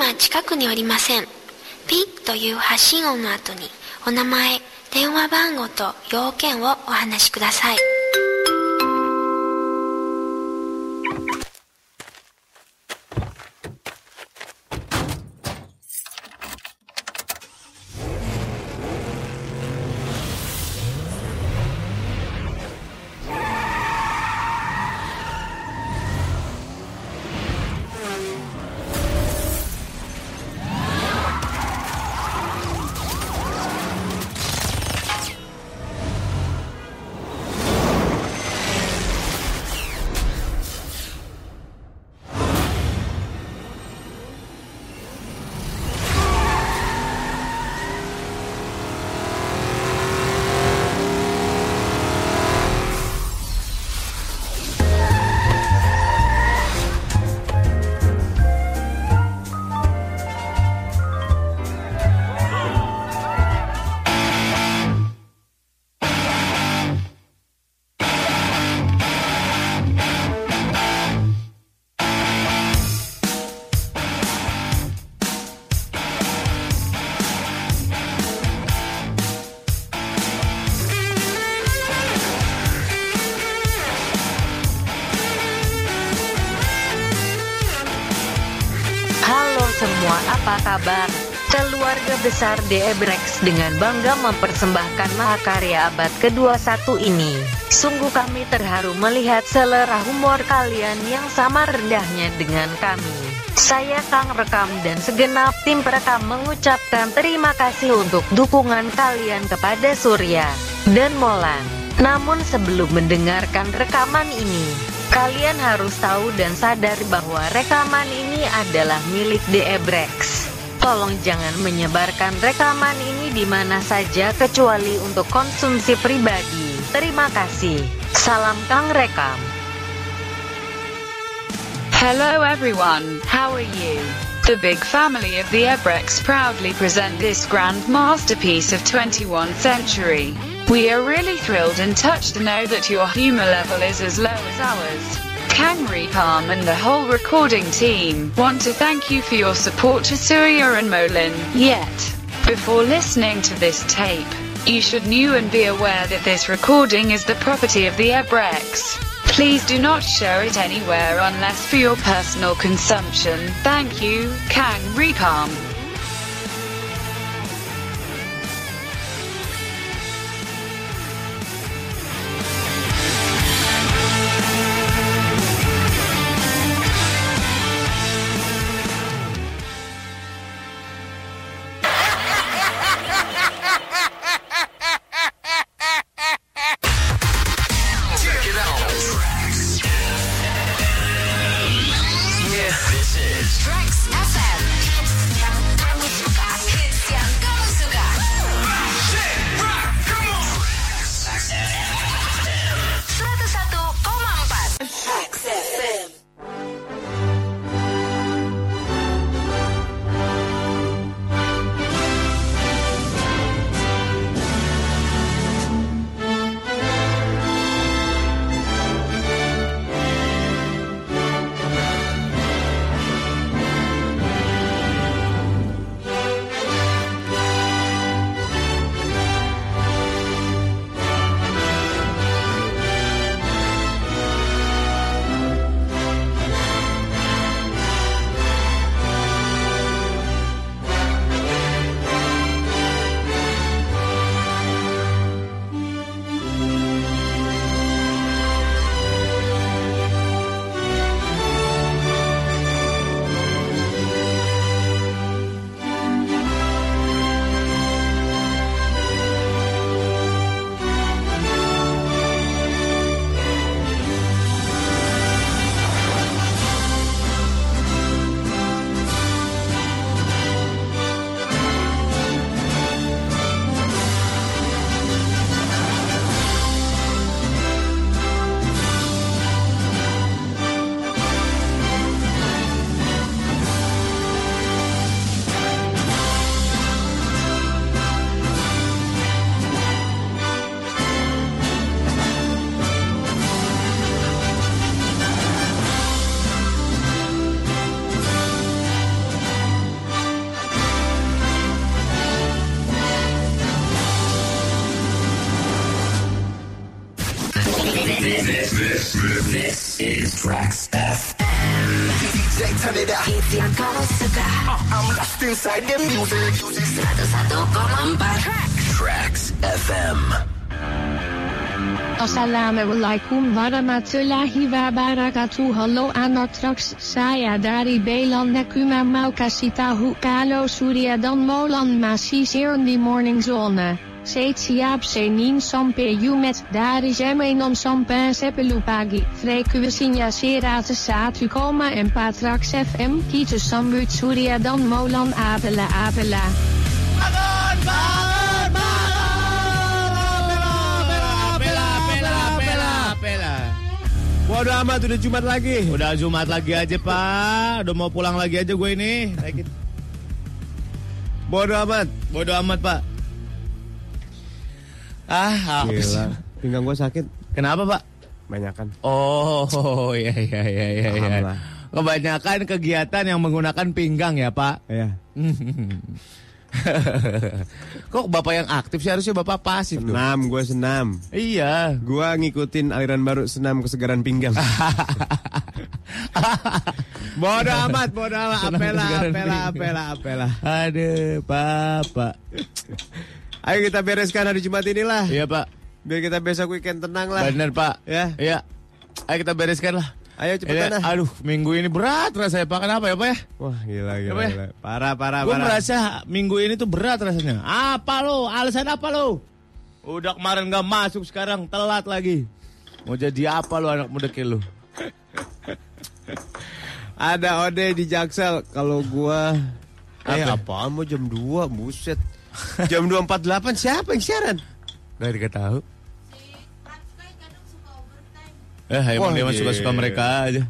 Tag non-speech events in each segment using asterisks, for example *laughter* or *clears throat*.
今近くにおりません。ピッという発信音の後にお名前、電話番号と要件をお話しください。Besar DE dengan bangga mempersembahkan mahakarya abad ke-21 ini. Sungguh kami terharu melihat selera humor kalian yang sama rendahnya dengan kami. Saya Kang Rekam dan segenap tim perekam mengucapkan terima kasih untuk dukungan kalian kepada Surya dan Molan. Namun sebelum mendengarkan rekaman ini, kalian harus tahu dan sadar bahwa rekaman ini adalah milik DE Brex. Tolong jangan menyebarkan rekaman ini di mana saja kecuali untuk konsumsi pribadi. Terima kasih. Salam Kang Rekam. Hello everyone, how are you? The big family of the Ebrex proudly present this grand masterpiece of 21st century. We are really thrilled and touched to know that your humor level is as low as ours. Kangri Palm and the whole recording team want to thank you for your support to Surya and Molin. Yet, before listening to this tape, you should know and be aware that this recording is the property of the Ebrex. Please do not share it anywhere unless for your personal consumption. Thank you, Kang Repalm. Is Trax FM. DJ, turn it up. Hits yang kau suka I'm lost inside the music. 101,4 Trax FM. Assalamualaikum warahmatullahi wabarakatuh Hallo anak traks saya dari Belan Nekuma mau kasih tahu kalau Surya dan Molan masih siaran di Morning Zone. Saya siap Senin sampai Jumat dari jam 6 sampai 10 pagi. Frekuensinya 101,4 Trax FM. Kita sambut Surya dan Molan Abela Abela. Pela, pela, pela. Bodoh amat udah Jumat lagi. Udah Jumat lagi aja pak Udah mau pulang lagi aja gue ini. Bodoh amat. Bodoh amat pak Ah sih? Gila. Pinggang gua sakit. Kenapa pak? Banyakan. Oh *laughs* iya iya iya iya iya. lah. Kebanyakan kegiatan yang menggunakan pinggang ya pak Ya. *laughs* Kok bapak yang aktif sih harusnya bapak pasif Senam, gua senam. Iya Gua ngikutin aliran baru senam kesegaran pinggang. *laughs* bodoh amat, bodoh amat. Apela, apela, apela, apela. Aduh bapak Ayo kita bereskan hari Jumat inilah. Iya pak Biar kita besok weekend tenang lah. Bener pak Ya. Iya Ayo kita bereskan lah Ayo cepetan Ini, lah. Aduh minggu ini berat rasanya pak Kenapa ya pak ya Wah, gila, gila, Apa ya? gila. Parah, parah, Gue merasa minggu ini tuh berat rasanya Apa lo? Alasan apa lo? Udah kemarin gak masuk sekarang telat lagi Mau jadi apa lo anak muda kayak lo? *laughs* Ada Ode di Jaksel. Kalau gua Eh, Apa? apaan mau jam 2, buset. Jam 2.48 siapa yang siaran? Gak dikasih tahu. Eh, emang Wah, dia mah suka-suka gila. mereka aja.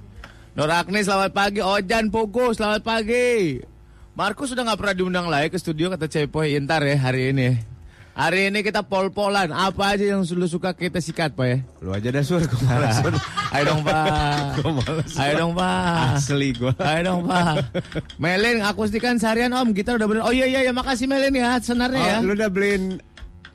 Nur Agni selamat pagi, Ojan Pogo selamat pagi. Markus sudah nggak pernah diundang lagi ke studio kata Cepoy Intar ya hari ini. Hari ini kita pol-polan, apa aja yang lu suka kita sikat pak ya. Lu aja dah sur. Sur. *laughs* Ayo dong pak, males. ayo dong pak. Asli gua. Ayo dong pak. Melin akustikan seharian om, kita udah bener. Oh iya iya ya makasih Melin ya senarnya ya. Oh, lu udah beliin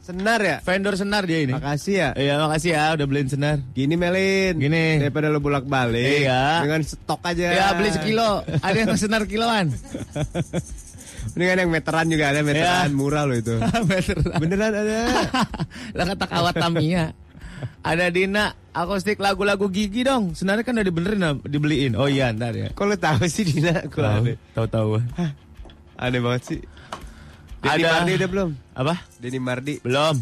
senar ya? Vendor senar dia ini. Makasih ya. Iya makasih ya udah beliin senar. Gini Melin. Gini. Daripada lu bolak-balik. Iya. Dengan stok aja. Ya beli sekilo, ada yang senar kiloan. *laughs* Mendingan yang meteran juga ada meteran Iya. murah lo itu. *laughs* Beneran. Beneran ada. *laughs* Lah kata kawat Tamiya. Ada Dina, akustik lagu-lagu gigi dong. Sebenarnya kan udah dibenerin, dibeliin. Oh iya, ntar ya. Kok lu tahu sih Dina? Kok aneh. Tahu-tahu. Aneh banget sih. Denny Ada- Mardi udah belum? Apa? Denny Mardi. Belum.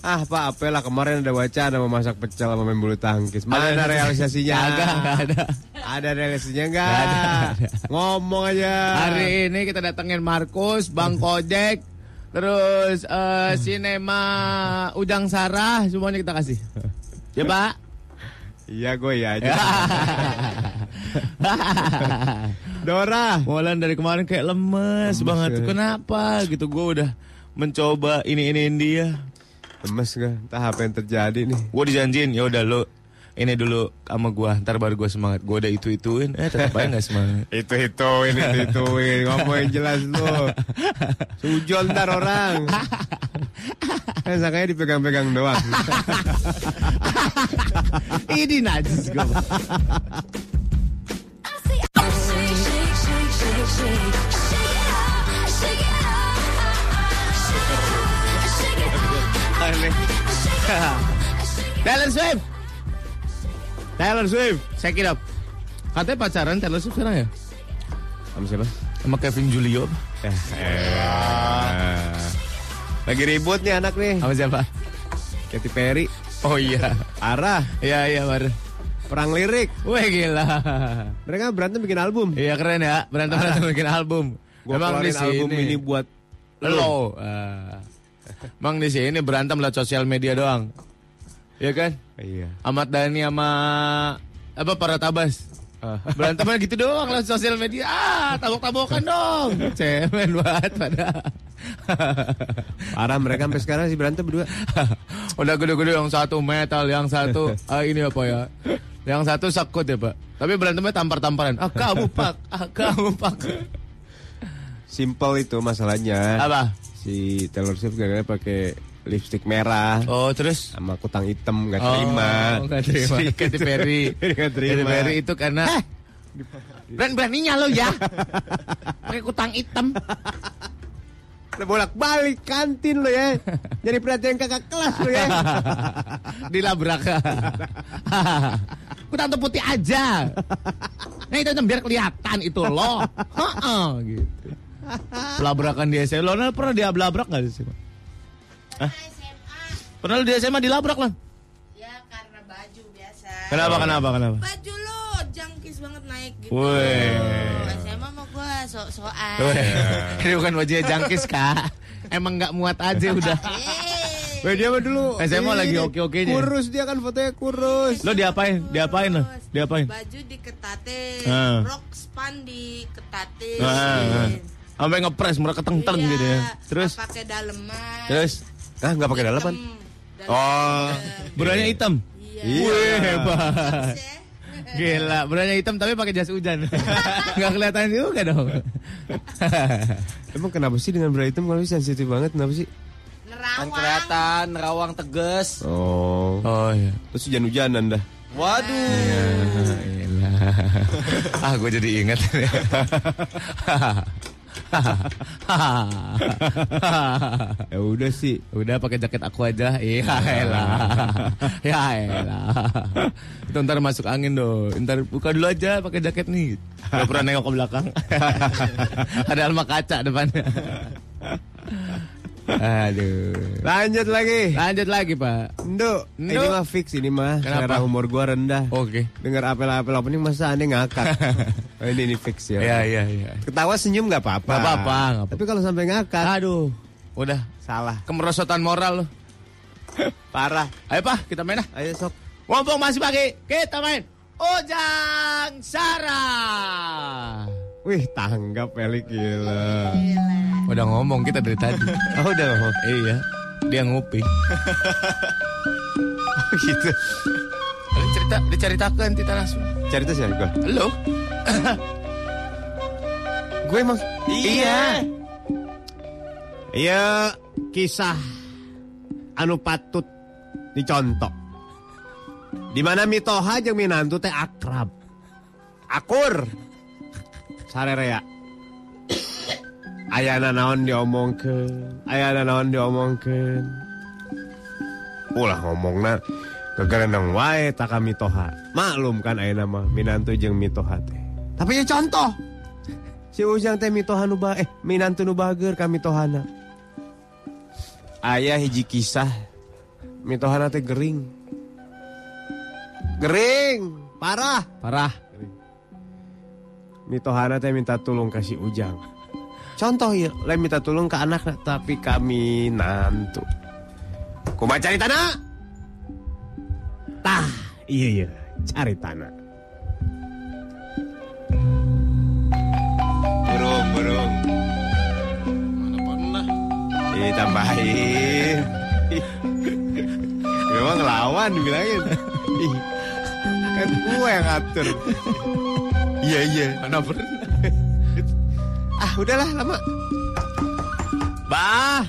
Ah Pak, apalah kemarin ada wacana mau masak pecel sama main bulu tangkis. Mana *laughs* Ada- realisasinya? Nggak ada. Ada realisasinya enggak? Nggak ada, ada. Ngomong aja. Hari ini kita datengin Markus, Bang *laughs* Kojek, terus eh, sinema Ujang Sarah, semuanya kita kasih. Ya Pak. Iya gue ya aja. *laughs* Dora. Molan dari kemarin kayak lemes, Lemes banget. ya. Kenapa gitu? Gue udah mencoba ini iniin dia. Lemes gue. Entah apa yang terjadi nih. Gue dijanjin ya udah lo ini dulu sama gua ntar baru gua semangat gue udah itu ituin eh tetap aja nggak semangat *laughs* Itu ituin, itu ituin. Ngomong yang jelas lu. Sujon ntar orang. Kan *laughs* sangkanya dipegang-pegang doang. *laughs* ini najis *laughs* Taylor Swift Taylor Swift check it up katanya pacaran Taylor Swift sekarang ya Sama siapa? sama Kevin Julio apa? Eh, Lagi ribut nih anak nih. sama siapa Katy Perry. oh iya Arah. iya iya baru Perang lirik. Wah gila Mereka berantem bikin album. iya keren ya berantem berantem bikin album Gua Emang di album ini buat lo Ah. Emang di sini berantem lewat sosial media doang. Iya kan? Iya. Ahmad Dhani sama apa para tabas? Berantemnya gitu doang lewat sosial media. Ah tabok-tabokan dong. Cemen banget pada. Parah mereka sampai sekarang sih berantem berdua. udah gede-gede yang satu metal yang satu ah, ini apa ya? Yang satu sakut ya pak. Tapi berantemnya tampar-tamparan. Ah kamu pak. Ah kamu pak. Simple itu masalahnya. apa Si Taylor Swift gak pakai lipstick merah Oh, terus sama kutang hitam nggak terima. Oh, nggak terima. Si *laughs* Katy Perry. Nggak terima. Katy Perry itu karena berani-beraninya lo ya. *laughs* Pakai kutang hitam. bolak balik kantin lo ya. Jadi perhatian kakak kelas lo ya. *laughs* Dilabrak. kutang hitam putih aja. Nah itu biar kelihatan itu lo. Heeh, gitu. Pelabrakan di SMA. Lo pernah diabrak nggak di SMA? Hah? Pernah lu di SMA dilabrak lah? Ya karena baju biasa. Kenapa, kenapa, kenapa? Baju lo jangkis banget naik gitu. Weh. SMA mah gua sok-sokan. *laughs* Ini bukan wajahnya jangkis kak Emang nggak muat aja udah Eh, Weh dia mah dulu SMA lagi oke-okenya. Kurus dia kan fotonya kurus. Lo diapain? Diapain lo? Diapain? Baju diketatin, Ah. rok span diketatin. Ah, ah. Sampai ngepres mereka keteng-teng Iya, gitu ya Terus? pakai daleman. Terus? Ah nggak pakai. Daleman Oh. Beranya hitam? Iya. Wih hebat Bagus ya. Gila, beranya hitam tapi pakai jas hujan *laughs* Nggak kelihatan juga dong Emang kenapa sih dengan bra hitam kalau sensitif banget kenapa sih? Nerawang. kelihatan nerawang tegas. Oh. Oh iya Terus hujan-hujanan dah. Waduh. Gila. *laughs* Ah gue jadi ingat *laughs* *laughs* Ya udah sih. Udah pakai jaket aku aja. Iya *laughs* elah. Ya elah. Itu ntar masuk angin dong. Ntar buka dulu aja pakai jaket nih. Gak pernah nengok ke belakang. *laughs* Ada alma kaca depannya. Aduh. Lanjut lagi. Lanjut lagi pak. Nduk, Nduk. ini mah fix ini mah. Kenapa? Selera humor gua rendah. Oke. Dengar apel-apel opening masa aneh ngakak. *laughs* oh, ini ini fix ya. Iya iya iya. Ketawa senyum nggak apa-apa. Nggak apa-apa. Tapi kalau sampai ngakak, Aduh. Udah. salah. Kemerosotan moral lo. *laughs* Parah. Ayo pak kita main ah. Ayo sok. Mumpung masih pagi, kita main Ujang Sara. Wih, tanggap Pelik gila. Udah ngomong kita dari tadi. *laughs* Oh, udah ngomong. iya, dia ngopi. *laughs* Oh, gitu. Kalian cerita, diceritakan kita langsung. Cerita sih gua. Halo? *laughs* Gue emang Iya. Iya, kisah anu patut dicontoh. Di mana mitoha jeung minantu teh akrab. Akur. Sarerea. Ayana naon diomongkeun, ayana naon diomongkeun. Ulah ngomongna kegereneng wae taka mitoha. Maklum kan ayana mah minantu jeung mitoha teh. Tapi ya contoh. Si Ujang teh mitoha nu eh minantu nu bager ka mitohana. Ayah hiji kisah mitohana teh gering. Gering, parah. Parah. Mitohana teh minta tulung ka si Ujang. Contoh ya, lain minta tulung ke anak tapi kami nantu. Kumaha cari tanah? Tah, iya iya, cari tanah. Burung, burung. Mana pernah? Ih, tambahin. *laughs* Memang ngelawan bilangin. Ih, kan gue yang ngatur. Iya, iya. Mana pernah? *laughs* Ah, udahlah lama. Bah.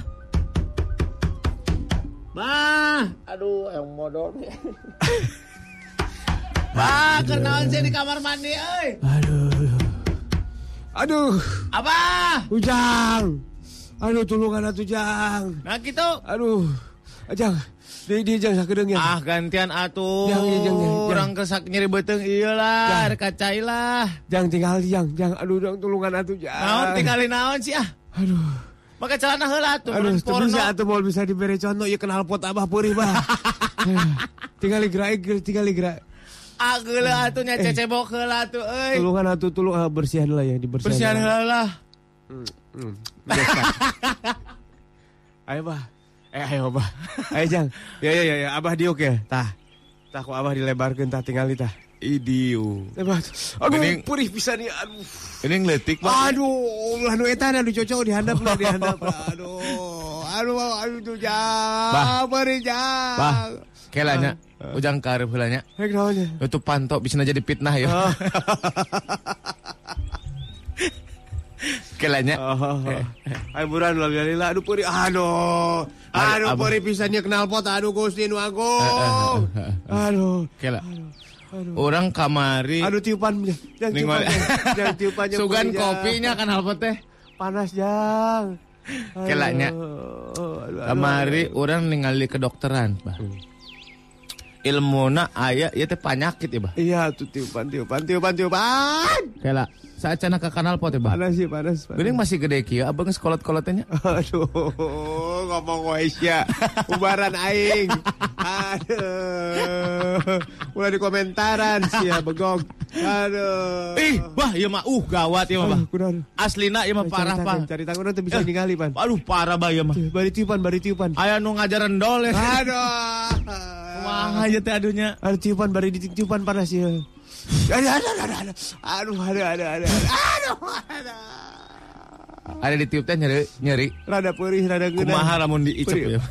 Bah. Aduh, yang modal nih. *laughs* bah, kenalan saya di kamar mandi, euy. Aduh, Apa? Ujang. Aduh, tulungan atuh Jang. Nah gitu. Aduh, Jang. Di di Jang sakedeung ya. Ah, gantian atuh. Jang, jang, jang, jang. Kurang kesak nyeri beteng iyalah, kacai lah. Jang tinggal Jang, Jang. Aduh, Jang tulungan atuh Jang. Naon tinggalin naon sih ah? Aduh. Pakai celana heula tuh, Aduh, teu bisa atuh mau bisa diberi contoh ya kenal pot abah peurih bah. *laughs* tinggal gerak tinggal gerak. Ah, geuleuh atuh nya Eh. cecebok heula tuh euy. Tulungan atuh tulung ah, bersihan lah ya dibersihan. Bersihan heula lah. Hmm, biasa. *laughs* ayo bah. Eh ayo bah. *laughs* Ayo Jang. Ya ya ya, ya. abah diuk ya. Tah. Tah ku abah dilebarkeun tah tingali tah. Idiu. Lebar. Aduh, Mending- purih bisa nih. Aduh. Ini ngeletik, Pak. Aduh, lah nu eta anu cocok dihandap lah dihandap. *laughs* Aduh. Aduh, aduh tuh Jang. Bah. Beri Jang. Bah, kelanya. Ujang karep heula nya. Hek naonnya? Itu pantok bisa jadi fitnah ya. *laughs* Kelanya. Oh, Ayo buran lah lila aduh puri aduh. Aduh puri pisannya kenal pot aduh Gusti nu agung. Aduh. Kela. Orang kamari. Aduh tiupan yang tiupan yang tiupan *laughs* Sugan Jang. kopinya kan halpot teh. panas jang. Aduh, Kelanya. aduh, aduh, Kamari aduh. orang ningali kedokteran, Bah. Ilmuna aya ieu teh penyakit ya, Bah. Iya tuh tiupan tiupan tiupan tiupan. Kela. Saat cenah ke kanal pot ya, Bah. Panas sih panas. panas. Masih gede kieu, abang sekolot-kolotnya. *laughs* Aduh, ngomong Waisya, ubaran aing. Aduh, mulai di komentaran sih ya begong. Aduh. Ih, wah ieu mah uh gawat ieu mah. Aduh. Aslina ieu mah parah, Pak. Cari tangan nanti bisa ningali pan. Aduh, parah bah ieu mah. Bari tiupan, bari tiupan. Aya nu ngajaran dol ya. Aduh. Kumaha aja teh adunya. Ada tiupan, bari di tiupan panas ya. Ada, ada, ada, ada. Aduh, ada, ada, ada. Aduh, ada. Ada di tiup teh nyeri, nyeri. Rada perih, rada geunah. Kumaha lamun diicep ya. *laughs*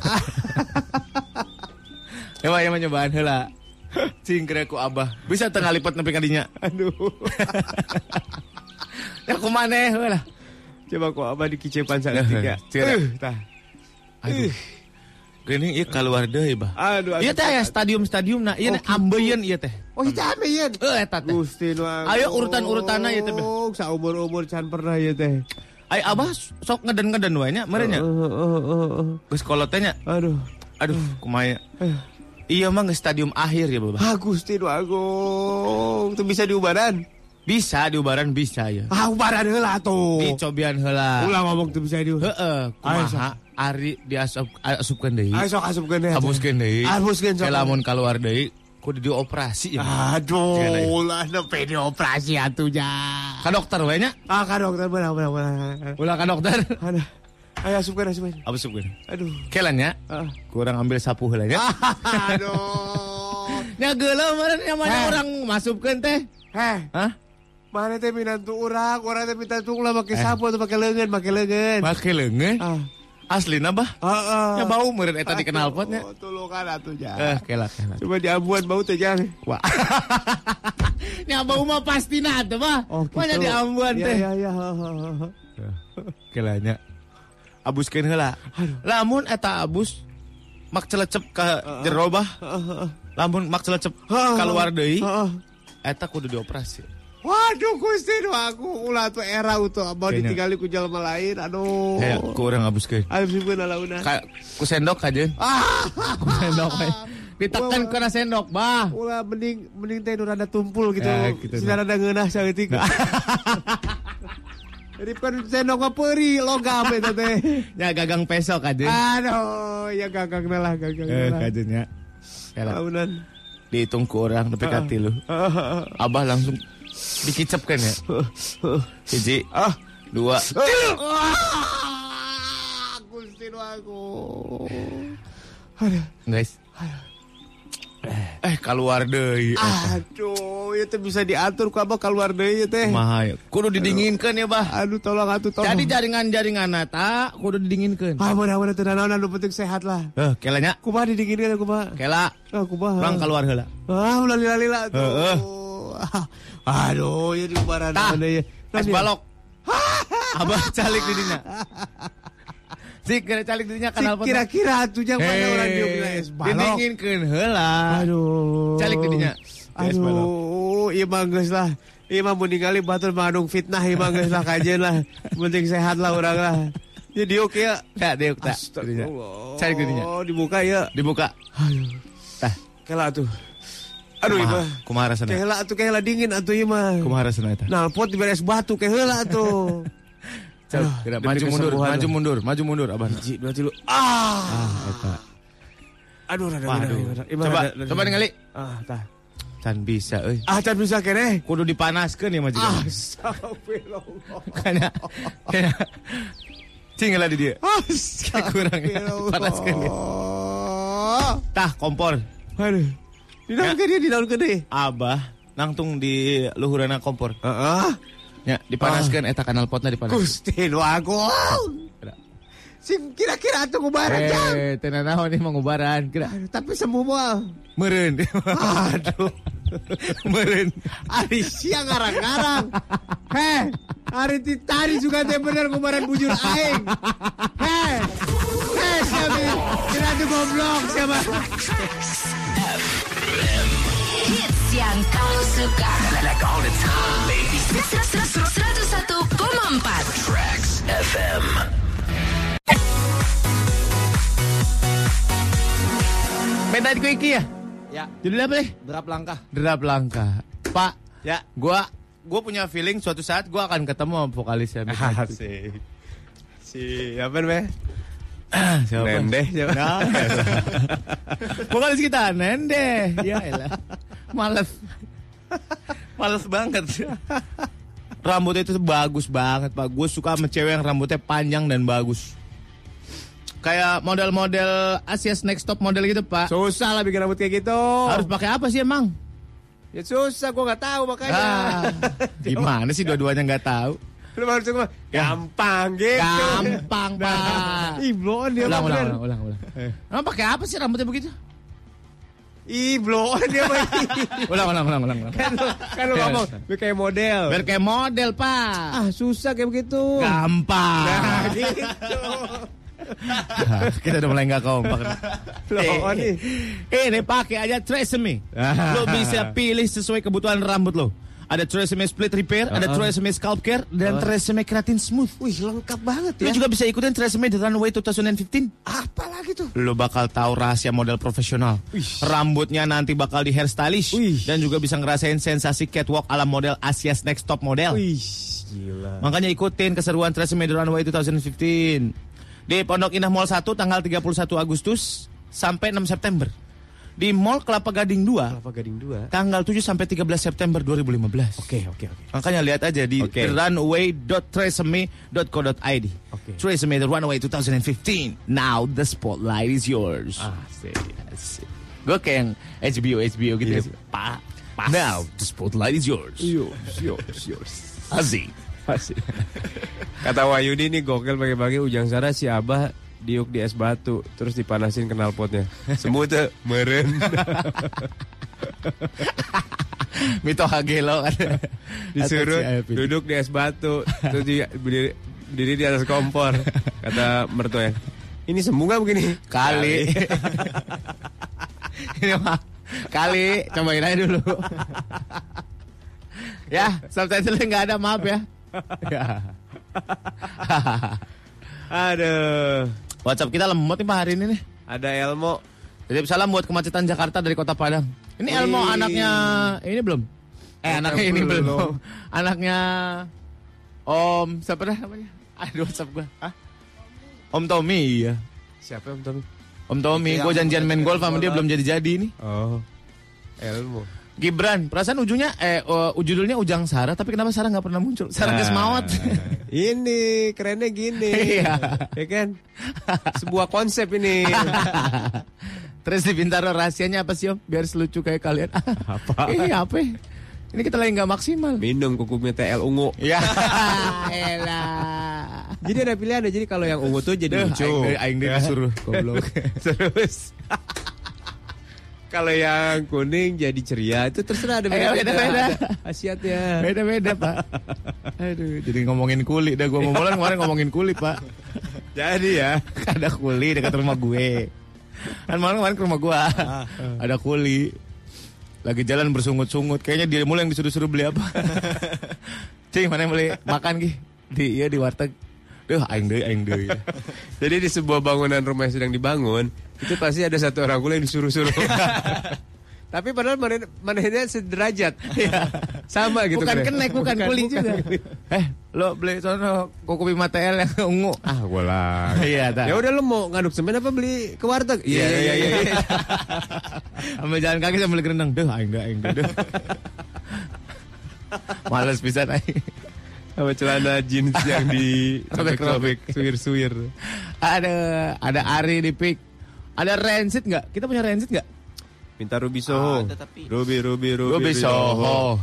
Ya ya mah nyobaan heula. Cingkre ku abah. Bisa tengah lipat nepi ka dinya. Aduh. *laughs* Ya kumaneh heula. Coba kok apa dikicepan tiga. Cira. Uh, tah. Aduh. Geuning ieu keluar deui bah. Aduh, Ieu teh aya stadium-stadium nah, ieu Oh, oh, ambeien ieu teh. Oh, kita ambeien. Eh eta teh. Gusti nu. Ayo urutan-urutanna ieu teh, Beh. Saumur-umur can pernah ya teh. Ai abah sok ngeden-ngeden wae nya meureun nya. Oh, oh, oh, oh. Geus kolot teh nya. Aduh. Aduh, kumaha ya. Eh. Iya mah stadium akhir ya, Babah. Ah, Gusti nu agung. Itu bisa diubaran. Bisa diubaran bisa ya. Ah, ubaran heula tuh. Dicobian heula. Ulah ngomong tuh bisa di. Heeh, kumaha ari diasup asupkeun deui. Ayo sok asupkeun deui. Habuskeun deui. Habuskeun sok. Ke lamun keluar deui kudu dioperasi ya. Aduh, deui. ulah nepi dioperasi atunya. Ka dokter we nya. Ah, ka dokter benar benar benar. Ulah ka dokter. Aduh. Ayo asupkeun asupkeun. Habuskeun. Aduh. Kelan nya. Ah. Kurang ambil sapu heula nya. *laughs* Aduh. *laughs* Nya geuleuh mana orang masupkeun teh. Heh, Hah? mana teh minantu urang, urang teh minta ulah pakai Eh. sapu atau pakai leungeun, pakai leungeun. Make leungeun. Ah. Aslina bah. Heeh. Nya bau meureun eta dikenal potnya. Oh, Tulukan atunya. Eh, kelak. Coba di Ambuan bau teh jang. Wah. *laughs* Nya bau mah pasti na teh bah. Oh, gitu. Mana di Ambuan teh. Iya, iya, iya. Kelanya abuskeun heula. Lamun eta abus mak celecep ka jero bah. Lamun mak celecep keluar deui, eta kudu dioperasi. Waduh Gusti nu aku ulah tuh era itu mau Kayaknya. ditinggali ku jalma lain. Aduh. Kayak ku urang abuskeun. Ayo sieun launa. Ka ku sendok aja. Ah. Ku sendok we. Ditekan kena sendok bah. Ulah mending mending teh nu rada tumpul gitu. Ya, gitu, Sina rada ngeunah saeutik. *laughs* Jadi kan sendok mah peuri logam eta teh. *laughs* Ya gagang pesok aja. Aduh, ya gagang lah gagang Eh kajennya. Launan. dihitung ku urang nepi ka tilu. *laughs* Abah langsung dikicepkeun ya. Hiji, Ah, dua, Ah, Gusti aku. Aduh. guys. Eh, keluar deui. eta. Aduh, itu bisa diatur ku abah keluar deui ieu teh. Kumaha ya? Kudu didinginkeun ya, Bah. Aduh, tolong atuh tolong. Jadi jaringan-jaringan nata kudu didinginkeun. Ah, mudah-mudahan teu naon anu penting sehat lah. Eh, kelanya. Kumaha didinginkeun kumaha? Kela, Ah, kumaha? urang keluar heula. Ah, ulah lila-lila tuh. Heeh. *laughs* Aduh, ya di ubaran Tah, mana ya. es balok. *laughs* Abah calik di dinya. Si kira calik di dinya Si kira-kira tuh yang mana orang dia bilang es balok. Didinginkeun heula. Aduh. Calik di dinya. Es balok. Aduh, iya mah geus lah. Iya mah mun ningali batur mangandung fitnah iya mah geus lah kajian lah. Penting sehat lah urang lah. Ya diuk ya. Tak deuk tak. di dinya. Calik di dinya. Oh, dibuka ya. Dibuka. Aduh. Tah. Kela tuh. Aduh, mah. Kumaha rasana? Kela tuh kela dingin atuh iya mah. Kumaha rasana eta? Nalpot di beres batu ke heula tuh. Coba, Aduh, maju mundur, maju lah. mundur, maju mundur abah. Hiji, dua, tilu. Ah. Ah, eta. Aduh, rada Waduh. Coba, coba ningali. Ah, tah. Can bisa euy. Ah, can bisa kene. Kudu dipanaskeun ya majikan. Ah, Astagfirullah. Kanya. Cing lah di dia. Astagfirullah. Kurang ya. Panaskeun dia. *laughs* Tah kompor. Aduh. Di daun Ya. gede, di daun gede. Abah nangtung di luhurana kompor. Heeh. Ya, dipanaskeun eta kanal potna dipanaskeun. Gusti nu agung. Sim kira-kira atuh kubaran jang. Eh, tenan naon nih mengubaran kira. Aduh, Tapi sembuh moal. Meureun. Aduh. Meureun. Ari siang ngarang-ngarang. Heh. Hari ti tadi juga teh bener kumaran bujur aing. Heh. Heh, siapa? Kira tuh goblok siapa? Hits yang kau suka. Like all the time, baby. 101,4 Tracks FM. Di Quickie ya? Ya, Judulnya apa nih? berapa langkah? Derap langkah. Pak, Ya. gua gua punya feeling suatu saat gua akan ketemu sama vokalisnya. *laughs* Asik. Si apa namanya? *clears throat* Siapa? Nendeh siapa? Nah, *laughs* vokalis kita Nende. Ya elah. Males. Males banget. Rambutnya itu bagus banget, Pak. Gue suka sama cewek yang rambutnya panjang dan bagus. Kayak model-model Asia's Next Top model gitu, Pak. Susah lah bikin rambut kayak gitu. Harus pakai apa sih emang? Ya susah, gua nggak tahu makanya. Ah, gimana sih dua-duanya nggak tahu? Lu harus cuma gampang gitu. Gampang, Pak. Ih, bloon dia Ulang, ulang, ulang, ulang, ulang. Emang pakai apa sih rambutnya begitu? Ih, bloon dia mah. Ulang, ulang, ulang, ulang. ulang. kan lu, kan lu ngomong biar kayak model. Biar kayak model, Pak. Ah, susah kayak begitu. Gampang. Nah, gitu. *laughs* Kita udah mulai nggak kompak. Bloon nih. Ini pakai aja Tresemme. *laughs* Lo bisa pilih sesuai kebutuhan rambut lo. Ada Tresemme Split Repair, ada Tresemme Scalp Care, dan Tresemme Keratin Smooth. Wih, lengkap banget Lo ya. juga bisa ikutin Tresemme di Runway 2015. Apa lagi tuh? Lo bakal tahu rahasia model profesional. Rambutnya nanti bakal di hairstylish. Wih. Dan juga bisa ngerasain sensasi catwalk ala model Asia's Next Top Model. Wih, gila. Makanya ikutin keseruan Tresemme The Runway 2015 di Pondok Indah Mall 1 tanggal 31 Agustus sampai 6 September. Di Mall Kelapa Gading 2 Kelapa Gading 2. tanggal 7 sampai 13 September 2015. Oke, oke, oke. Makanya lihat aja di Oke. runway.tresemme.co.id. Oke. Tresemme The Runway 2015. Now the spotlight is yours. Asik. Gue kayak yang HBO HBO gitu Iya. ya. Pak. Now the spotlight is yours. Yours, yours, yours. Asik. Kata Wahyudi nih gokil pagi-pagi ujang sana si Abah diuk di es batu terus dipanasin knalpotnya. Semut tuh meren. Mito Hagelo kan. Disuruh duduk di es batu terus di, berdiri, berdiri di atas kompor. Kata mertuanya, ini sembuh nggak begini? Kali. Ini mah kali cobain aja dulu. ya, subtitle nggak ada maaf ya. Ya. *laughs* Aduh. WhatsApp kita lemot nih Pak hari ini nih. Ada Elmo. Jadi salam buat kemacetan Jakarta dari Kota Padang. Ini Elmo Wih. anaknya ini belum? Eh anaknya ini belum. belum. Anaknya Om siapa dah namanya? Aduh WhatsApp gua. Hah? Om Tommy iya. Siapa Om Tommy? Om Tommy, Itu gue janjian main golf sama dia belum jadi-jadi nih. Oh. Elmo. Gibran, perasaan ujungnya eh uh, judulnya Ujang Sarah, tapi kenapa Sarah nggak pernah muncul? Sarah Nah, Kesmawat. *laughs* Ini kerennya gini. Iya. Ya kan? Sebuah konsep ini. *laughs* Terus di Bintaro rahasianya apa sih Om? Biar selucu kayak kalian. *laughs* Apa? Iya apa? Ini kita lagi nggak maksimal. Minum kukunya TL ungu. Ya, elah. Jadi ada pilihan. Jadi kalau yang ungu tuh jadi lucu. aing aing deh disuruh, goblok. Terus kalau yang kuning jadi ceria itu terserah ada beda-beda. Khasiatnya. Beda-beda Pak. Aduh, jadi ngomongin kulit dah. Gue mau kemarin ngomongin kulit Pak. Jadi ya. *laughs* Ada kuli dekat rumah gue. Kan malam kemarin ke rumah gue. Ada kuli. Lagi jalan bersungut-sungut. Kayaknya dia mulai yang disuruh-suruh beli apa. *laughs* Cing, mana yang beli makan Ki? Di iya di warteg. Duh, aing deui, aing deui. Jadi di sebuah bangunan rumah yang sedang dibangun itu pasti ada satu orang kuliah yang disuruh-suruh. *laughs* Tapi padahal mana manehnya sederajat. *laughs* Sama gitu. bukan kenek, bukan, kuli juga. *laughs* Eh, lo beli sono kuku bima TL yang ungu. Ah, gua lah. Iya. Ya udah lu mau ngaduk semen apa beli ke warteg? Iya, iya, iya. iya. Ambil jalan kaki sambil gerendang. Duh, aing deui, aing duh. Males pisan aing. Sama celana jeans yang di Robek-robek. suwir-suwir. Ada ada Ari di pick. Ada Rancid nggak? Kita punya Rancid nggak? Minta Ruby Soho. Ada, tapi- Ruby, Ruby, Ruby. Gue Soho.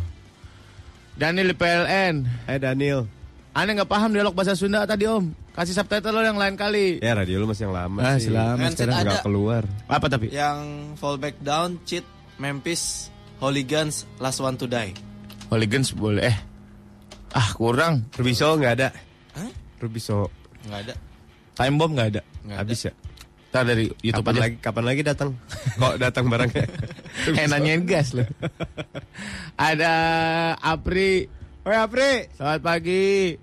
Daniel di PLN. Eh Daniel. Aneh nggak paham dialog bahasa Sunda tadi om. Kasih subtitle lo yang lain kali. Ya radio lu masih yang lama Ah, sih. Rancid sekarang ada. Nggak keluar. Apa tapi? Yang fallback down, cheat, Memphis, Hooligans, last one to die. Hooligans boleh. Eh, Ah kurang. Rubiso nggak ada. Hah? Rubiso Nggak ada. Time bomb nggak ada. Nggak habis ya. Ntar dari YouTube Kapan aja. lagi kapan lagi datang? *laughs* Kok datang barangnya? *laughs* Eh nanyain gas loh. *laughs* Ada Apri. Oi Apri. Selamat pagi.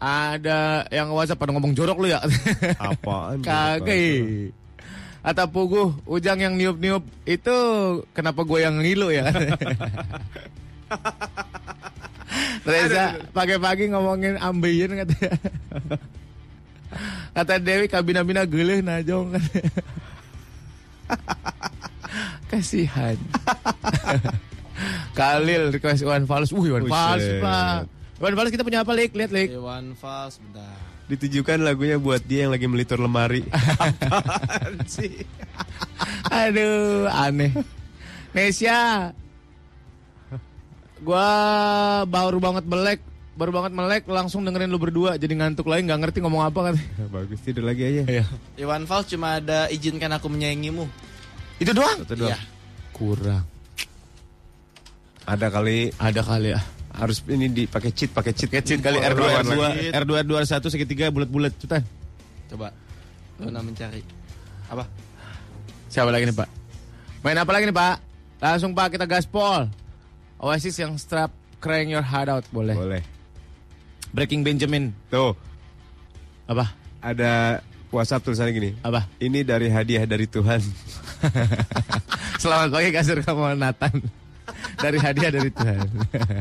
Ada yang WhatsApp pada ngomong jorok lu ya. Apaan? Kagak. Atau Puguh, Ujang yang niup-niup itu kenapa gue yang ngilu ya? Reza pagi-pagi ngomongin ambeien katanya. Kata Dewi kabina-bina geleh najong katanya. *laughs* Kasihan. *laughs* Khalil request Iwan Fals. Uh, Iwan Fals, Buset. Pak. Iwan Fals kita punya apa, Lik? Lihat, Lik. Iwan Fals, bentar. Ditujukan lagunya buat dia yang lagi melitur lemari. *laughs* Sih? Aduh, aneh. Nesya. Gua baru banget melek, baru banget melek langsung dengerin lu berdua jadi ngantuk lagi nggak ngerti ngomong apa kan. *laughs* Bagus tidur lagi aja. Iya. Iwan Fals cuma ada izinkan aku menyayangimu. Itu doang? Satu doang. Iya. Kurang. Ada kali Ada kali ya. harus ini dipakai cheat, pakai cheat. Kecil kali R2 Perlawan R2 lagi. R2 R2 R1 segitiga bulat-bulat cetan. Coba. Luna mencari. Apa? Siapa lagi nih, Pak? Main apa lagi nih, Pak? Langsung Pak kita gaspol. Oasis yang strap crying your heart out boleh. Boleh. Breaking Benjamin. Tuh, Apa? ada WhatsApp tulisannya gini. Apa? Ini dari hadiah dari Tuhan. *laughs* Selamat pagi kasur kamu Nathan. Dari hadiah dari Tuhan.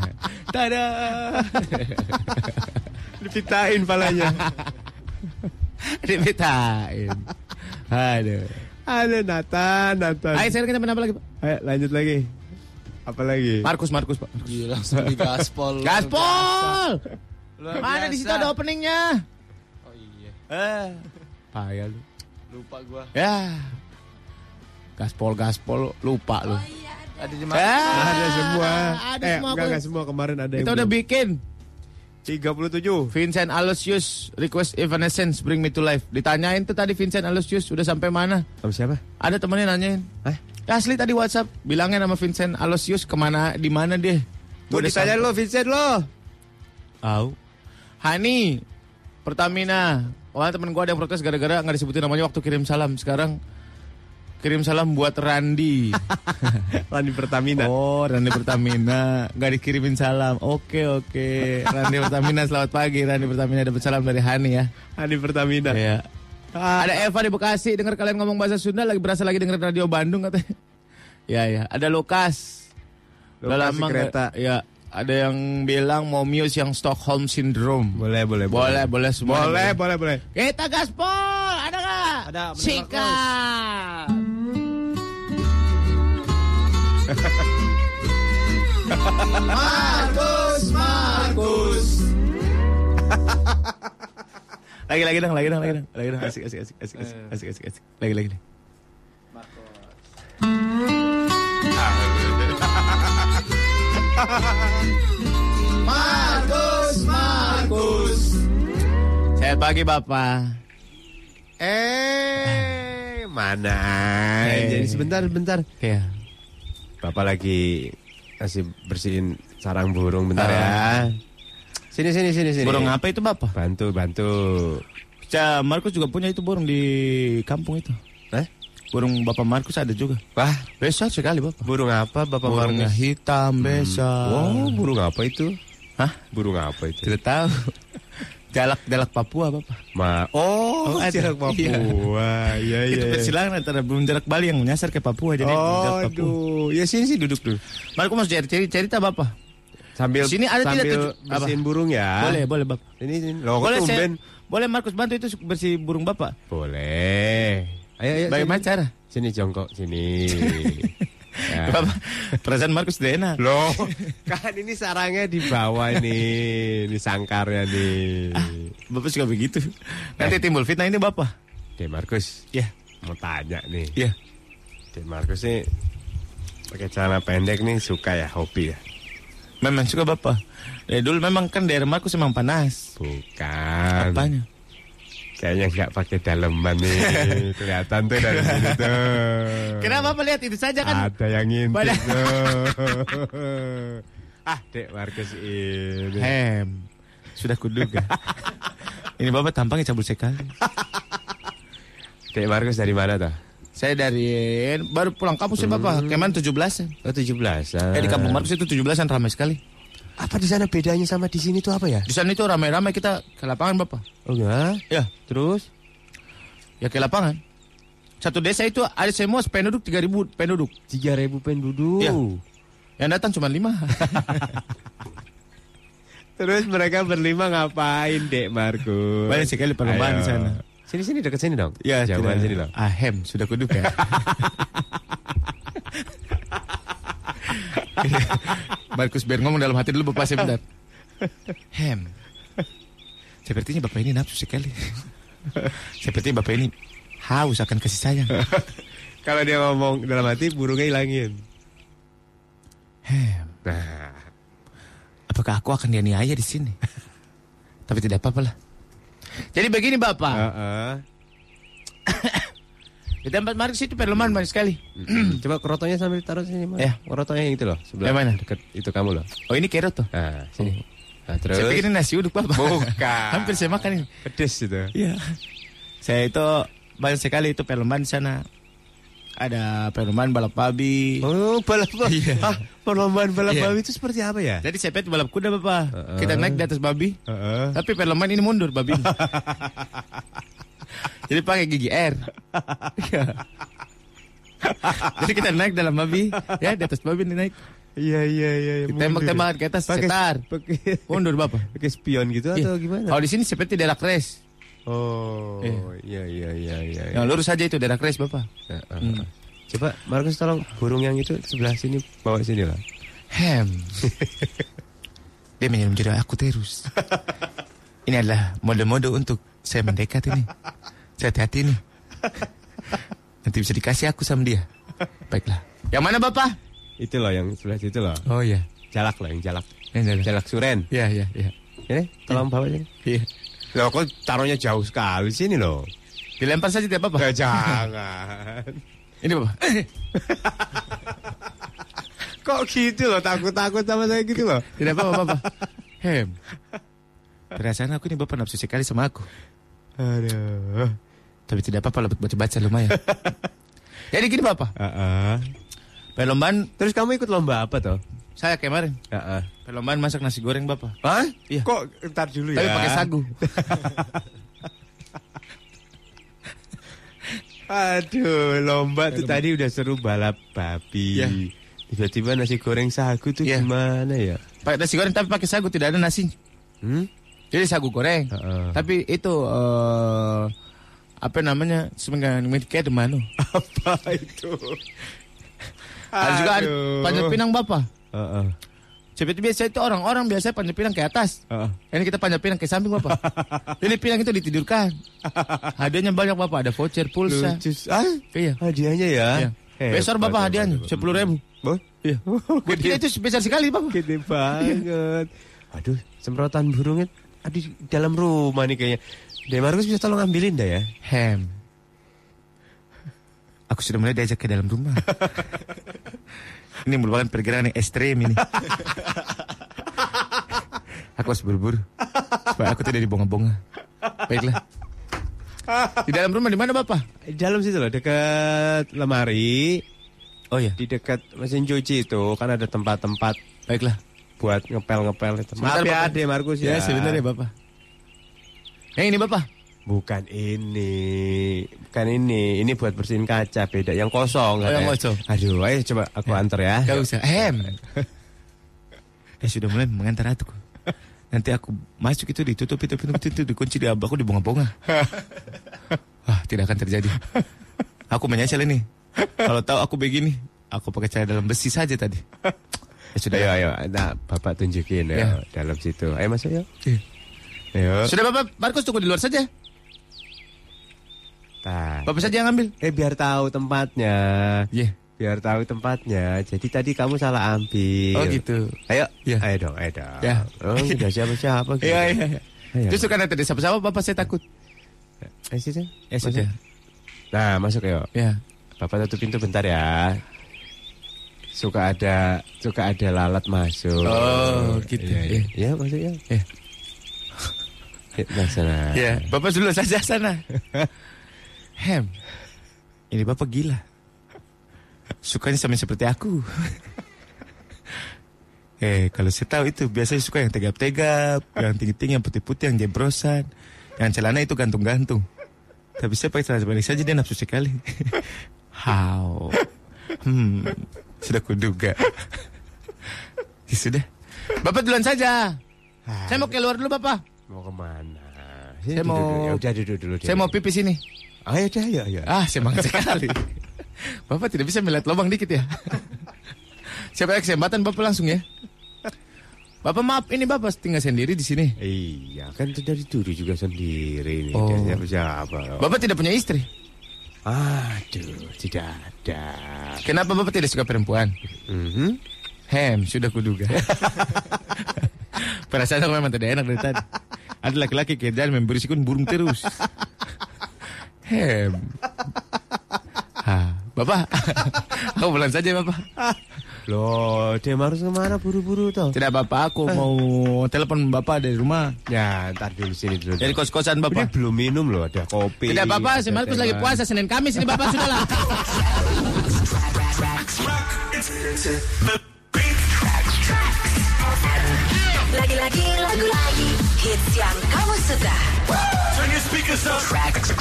*laughs* Tada. *laughs* Dipitain palanya. Dipitain. Aduh. ada Nathan, Nathan. Ayo sekarang kita apa lagi, Pak? Ayo lanjut lagi. Apa lagi? Markus, Markus, Pak. Gila, langsung di gaspol. Gaspol! Luar Mana di situ ada openingnya? Oh iya. Eh, payah lu. Lupa gua. Ya. Gaspol, gaspol, lupa lu. Ada di Eh, mana? ada semua. Ada eh, semua, enggak, enggak semua kemarin ada yang Kita udah belum. bikin. 37. Vincent Aloysius request Evanescence Bring Me to Life. Ditanyain tuh tadi Vincent Aloysius udah sampai mana? Sama siapa? Ada temennya nanyain. Ya, asli tadi WhatsApp bilangnya nama Vincent Aloysius ke mana di mana dia? Udah ditanya lo Vincent lo. Tahu. Hani Pertamina. Wah temen gue ada yang protes gara-gara nggak disebutin namanya waktu kirim salam. Sekarang kirim salam buat Randi. *laughs* Lani Pertamina. oh Randi Pertamina nggak dikirimin salam. Oke oke. Randi Pertamina selamat pagi. Randi Pertamina dapat salam dari Hani ya. Lani Pertamina. Iya. Ada Eva di Bekasi dengar kalian ngomong bahasa Sunda lagi berasa lagi dengerin radio Bandung katanya. *laughs* Ya ya. Ada Lukas. Udah Lokasi lama kereta. Ya. Ada yang bilang mau Muse yang Stockholm Syndrome. Boleh, boleh, Boleh, boleh semua. Boleh, boleh, boleh. Kita gaspol, ada nggak? Ada, Sikat. Markus, Markus. lagi lagi dong, lagi dong, lagi dong, lagi dong. Asik, asik, asik, asik, asik, asik, asik, asik. Lagi, lagi, lagi. *laughs* Markus, Markus. Selamat pagi, Bapak. Eh, mana? Eh. Jadi sebentar, sebentar. Ya. Bapak lagi kasih bersihin sarang burung bentar Ah. ya. Sini, sini, sini, sini. Burung apa itu, Bapak? Bantu, bantu. Ya, Markus juga punya itu burung di kampung itu. Eh? Burung Bapak Markus ada juga. Wah, Besar sekali, Bapak. burung apa Bapak Burungnya Markus? hitam, besar. Oh, burung apa itu? Hah? Burung apa itu? Tidak tahu. Jalak jalak Papua, Bapak. Ma oh, Oh, ada. jarak Papua. Iya, iya. itu iya. persilangan antara burung jalak Bali yang menyasar ke Papua jadi burung Oh, jalak Papua. aduh. Ya sini sih duduk dulu. Markus mau cari cari cerita Bapak. Sambil Sini ada tidak sambil apa? bersihin burung ya. Boleh, boleh, Bapak. Sini sini. Loh, boleh saya, tumben? boleh Markus bantu itu bersih burung Bapak. Boleh. Ayo, ayo. Bagaimana sini. cara? Sini jongkok sini. *laughs* ya. Bapak, perasaan Markus tidak enak. Loh, kan ini sarangnya di bawah nih, ini sangkarnya nih. Bapak suka begitu. Nanti timbul fitnah ini Bapak. Dek Markus, Ya, mau tanya nih. ya. Dek Markus nih pakai celana pendek nih suka ya hobi ya? Memang suka Bapak. Dari dulu memang kan daerah Markus emang panas. Bukan. Apanya? Kayaknya nggak pakai daleman nih. *laughs* Kelihatan tuh dari sini tuh. Kenapa Bapak lihat itu saja kan? Ada yang ngintip Pada- tuh. *laughs* Ah, Dek Markus ini. Hem. Sudah kuduga. *laughs* ini Bapak tampangnya cabul sekali. Dek Markus dari mana tuh? Saya dari baru pulang kampus sih Bapak. Keman 17 Oh, 17. Eh di kampung Markus itu 17-an ramai sekali. Apa di sana bedanya sama di sini tuh apa ya? Di sana itu ramai-ramai kita ke lapangan Bapak. Oh ya? Ya, Terus? ya ke lapangan. Satu desa itu ada semua penduduk 3000 penduduk. 3000 penduduk. Iya. Yang datang cuma 5. *laughs* Terus mereka berlima ngapain, Dek Markus? Banyak sekali perlombaan di sana. Sini sini dekat sini dong. Ya, Jauhan sini dong. Ahem, sudah kuduga. *laughs* Markus biar ngomong dalam hati dulu Bapak sebentar. Hem. Sepertinya Bapak ini nafsu sekali. Sepertinya Bapak ini haus akan kasih sayang. Kalau dia ngomong dalam hati burungnya hilangin. Hem. Nah, Apakah aku akan dianiaya di sini? Tapi tidak apa-apa lah. Jadi begini Bapak. heeh. Di tempat Markus itu perlombaan banyak sekali. Coba kerotonya sambil taruh sini, Mas. Ya. Kerotonya yang itu loh, sebelah. Yang mana? Dekat itu kamu loh. Oh ini kerot tuh. Nah, sini. Nah, terus Saya pikir ini nasi uduk Bapak. Bukan. *laughs* Hampir saya makan ini. pedes itu. Iya. Saya itu banyak sekali itu perlombaan di sana. Ada perlombaan balap babi. Oh, balap babi. Iya. Hah, perlombaan balap Iya. babi itu seperti apa ya? Jadi saya itu balap kuda bapak. Heeh. Kita naik di atas babi. Heeh. Tapi perlombaan ini mundur babi. *laughs* Jadi pakai gigi R. Iya. Jadi kita naik dalam babi, ya di atas babi ini naik. Iya, iya, iya. iya, Tembak-tembakan ke atas, Pakai- setar. Pakai Mundur bapak. pakai spion gitu Iya. atau gimana? Kalau di sini seperti derak race. Oh, Iya. iya, iya, iya, iya. Yang lurus saja itu derak race bapak. Heeh. Hmm. Coba Markus tolong burung yang itu sebelah sini bawa sini lah. Hem. *laughs* Dia menyelam aku terus. *laughs* Ini adalah mode-mode untuk saya mendekat ini. Saya hati-hati nih. Nanti bisa dikasih aku sama dia. Baiklah. Yang mana bapak? Itu loh yang sebelah situ loh. Oh iya. Jalak loh yang jalak. Yang ada. Jalak suren. Iya iya iya. Ini tolong bawa sini. Iya. Loh kok taruhnya jauh sekali sini loh. Dilempar saja tidak apa-apa. Gak jangan. Ini bapak. Kok gitu loh takut-takut sama saya gitu loh. Tidak apa-apa bapak. Hem. Perasaan aku ini bapak nafsu sekali sama aku. Aduh. Tapi tidak apa-apa buat baca-baca lumayan. *laughs* Jadi gini bapak. Heeh. Perlombaan Terus kamu ikut lomba apa toh? saya kemarin. Heeh. Perlombaan masak nasi goreng bapak. Hah? Iya. Kok ntar dulu ya? Tapi pakai sagu. *laughs* Aduh, lomba tuh tadi udah seru balap babi. Iya. Tiba-tiba nasi goreng sagu tuh Iya. gimana ya? Pakai nasi goreng tapi pakai sagu tidak ada nasi. Hmm? Jadi sagu goreng. Heeh. Tapi itu eh apa namanya? Semengang kayak mana? *laughs* Apa itu? Ada juga ada panjat pinang bapak. Heeh. Seperti biasa itu orang-orang biasa panjat pinang ke atas. Heeh. Ini kita panjat pinang ke samping bapak. *laughs* Ini pinang itu ditidurkan. Hadiahnya banyak bapak. Ada voucher pulsa. Lucu. Ah, Iya. hadiahnya ya. Iya. Hebat, Besar bapak hadiahnya sepuluh ribu. Iya. *laughs* Kita itu besar sekali bapak. gede banget. Aduh, semprotan burungnya aduh di dalam rumah nih kayaknya. Demarkus bisa tolong ambilin dah ya. Hem. Aku sudah mulai diajak ke dalam rumah. *laughs* ini merupakan pergerakan yang ekstrem ini. *laughs* aku harus buru-buru supaya aku tidak dibonga-bonga. Baiklah. Di dalam rumah di mana bapak? Di dalam situ loh, dekat lemari, Oh ya, di dekat mesin cuci itu kan ada tempat-tempat baiklah. Buat ngepel-ngepel itu. Maaf Sebentar, ya, Bapak. Demarkus ya. Ya, sebentar ya bapak. Yang ini bapak. Bukan ini, bukan ini. Ini buat bersihin kaca, beda. Yang kosong. Oh, yang kosong. Aduh, ayo coba aku antar ya. Gak usah. Hem. Dia *laughs* sudah mulai mengantar aku. Nanti aku masuk itu ditutup itu pintu pintu dikunci di aku dibonga-bonga. *laughs* Wah, tidak akan terjadi. Aku menyesal ini. Kalau tahu aku begini, aku pakai cara dalam besi saja tadi. *laughs* Ya sudah. Ayo, ayo. Nah, Bapak tunjukin ya, Ya. dalam situ. Ayo masuk yuk. Iya. Ayo. Sudah Bapak, Markus tunggu di luar saja. Nah, Bapak saja yang ambil. eh biar tahu tempatnya. Iya. Biar tahu tempatnya. Jadi tadi kamu salah ambil. Oh gitu. Ayo, Iya. ayo dong, ayo dong. Ya. Oh, tidak siapa-siapa. gitu. *laughs* Iya, iya, iya. Ayo. Justru karena tadi siapa-siapa Bapak saya takut. Eh, sini. Ya sudah. Nah, masuk yuk. Ya. Bapak tutup pintu bentar ya. Suka ada suka ada lalat masuk. Oh, gitu. Iya, iya. Ya, maksudnya. Ya, *laughs* nah, sana. Ya, Bapak dulu saja sana. *laughs* Hem, ini Bapak gila. Sukanya sama seperti aku. *laughs* eh, kalau saya tahu itu biasanya suka yang tegap-tegap, yang tinggi-tinggi, yang putih-putih, yang jebrosan. Yang celana itu gantung-gantung. Tapi saya pakai celana sebalik saja dia nafsu sekali. How? Hmm, sudah kuduga. Ya, sudah. Bapak duluan saja. Saya mau keluar dulu, Bapak. Mau ke mana? Saya Duduk mau- dulu. Ya udah duduk dulu. Saya mau pipis ini. Ayo dah, ya, ya. Ah, semangat sekali. Bapak tidak bisa melihat lubang dikit ya. Siapa kesempatan Bapak langsung ya. Bapak maaf, ini Bapak tinggal sendiri di sini. Iya, kan dari dulu juga sendiri nih. Oh. Siapa siapa? Bapak tidak punya istri. Aduh, tidak ada. Kenapa Bapak tidak suka perempuan? Mhm. Hem, sudah kuduga. Perasaan aku memang tidak enak dari tadi. Ada laki-laki kerjaan memberi sikun burung terus. Hem. Ha, Bapak, aku pulang saja Bapak. Loh, dia harus ke mana buru-buru toh? Tidak apa-apa, aku mau telepon Bapak dari rumah. Ya, ntar dulu sini dulu. Dari kos-kosan Bapak. belum minum loh, ada kopi. Tidak apa-apa, si Markus lagi puasa Senin Kamis ini Bapak sudah lah. Lagi-lagi lagu lagi hits yang kamu suka. Turn your speakers up. Tracks.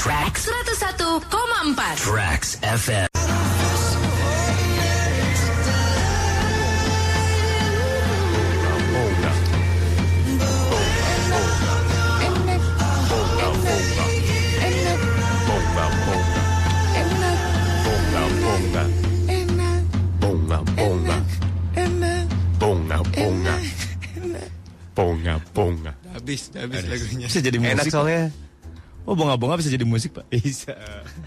Tracks. 101,4 Tracks FM. Bonga, bonga. Habis, habis lagunya. Bisa jadi musik. Enak soalnya. Oh, bonga-bonga bisa jadi musik, Pak. Bisa.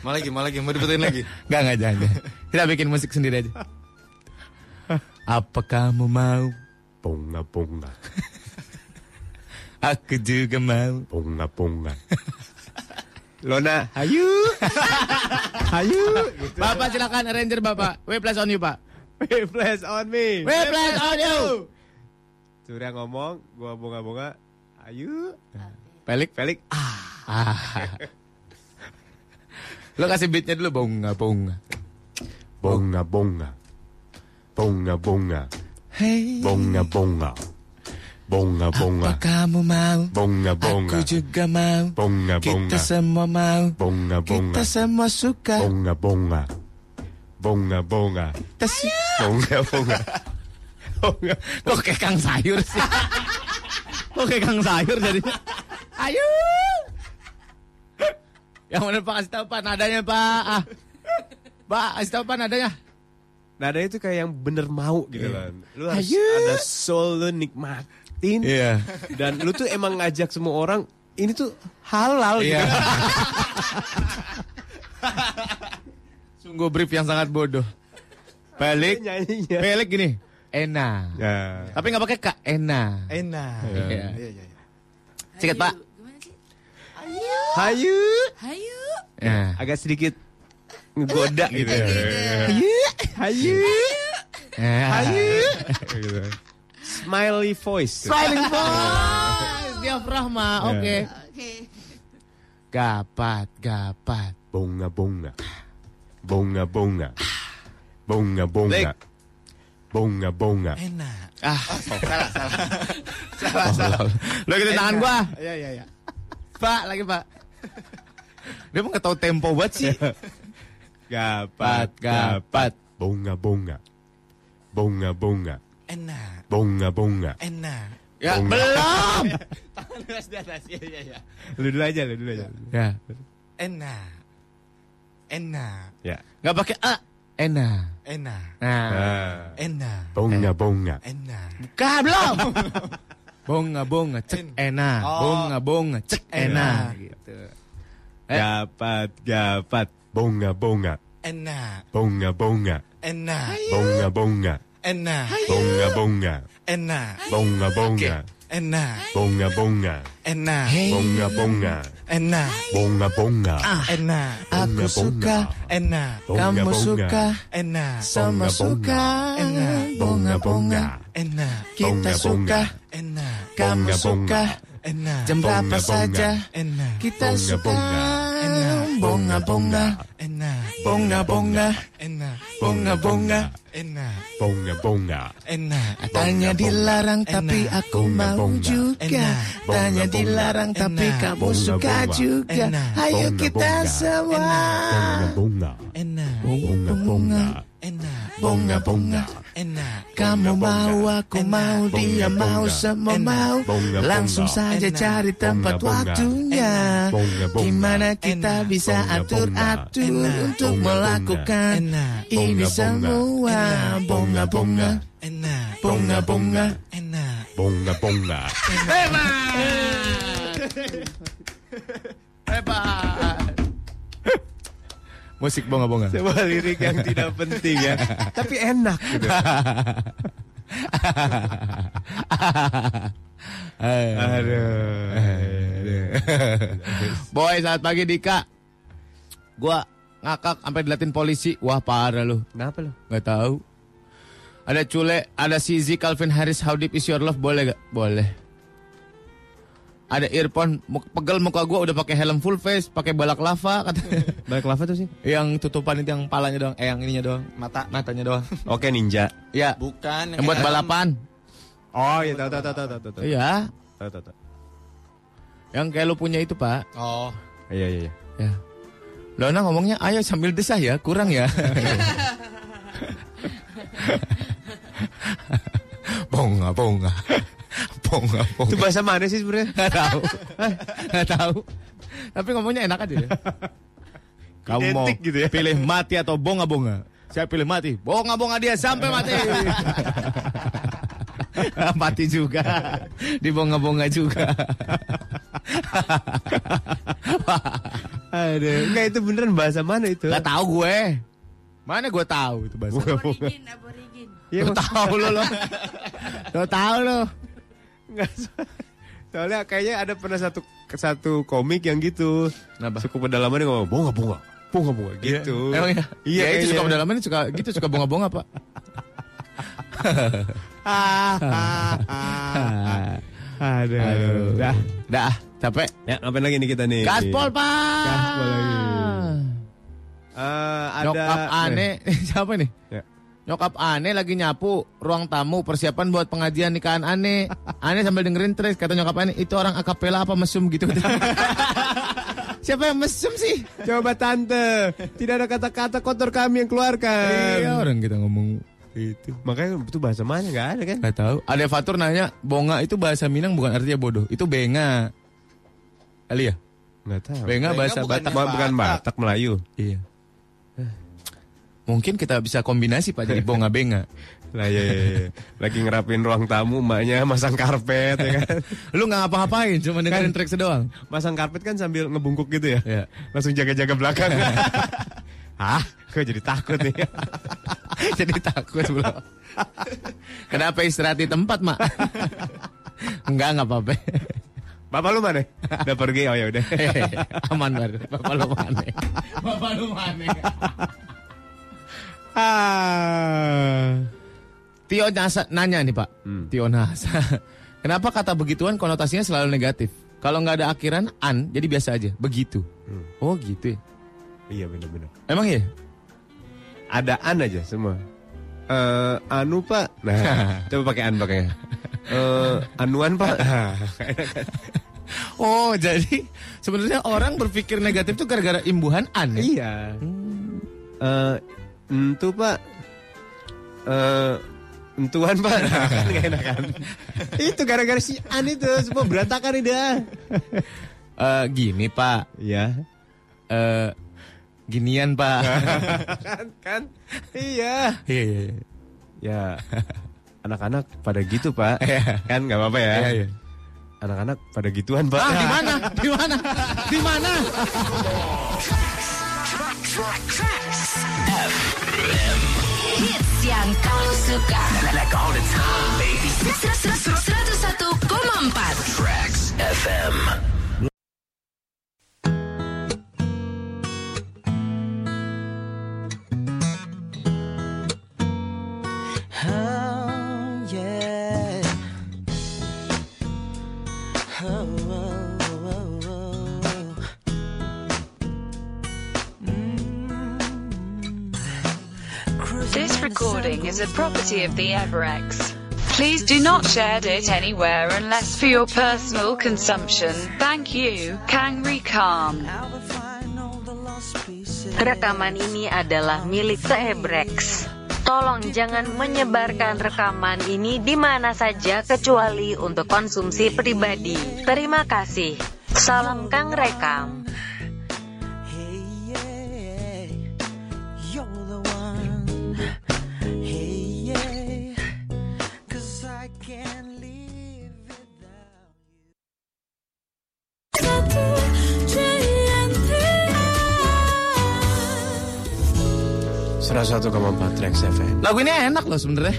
Mau lagi, mau lagi, mau diputerin lagi. *laughs* Enggak, enggak, jangan. jangan. Kita bikin musik sendiri aja. Apa kamu mau? Bonga, bonga. Aku juga mau. Bonga, bonga. Lona, hayu. *laughs* hayu. Bapak silakan arranger Bapak. We plus on you, Pak. Flash on me. We plus on you. Surya ngomong, gua bonga-bonga. Ayo. Pelik. Felix. Ah. Lo kasih beatnya dulu bonga bonga. Bonga, bonga. Bonga, bonga. Hey. Bonga, bonga. Bonga, bonga. Apa kamu mau? Bonga, bonga. Aku juga mau. Bonga, bonga. Kita semua mau. Bonga, bonga. Kita semua suka. Bonga, bonga. Bonga, bonga. Kita Bonga, bonga. *laughs* Kok kayak kang sayur sih? *laughs* Kok kayak kang sayur jadinya? Ayo. Yang mana Pak kasih tahu Pak nadanya Pak. Ah. Pak kasih tahu Pak nadanya. Nada itu kayak yang bener mau gitu Iya. kan. Lu harus Ayo. ada soul lu nikmatin. Iya. Dan lu tuh emang ngajak semua orang ini tuh halal Iya. gitu. *laughs* Sungguh brief yang sangat bodoh. Balik, Nyanyinya. balik gini. Enak. Ya. Tapi nggak pakai kak. Enak. Enak. Iya. Iya, iya, iya. Sikat Pak. Hayu. Hayu. Ya. Agak sedikit ngegoda *laughs* gitu. Hayu. Hayu. Hayu. Gitu. Smiley voice. Smiling *laughs* voice. Diafragma. Oke. Oke. Gapat, gapat. Bonga bonga. Bonga bonga. Bonga bonga. Bonga bonga. Enak. Ah, Salah, salah. *laughs* salah, salah. Lo gitu tangan gua. Iya, iya, iya. Pak, lagi Pak. Dia mau nggak tahu tempo banget sih. Gapat gapat. Bonga bonga. Bonga bonga. Enak. Bonga bonga. Enak. Ya, Bonga. belum. *laughs* Tangan di atas, di atas. Iya, iya, iya. Lu dulu aja, lu dulu aja. Ya, Enak. Enak. Ya. nggak pakai a. Enak. Enak. Nah, Nah. Enak. Bonga bonga. Enak. buka belum. Bonga bonga cek enak. Oh. Bonga bonga cek enak. Gitu. Eh. Gapat gapat. Bonga bonga. Enak. Bonga bonga. Enak. Bonga bonga. Enak. Bonga bonga. Enak. Bonga bonga. enak, Bonga-bonga. enak, Bonga-bonga. enak, Bonga-bonga. enak, Aku suka, enak, kamu suka, enak, sama suka. Enak. Bonga-bonga, enak, kita suka, enak, kamu suka. enak, Jam berapa saja? Enak, kita suka. Enak. Bonga-bonga, enak, bonga-bonga, enak, bonga-bonga. enak, Bonga-bonga. enak, Tanya dilarang tapi aku mau juga. Tanya dilarang tapi kamu suka juga. Ayo kita semua. Bonga-bonga. enak, Bonga-bonga. Enak, Bonga-bonga. enak, Kamu mau, aku mau, dia mau, semua mau. Langsung saja cari tempat waktunya. Gimana kita bisa atur-atur Enak. untuk melakukan ini semua. Enak. Bonga-bonga, enak, bonga-bonga. enak, Bonga-bonga. Hebat. Musik bonga-bonga. Sebuah lirik yang tidak penting ya. *laughs* Tapi enak gitu. Aduh. Boy, selamat pagi Dika. Gua ngakak sampai dilatin polisi. Wah, parah lu. Kenapa lo? Gak tahu. Ada Cule, ada Sizi, Calvin Harris, How Deep Is Your Love, boleh gak? Boleh. Ada earphone, pegel muka gua udah pakai helm full face, pakai balak lava katanya. *laughs* Balik lava tuh sih. yang tutupan itu yang palanya doang, eh yang ininya doang, mata, matanya doang. *laughs* Oke ninja. Ya, bukan, yang buat balapan. Oh iya tahu tahu tahu tahu tahu. Iya, tahu tahu. yang kayak lu punya itu, Pak. Oh, Iya iya iya. Ya. Lona ngomongnya ayo sambil desah ya, kurang ya. *laughs* bonga bonga. Bonga bonga. Itu bahasa mana sih sebenarnya? *laughs* Gak tahu. Gak tahu. Tapi ngomongnya enak aja ya. Kamu mau Identik gitu ya. pilih mati atau bonga-bonga? Saya pilih mati. Bonga-bonga dia sampai mati. *laughs* mati juga. Di bonga-bonga juga. Aduh, enggak itu beneran bahasa mana itu? Gak tahu gue. Mana gue tahu itu bahasa. Aborigin, aborigin. Iya, tahu lo lo. Lo tahu lo. Enggak. Soalnya kayaknya ada pernah satu satu komik yang gitu. Kenapa? Suku pedalaman ngomong bonga bonga. Bonga bonga gitu. Emang ya? Iya, ya, itu suka kayaknya. pedalaman suka gitu suka bonga-bonga, Pak. Aduh. Aduh. Dah. Dah, capek. Ya, ngapain lagi nih kita nih? Gaspol, Pak. Gaspol lagi. Eh, ada Nyokap aneh. *laughs* Siapa nih? Ya. Nyokap aneh lagi nyapu ruang tamu persiapan buat pengajian nikahan aneh. *laughs* Aneh sambil dengerin track kata nyokap aneh itu orang akapela apa mesum gitu. *laughs* Siapa yang mesum sih? Coba tante, tidak ada kata-kata kotor kami yang keluarkan. Iya orang kita ngomong itu. Makanya itu bahasa mana nggak ada kan? Gak tahu. Ada Fatur nanya, bonga itu bahasa Minang bukan artinya bodoh. Itu benga. Kali ya? Nggak tahu. Benga Benga bahasa bukan Batak. Ma- bukan Batak Melayu. Iya. Mungkin kita bisa kombinasi Pak jadi bonga benga. *laughs* Lah ya, ya, ya. lagi ngerapin ruang tamu, emaknya masang karpet ya kan. *laughs* Lu nggak ngapa-ngapain, cuma dengerin Kan. track doang. Masang karpet kan sambil ngebungkuk gitu ya. Iya. Langsung jaga-jaga belakang. *laughs* Hah? Kok jadi takut nih? jadi takut bro. Kenapa istirahat di tempat, Mak? Enggak, enggak apa-apa. Bapak lu mana? Udah pergi, oh ya udah. Aman baru. Bapak lu mana? Bapak lu mana? Ah. Tio Nasa, nanya nih Pak. Hmm. Tio Nasa. *laughs* Kenapa kata begituan konotasinya selalu negatif? Kalau nggak ada akhiran an, jadi biasa aja. Begitu. Hmm. Oh gitu ya. Iya benar-benar. Emang ya? Ada an aja semua. Eh anu pak, nah *laughs* coba pakai an pakai. Eh anuan pak. *laughs* Oh jadi sebenarnya orang berpikir negatif tuh gara-gara imbuhan an ya? iya. Eh entu pak. Eh entuan pak. *laughs* Nah, kan nggak enak kan. itu gara-gara si an itu semua berantakan ini dah. Eh, gini Pak. Iya. Eh, ginian Pak. kan kan. Iya. Iya iya. iya. Ya. Anak-anak pada gitu pak. Iya. kan nggak apa-apa ya. Iya, iya. Anak-anak pada gituan pak. Ah, di mana? Di mana? Di mana? Hits yang kau suka. Like all the time, baby. 101,4 Tracks FM. Recording is a property of the Everex. Please do not share it anywhere unless for your personal consumption. Thank you, Kangri Khan. Rekaman ini adalah milik The Ebrex. Tolong jangan menyebarkan rekaman ini di mana saja kecuali untuk konsumsi pribadi. Terima kasih. Salam Kang Rekam. Salah 1,4 Trax FM. Lagu ini enak loh sebenarnya.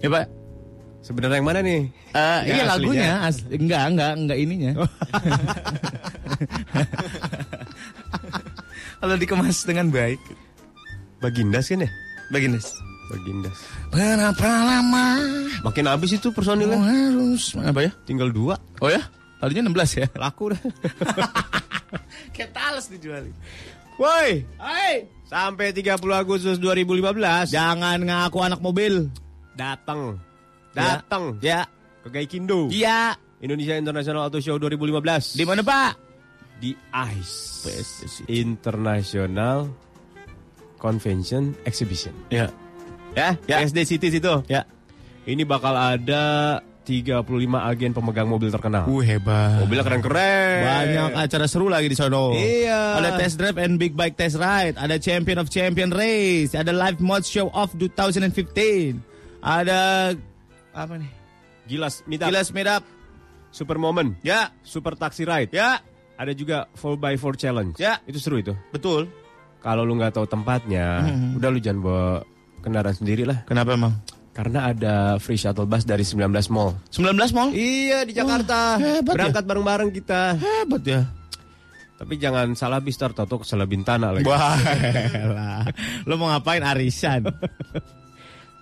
Ya pak. Sebenarnya yang mana nih? Eh, Yang iya aslinya? lagunya, as- enggak enggak enggak ininya. *laughs* Kalau dikemas dengan baik. Bagindas kan ya? Bagindas. Bagindas. Berapa lama Makin habis itu personilnya. harus apa ya? Tinggal dua. Oh ya? Tadinya 16 ya? Laku dah. *laughs* Kayak tales dijualin. Woi, Hai, sampai 30 Agustus 2015 jangan ngaku anak mobil. datang. Datang Ya. ke Gaikindo. Iya. Indonesia International Auto Show 2015 Di mana, Pak? di ICE International Convention Exhibition. Ya. Ya, Ya. SD City situ. Ya. Ini bakal ada 35 agen pemegang mobil terkenal. Uh, hebat. Mobilnya keren-keren. Banyak acara seru lagi di sono. Iya. Ada test drive and big bike test ride, ada champion of champion race, ada live mod show of 2015. Ada apa nih? Gilas Meetup, Gilas meet up. Super Moment, Ya, Super Taxi Ride. ya, Ada juga 4x4 Challenge. Ya. Itu seru itu. betul. Kalau lu nggak tahu tempatnya, Mhm. udah lu jangan bawa kendaraan sendiri lah. Kenapa emang? Karena ada free shuttle bus dari 19 mall. 19 mall? Iya di Jakarta. hebat ya. Berangkat bareng-bareng kita. Hebat ya. Tapi jangan salah bistar toto ke salah bintana lagi. Wah. Lo mau ngapain arisan? *laughs*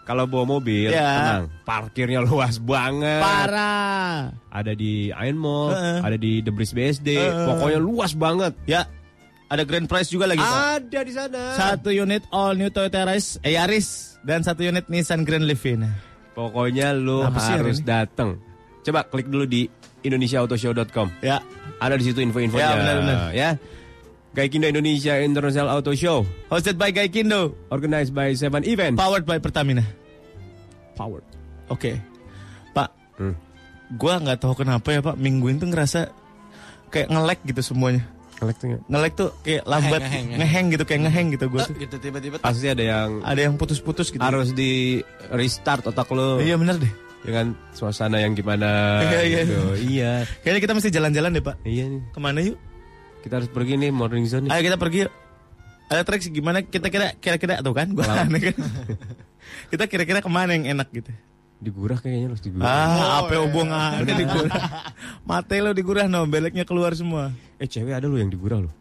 Kalau bawa mobil, Ya. tenang. Parkirnya luas banget. Parah. Ada di Iron Mall, Heeh. ada di The Breeze BSD. Heeh. Pokoknya luas banget. Ya, ada grand prize juga lagi, Pak. Ada di sana. Satu unit all new Toyota Yaris, eh, Yaris dan satu unit Nissan Grand Livina. Pokoknya lu Apa sih harus ini? datang. Coba klik dulu di indonesiaautoshow.com. Ya, Ada di situ info-infonya. Ya, benar-benar. Ya. Gaikindo Indonesia International Auto Show, hosted by Gaikindo, organized by Seven Event. powered by Pertamina. Powered. Oke, Pak, Hmm. gua nggak tahu kenapa ya Pak, minggu ini tuh ngerasa kayak ngelek gitu semuanya. Ngelek tuh? Ngelek tuh kayak lambat, Ngeheng, ngeheng. ngeheng gitu, kayak ngeheng gitu gua tuh. gitu tiba-tiba Pasti ada yang Ada yang putus-putus gitu. harus di restart otak lo Iya bener deh. dengan suasana yang gimana Iya, iya. gitu. Iya. Kayaknya kita mesti jalan-jalan deh Pak. Iya nih. Ke mana yuk? Kita harus pergi nih morning zone nih. Ayo kita pergi yuk. Ada trik gimana kita kira kira-kira tuh kan gua aneh kan. kita kira-kira ke mana yang enak gitu. Digurah kayaknya harus digurah. Ah, apa hubungannya *laughs* digurah? Mate lo digurah no, beleknya keluar semua. Eh cewek ada lo yang digurah lo.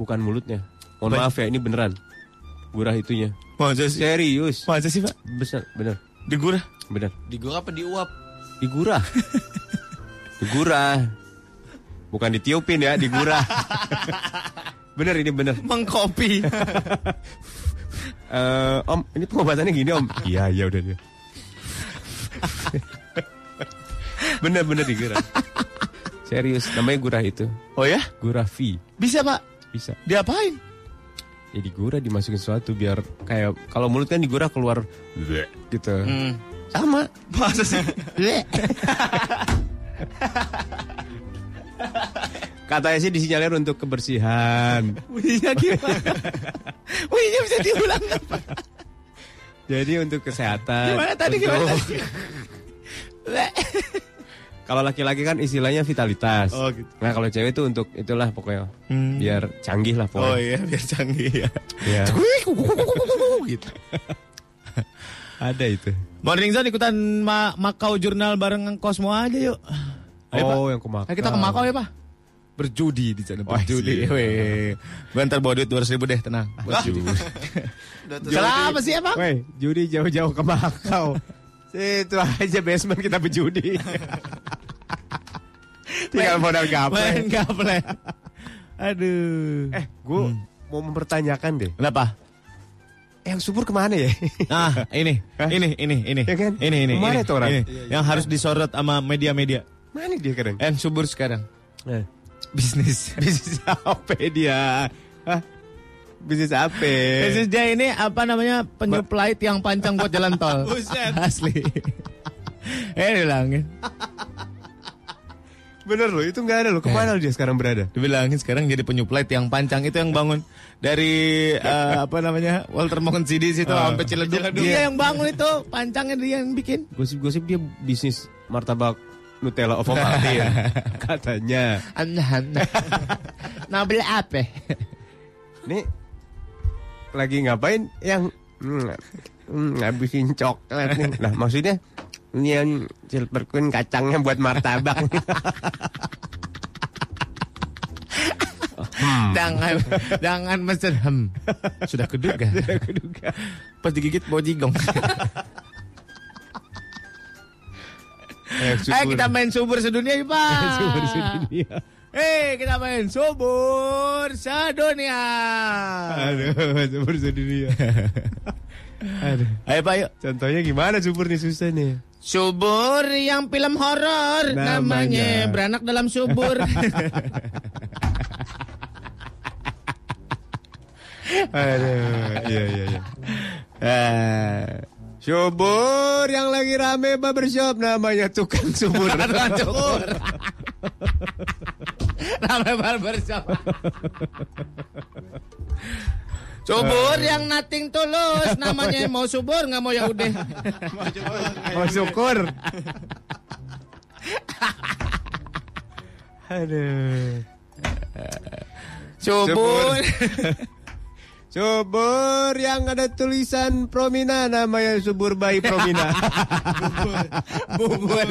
Bukan mulutnya. Mohon Apa? maaf ya ini beneran. Gurah itunya. Masa sih? Serius. Masa sih, Pak? Besar, bener. Digurah? Bener. digoreng apa diuap Digurah. *laughs* digurah. Bukan ditiupin ya, digurah. *laughs* bener ini bener. Mengkopi. Eh, om, ini pengobatannya gini om. Iya, iya udah dia. *laughs* bener bener digurah. Serius, namanya gurah itu. Oh ya? Gurah V. Bisa, Pak. Bisa. Diapain? Ya digurah dimasukin sesuatu biar kayak kalau mulut kan digurah keluar bleh, gitu. Hmm. Sama. Masa sih? *laughs* Katanya sih disinyalir untuk kebersihan. Bunyinya gimana? *laughs* Bunyinya bisa diulang apa? Jadi untuk kesehatan. Gimana tadi untuk- gimana? *laughs* Kalau laki-laki kan istilahnya vitalitas. Oh, gitu. Nah kalau cewek itu untuk itulah pokoknya Hmm. biar canggih lah Oh pokoknya. iya, biar canggih ya. Iya. *laughs* gitu. Ada itu. Morning Zone ikutan Ma Makau Jurnal bareng Cosmo aja yuk. Ayo, Pak. oh yang ke Makau. Ayo kita ke Makau ya, Pak. Berjudi di sana, Wah, berjudi. Weh. Gue ntar bawa duit 200 ribu deh, tenang. Buat judi. Salah apa sih, Bang? Weh, judi jauh-jauh ke Makau. Itu aja basement kita berjudi. *laughs* Tinggal modal gaple. Main gaple. Aduh. Eh, gue mau mempertanyakan deh. Kenapa? yang subur ke mana ya? Nah, *laughs* ini, ini, ini, ini, Ya kan? ini, ini, Ke mana ini, orang? ini. yang harus disorot sama media-media. Mana dia sekarang? Yang subur sekarang. Eh. Bisnis. *laughs* Bisnis apa dia? Hah? Bisnis apa? Bisnis dia ini apa namanya penyuplai tiang panjang buat jalan tol. *laughs* Buset. Asli. *laughs* eh dibilangin. Bener loh, itu nggak ada loh. Ke mana dia sekarang berada? Dibilangin sekarang jadi penyuplai tiang panjang itu yang bangun dari eh, apa namanya Walter Mongen CD situ Ah. sampai Ciledug. Dia yang bangun itu, pancangnya dia yang bikin. Gosip-gosip dia bisnis martabak Nutella of Ovaltine *laughs* katanya. Anda, anda. Nabel apa? Nih lagi ngapain yang hmm, hmm, ngabisin coklat nih. Nah maksudnya ini yang silver queen kacangnya buat martabak. *laughs* Jangan, jangan mesen hem. Sudah keduga. Sudah keduga. Pas digigit bau jigong. *laughs* Eh, Eh kita main subur sedunia yuk Pak. *laughs* Subur sedunia. Eh kita main subur sedunia. Aduh, subur sedunia. *laughs* Aduh. Ayo Pak yuk. Contohnya gimana subur nih susah nih. Subur yang film horor Namanya. namanya beranak dalam subur. *laughs* Aduh, iya iya iya. Eh, subur yang lagi rame barbershop namanya tukang subur. Tukang subur. *laughs* Ramai barbershop. Subur yang nating tulus namanya mau subur nggak mau ya udah. *laughs* Oh syukur. Aduh. Subur. Subur *laughs* yang ada tulisan Promina namanya subur bayi Promina. *laughs* Bubur.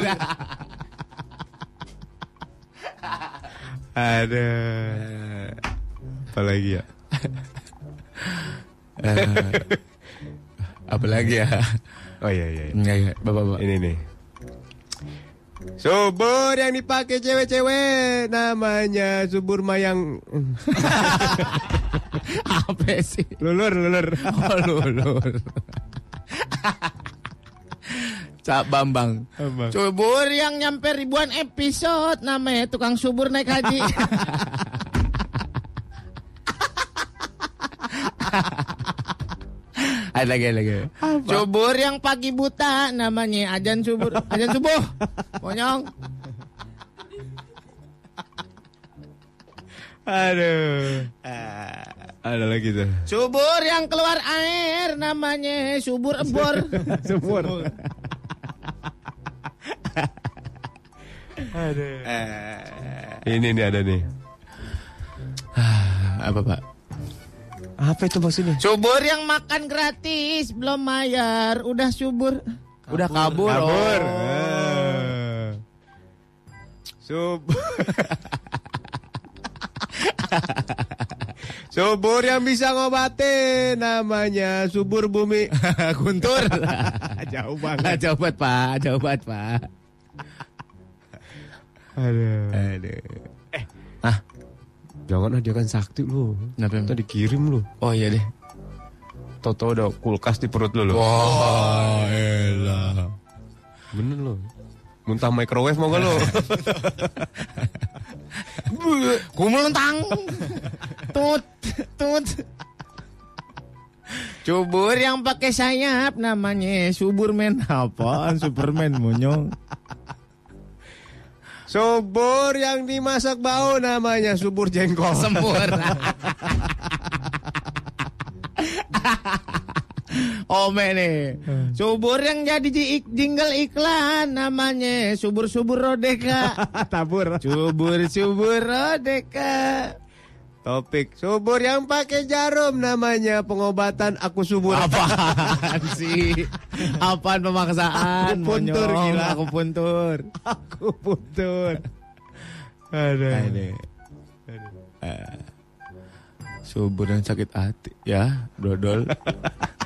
Aduh. Apalagi ya? *laughs* Apalagi ya? Oh iya iya. iya. Iya, iya. Bapak-bapak. Ini nih. Subur yang dipakai cewek-cewek namanya subur mayang *laughs* Apa sih? lulur lulur. *laughs* Oh, lulur. Cak Bambang. Bambang. Subur yang nyampe ribuan episode namanya tukang subur naik haji. *laughs* ada lagi, ada lagi. Subur yang pagi buta namanya ajan subur, ajan subuh. Monyong. Aduh. Ada lagi tuh. Subur yang keluar air namanya subur ebor. *laughs* Subur. Aduh. Ini nih ada nih. Apa, Pak? Apa itu maksudnya? Subur yang makan gratis, belum bayar, udah subur. Udah kabur. Kabur. oh. Ah. Subur. *laughs* *laughs* subur yang bisa ngobatin namanya subur bumi. *laughs* Guntur. *laughs* Jauh banget. Jauh banget, Pak. Jauh banget, Pak. Aduh. Aduh. Eh. Ah, Jangan dia kan sakti lu. kenapa? Kita dikirim lu. Oh iya deh. Toto ada kulkas di perut lu lu. Wah, elah. Bener lu. Muntah microwave mau gak lu? Kumelentang. Tut, tut. Subur yang pakai sayap namanya Suburman. Apaan Superman monyong? subur yang dimasak bau namanya subur jengkol. Sempur. *laughs* Ome nih. Subur yang jadi ji- jingle iklan namanya subur-subur rodeka. *laughs* Tabur. Subur-subur rodeka. Topik subur yang pakai jarum namanya pengobatan aku subur. Apaan *laughs* sih? Apaan pemaksaan? Aku puntur, monyong? gila. Aku puntur. Aku puntur. Aduh. Ini. Eh, subur yang sakit hati ya, dodol. *laughs*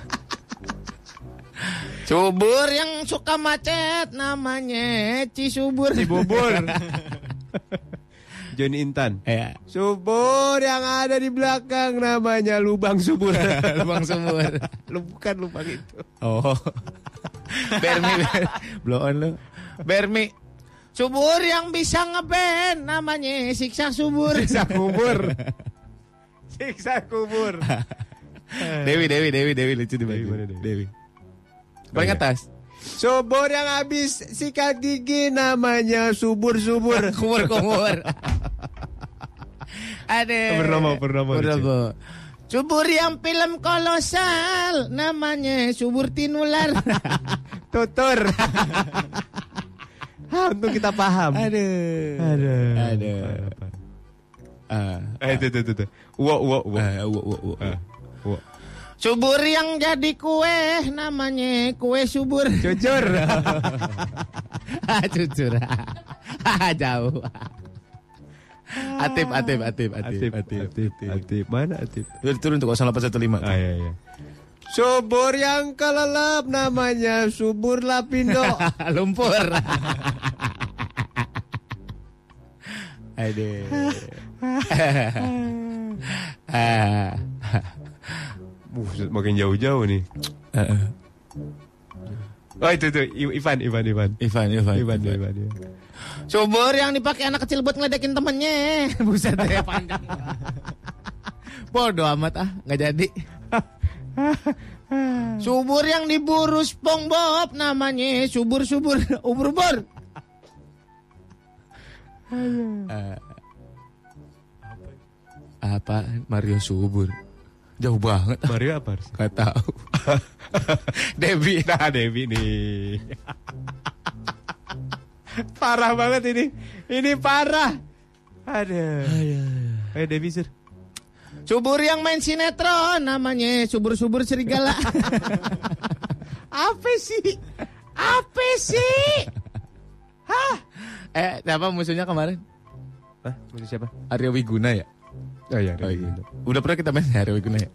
subur yang suka macet namanya Cisubur. Cibubur. *laughs* Johnny Intan. Ya. Subur yang ada di belakang namanya lubang subur. *laughs* Lubang sumur. lu bukan lubang itu. Oh. *laughs* Bermi, Ber- blow on lu. Bermi. Subur yang bisa ngeband namanya siksa subur. Siksa kubur. Siksa kubur. Dewi, Dewi, Dewi, Dewi lucu di Dewi Dewi? Dewi. Paling iya. atas. Subur yang habis sikat gigi namanya subur-subur. *laughs* Kumur, kumur. Ada. Purnomo, Purnomo, Purnomo. Subur yang film kolosal namanya subur tinular. *laughs* Tutur. *laughs* Ah, Untung kita paham. Aduh. Aduh. Aduh. Ah. Eh, itu, itu, itu, itu. Wo, wo, wo. Ah, wo, wo, wo. Ah, wo. Subur yang jadi kue namanya kue subur. Jujur. *laughs* Ah, Jujur. *laughs* Ah, Jauh. Atip, atip, atip, atip, Atip, atip, atip. Mana atip? Turun tuh 0815. Ah, iya, iya. Subur yang kelelep namanya subur lapindo. *laughs* Lumpur. Aduh. Buset, makin jauh-jauh nih. Oh itu tuh I- Ivan Ivan Ivan. Ivan, Ivan, Ivan Ivan. ya. Subur yang dipakai anak kecil buat ngeledekin temennya. *laughs* Buset ya panjang. Bodoh amat ah, nggak jadi. Subur yang diburu SpongeBob namanya subur-subur ubur-ubur. Eh, apa Mario subur? Jauh banget. Mario apa harus? Gak tahu. *laughs* Debbie. Nah Devi nih. *laughs* parah banget ini. Ini parah. Ada. Eh Devi sir. Subur yang main sinetron namanya subur-subur serigala. *laughs* Apa sih? Apa sih? Hah? Eh, siapa musuhnya kemarin? Hah? Maksud siapa? Arya Wiguna ya? Oh iya. Oh, iya. Udah pernah kita main Arya Wiguna ya?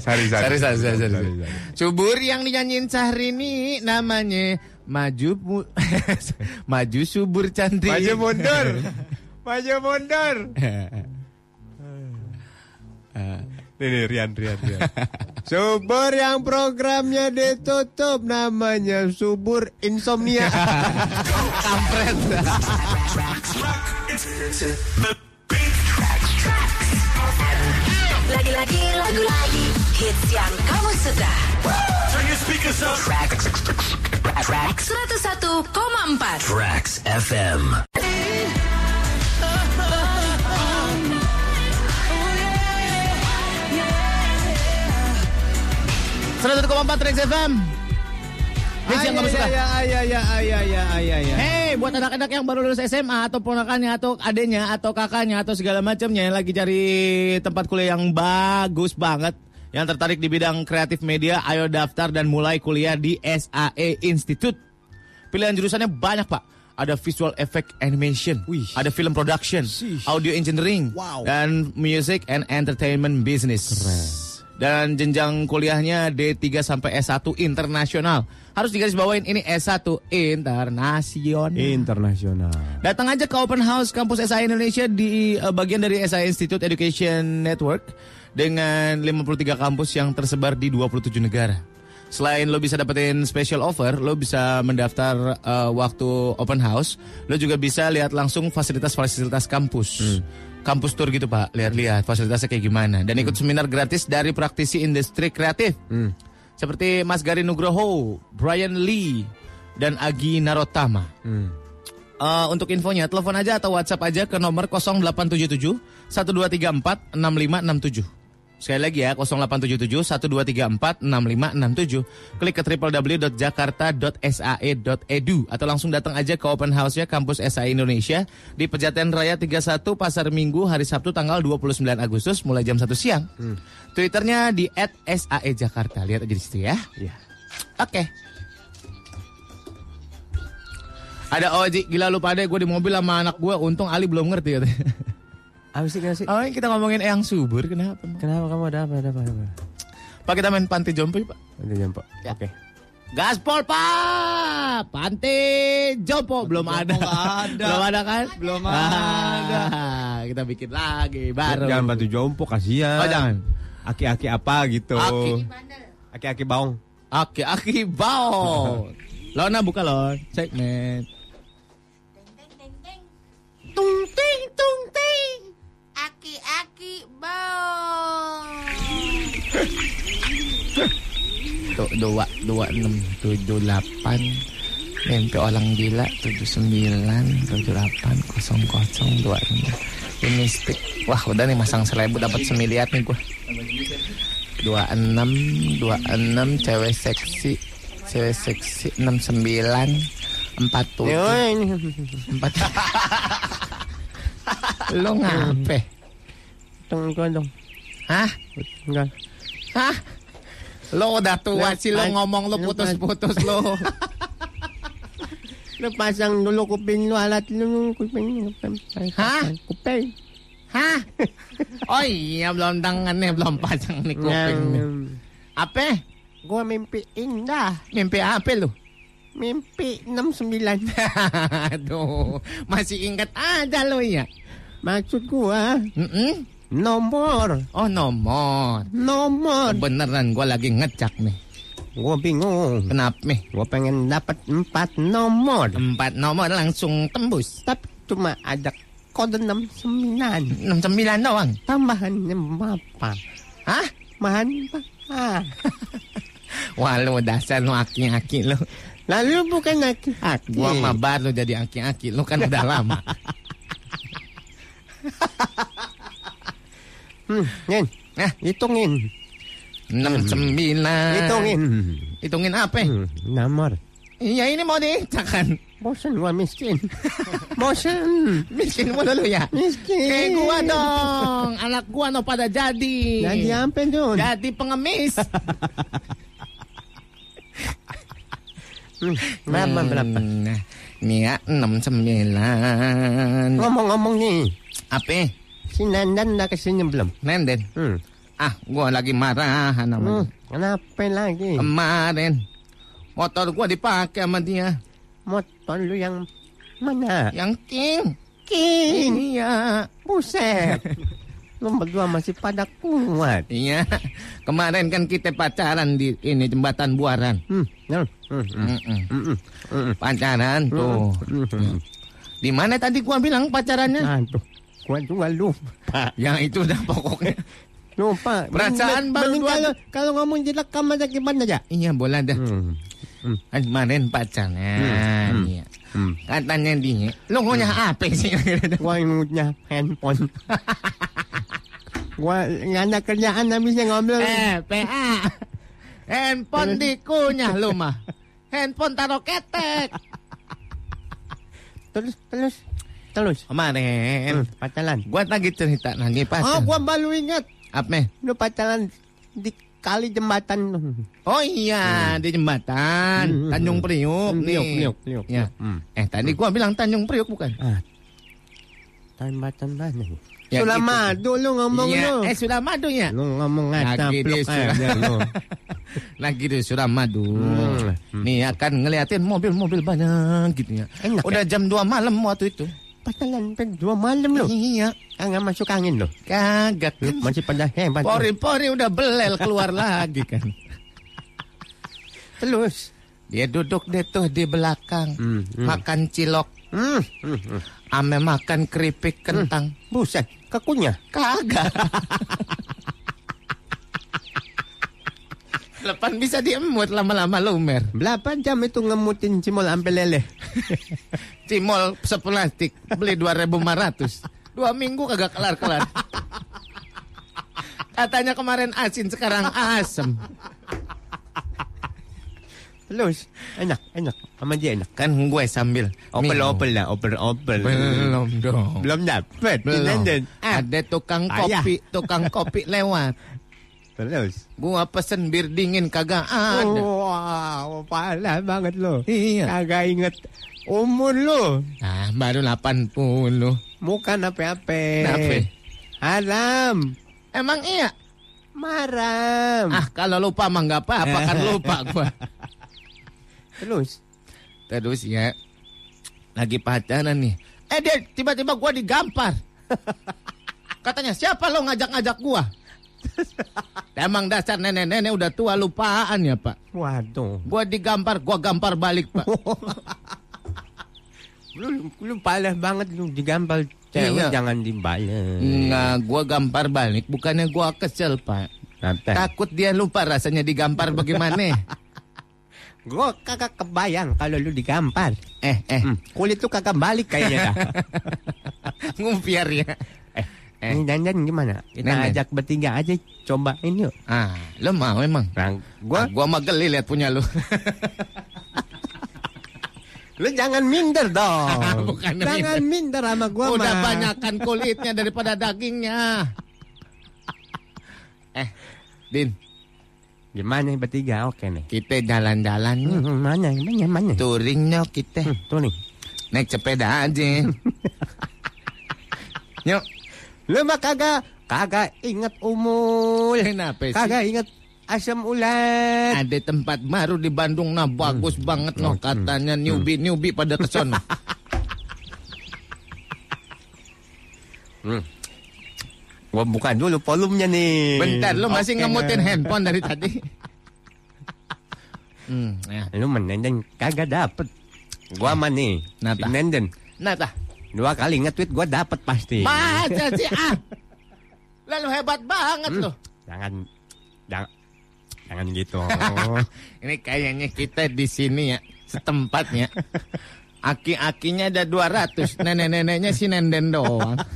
Sari Sari, sari, sari, sari. sari. Subur yang dinyanyiin Syahrini namanya Maju mu- *laughs* Maju subur cantik. Maju mundur. *laughs* Maju mundur. Nih, nih Rian, Rian, Rian. Subur yang programnya ditutup namanya Subur Insomnia. Kampret. Lagi-lagi lagu lagi hits yang kamu suka. Turn your speakers up. Track 101,4 Tracks FM. Seratus koma empat Trax FM. Hits yang kamu suka. Ya, ya, ya, ya, ya, ya, ya. Hey, buat anak-anak yang baru lulus SMA atau ponakannya atau adenya atau kakaknya atau segala macamnya yang lagi cari tempat kuliah yang bagus banget, yang tertarik di bidang kreatif media, ayo daftar dan mulai kuliah di SAE Institute. Pilihan jurusannya banyak, Pak. Ada visual effect animation, Wih. ada film production, audio engineering, Wow. dan music and entertainment business. Dan jenjang kuliahnya D3 sampai S1 internasional. Harus digarisbawain ini S1 internasional. Internasional. Datang aja ke open house kampus SI Indonesia di eh, bagian dari SI Institute Education Network dengan 53 kampus yang tersebar di 27 negara. Selain lo bisa dapetin special offer, lo bisa mendaftar eh, waktu open house, lo juga bisa lihat langsung fasilitas-fasilitas kampus. Kampus tour gitu pak, lihat-lihat fasilitasnya kayak gimana. Dan ikut seminar gratis dari praktisi industri kreatif. Seperti Mas Gari Nugroho, Brian Lee, dan Agi Narotama. Eh, untuk infonya telepon aja atau WhatsApp aja ke nomor 0877 1234 6567. Sekali lagi ya 0877 1234 6567. Klik ke www.jakarta.sae.edu atau langsung datang aja ke open house-nya kampus SAE Indonesia di Pejaten Raya 31 Pasar Minggu hari Sabtu tanggal 29 Agustus mulai jam 1 siang. Twitternya di @saejakarta. Lihat aja di situ ya. Iya. Oke. Ada Oji, gila lu pada gue di mobil sama anak gue, untung Ali belum ngerti katanya. *laughs* Apa sih, sih? Oh ini kita ngomongin Eyang Subur, kenapa? Kenapa kamu ada apa? Ada apa? Ada apa? Pak kita main panti jompo Pak. Nanti nyampe. Ya. Oke. Gaspol Pak! Panti Jompo belum ada. nggak ada. *laughs* belum ada kan? Belum ada. Kita bikin lagi baru. Jangan batu jompo kasihan. Oh jangan. Aki-aki apa gitu. Aki. Aki-aki baung. Aki aki bau. *laughs* Lona buka lon. Segmen. Tung ting tung ting. Dua, dua, enam, tujuh, delapan. Mimpi orang gila, tujuh, sembilan, tujuh, delapan, kosong, kosong, dua, enam. Ini stick. Wah, udah nih masang selebu dapat semiliar nih gua. Dua, enam, dua, enam, cewek seksi. Cewek seksi, enam, sembilan, empat, tujuh. Empat. *laughs* Lo ngape? Tunggu dong. Hah? Enggak. Hah? Lo udah tua sih lo ngomong lo putus-putus lo. *laughs* Lu pasang dulu kuping lu alat lu kuping. Hah? Kuping. Hah? Oh iya belum tangan nih belum pasang nih kuping nih. Apa? Gua mimpi indah. Mimpi apa lu? Mimpi 69. *laughs* Aduh, masih ingat aja lo ya. Maksud gua Mm-mm. nomor. Oh nomor. Nomor. Beneran gua lagi ngecak nih. Gua bingung. Kenapa nih? Gua pengen dapat empat nomor. Empat nomor langsung tembus. Tapi cuma ada kode 69. 69 doang. Tambahannya apa? Hah? Tambahan apa? Ah. Wah lo dasar lo aki-aki lo. Lalu bukan aki-aki. Gua mah baru jadi aki-aki. Lo kan udah lama. *laughs* Hmm, Nin. Eh. Hitungin. Enam sembilan. Hitungin. Hitungin apa? Hmm, nomor. Iya ini mau diincakan. Bosan gua miskin. *laughs* Bosan. Miskin lu ya. Miskin. Kayak gua dong. Anak gua no pada jadi. Jadi apa dun? Jadi pengemis. Hmm, berapa berapa? Nah, Nih enam sembilan. Ngomong-ngomong nih. Apa? Si Nandan udah ke sini belum? Nenden. Hmm. Ah, gua lagi marah Hmm. namanya. Kenapa lagi? Kemarin motor gua dipakai sama dia. Motor lu yang mana? Yang king. King. Iya. Buset. *laughs* lu berdua masih pada kuat. Iya. Kemarin kan kita pacaran di ini jembatan Buaran. Hmm. Hmm. Hmm. Hmm. Hmm. Hmm. Pacaran tuh. Hmm. Di mana tadi gua bilang pacarannya? Aduh. Gua juga lupa. Yang itu udah pokoknya. Lupa. Perasaan baru dua- kalau kalau ngomong direkam aja gimana aja? Iya boleh dah. Hmm. Hmm. Kan Kemarin pacaran. Hmm. Iya. Hmm. Katanya dia, lo punya apa sih? *laughs* Gua ngutnya handphone. Gua nggak ada kerjaan habisnya ngobrol. eh, PA. Handphone dikunyah lo mah. Handphone taruh ketek. Terus terus terus. Kemarin, Hmm, pacaran. gua lagi cerita lagi Oh, pacaran. gua baru ingat. Apa? Lu pacaran di kali jembatan. Oh iya, di jembatan Hmm. Tanjung Priuk Hmm, nih. Priuk, Priuk, Priuk. Ya. Hmm. Eh tadi gua bilang Tanjung Priuk bukan? Ah. Jembatan mana? Ya, Sudah gitu. madu lu ngomong Iya, lu. eh sudah madu ya. Lu ngomong Lagi ngacaplok di aja lu. *laughs* Lagi di Suramadu. Hmm. Nih akan ngeliatin mobil-mobil banyak gitu ya. Enak Udah jam 2 malam waktu itu. Pacaran sampai dua malam lu. Iya, Kagak masuk angin lu. kagak. Lu masih pada hebat. Pori-pori udah belel keluar lagi kan. Terus. Dia duduk deh tuh di belakang. Hmm, hmm. Makan cilok. Hmm, hmm, hmm. Ame makan keripik kentang. Buset, kekunya. Kagak. *laughs* Lepan bisa diemut lama-lama lumer. Berapa jam itu ngemutin cimol sampai lele? *laughs* Cimol seplastik beli 2500. Dua minggu kagak kelar-kelar. Katanya kemarin asin sekarang asem. Terus, enak, enak. Sama dia enak. Kan gue sambil. Opel-opel lah, opel-opel. Belum dong. Belum dapet. Belum. Ada tukang kopi, tukang kopi lewat. Terus. Gua pesen bir dingin kagak ada. Wow, parah banget lo. Iya. Kagak inget umur lo. Ah, baru 80. Bukan apa-apa. Kenapa? Haram. Emang iya? Maram. Ah, kalau lupa mah nggak apa-apa kan lupa gua. *laughs* Terus. Terus ya, lagi pacaran nih. Eh dia tiba-tiba gua digampar. *laughs* Katanya siapa lo ngajak-ngajak gua? Emang dasar nenek-nenek udah tua lupaan ya pak. Waduh. Gua digampar, gua gampar balik pak. *laughs* Lu, lu palah banget lu digampal cewek Iya. jangan dibalas. Nggak, gua gampar balik. Bukannya gua kesel pak. Apa? Takut dia lupa rasanya digampar bagaimana. *laughs* Gua kagak kebayang kalau lu digampar. eh, eh. Hmm, kulit lu kagak balik kayaknya dah. *laughs* Ngumpiar ya. Eh, ini dandan gimana? Kita ajak bertiga aja cobain yuk. Ah, lo mau emang? Nah, Gua, gua gua mah geli lihat punya lu. *laughs* lu jangan minder dong. Bukan jangan minder sama gua Udah mah. banyakan kulitnya daripada dagingnya. *laughs* eh, Din, Gimana bertiga? Oke nih. kita jalan-jalan yuk. Hmm, mana, mana, mana? Touring yuk kita. Hmm, nih. Naik sepeda aja. *laughs* yuk. Lu mah kagak kagak inget umul. Kenapa sih? Kagak inget asam ulat. Ada tempat baru di Bandung nah bagus banget noh Hmm. katanya newbie newbie pada kesono. *laughs* Hmm. Gua buka dulu volumenya nih. Bentar lu masih Oke, ngemutin nah. handphone dari tadi. hmm, ya. Lu menenden kagak dapet. Gua mah nih. Nata. Si Nenden. Nah, tah. Dua kali nge-tweet gua dapet pasti. Masa sih *laughs* ah. Lalu hebat banget Hmm. loh. Jangan jangan jangan gitu. *laughs* Ini kayaknya kita di sini ya, setempatnya. Aki-akinya ada 200, nenek-neneknya si Nenden doang. *laughs*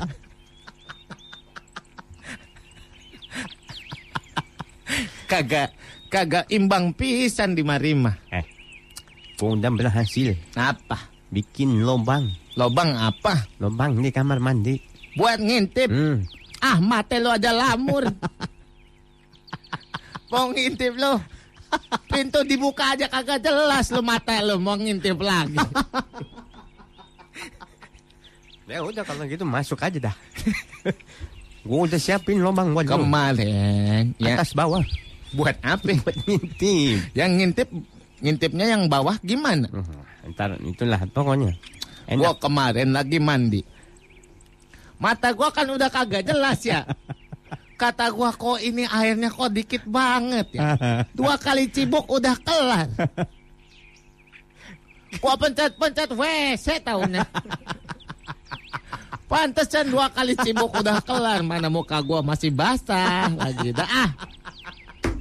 kagak kagak imbang pisan di Marima. eh. Udah berhasil Apa? Bikin lobang. Lobang apa? Lobang di kamar mandi. Buat ngintip. Hmm. Ah, mate lo aja lamur. *laughs* mau ngintip lo. Pintu dibuka aja kagak jelas lo mata lo mau ngintip lagi. *laughs* Ya udah kalau gitu masuk aja dah. *laughs* gua udah siapin lobang buat. Kemarin ya Atas bawah. buat apa? Buat ngintip. Yang ngintip ngintipnya yang bawah gimana? Hmm, Ntar itulah pokoknya. Enak. Gua kemarin lagi mandi. Mata gua kan udah kagak jelas ya. *laughs* Kata gua kok ini airnya kok dikit banget ya. *laughs* Dua kali cibuk udah kelar. *laughs* Gua pencet-pencet WC tahunnya. Pantesan dua kali cibuk udah kelar. Mana muka gua masih basah lagi. Dah ah.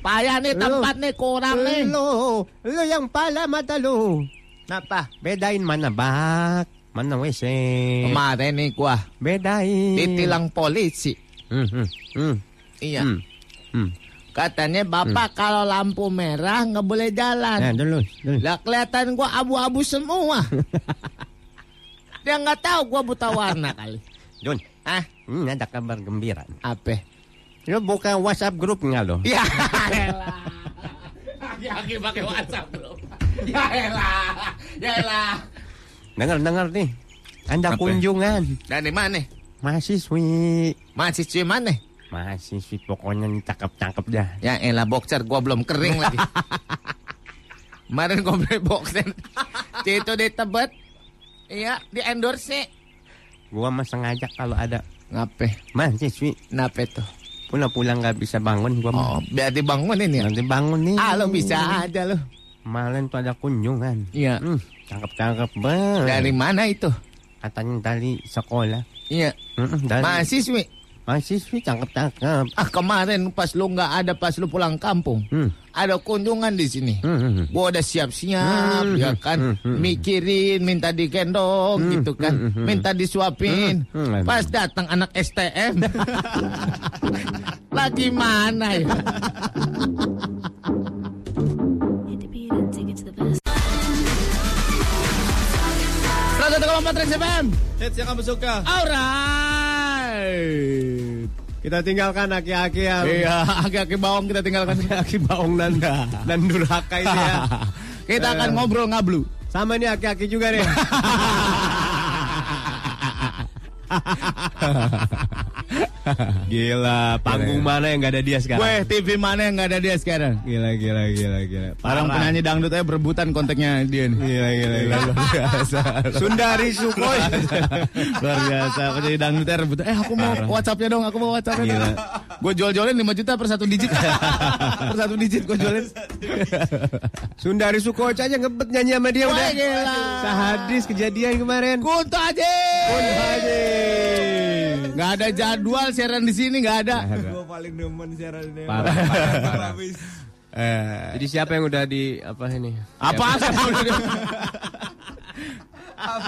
Payah nih tempat nih kurang nih. Lu, lu yang pala mata lu. Kenapa? Bedain mana bak, mana WC. Kemarin nih gua Bedain. ditilang polisi. Hmm, hmm, hmm, Iya. hmm, hmm. Katanya bapak kalau lampu merah nggak boleh jalan. Nah, dulu, dulu. Lah kelihatan gua abu-abu semua. *laughs* Dia nggak tahu gua buta warna kali. Jun, Ah, hmm, ada kabar gembira. apa? Lu buka WhatsApp grupnya lo. Ya. *laughs* Lagi-lagi pakai WhatsApp bro. *laughs* Ya elah. Ya elah. Dengar, dengar nih. Ada Apa? kunjungan. Dari mana? Mahasiswi. Mahasiswa mana? Mahasiswi pokoknya nih cakep-cakep dah. Ya elah boxer gua belum kering lagi. *laughs* Kemarin gua beli boxer. Itu di Tebet. Iya, di endorse. Gua mah sengaja kalau ada Ngape? mahasiswi Kenapa tuh? pulang-pulang nggak bisa bangun gua mah. Oh, biar dibangunin ya. Nanti bangun nih. Ah, lo bisa aja lo. Kemarin tuh ada kunjungan. Iya. Hmm, cakep-cakep banget. Dari mana itu? Katanya dari sekolah. Iya. Mm-mm, dari Mahasiswi. mahasiswi cakep-cakep. Ah kemarin pas lu nggak ada pas lu pulang kampung. Hmm. Ada kunjungan di sini. Hmm, hmm, hmm. Gua udah siap-siap Hmm, ya hmm, kan. hmm, hmm. Mikirin minta digendong Hmm, gitu kan. hmm, hmm. Minta disuapin. Hmm, hmm. Pas datang anak STM. *laughs* Lagi mana ya? Seratus empat Rex FM. Hits yang kamu suka. Alright. Kita tinggalkan aki-aki yang Iya, aki-aki bawang kita tinggalkan. aki baung dan dan durhaka ini ya. *laughs* Kita akan Eh. ngobrol ngablu. Sama nih aki-aki juga nih. *laughs* *laughs* Gila, panggung mana yang gak ada dia sekarang? Weh, TV mana yang nggak ada dia sekarang? Gila, gila, gila, gila. Orang Parah. penyanyi dangdut aja berebutan kontaknya dia nih. Gila, gila, gila. *laughs* Luar biasa. Sundari Sukoi. *laughs* Luar biasa. Penyanyi dangdutnya rebutan. Eh aku mau WhatsAppnya dong, aku mau WhatsAppnya. Gila. Gue jual-jualin 5 juta per satu digit. per satu digit gue jualin. Sundari Sukoi aja ngebet nyanyi sama dia Wah, udah. gila. Sahadis kejadian kemarin. Kunto aja. Kunto aja. Gak ada jadwal siaran di sini, gak ada. Gue paling demen siaran ini. Parah, parah, parah. Eh, Jadi siapa yang udah di apa ini? apa?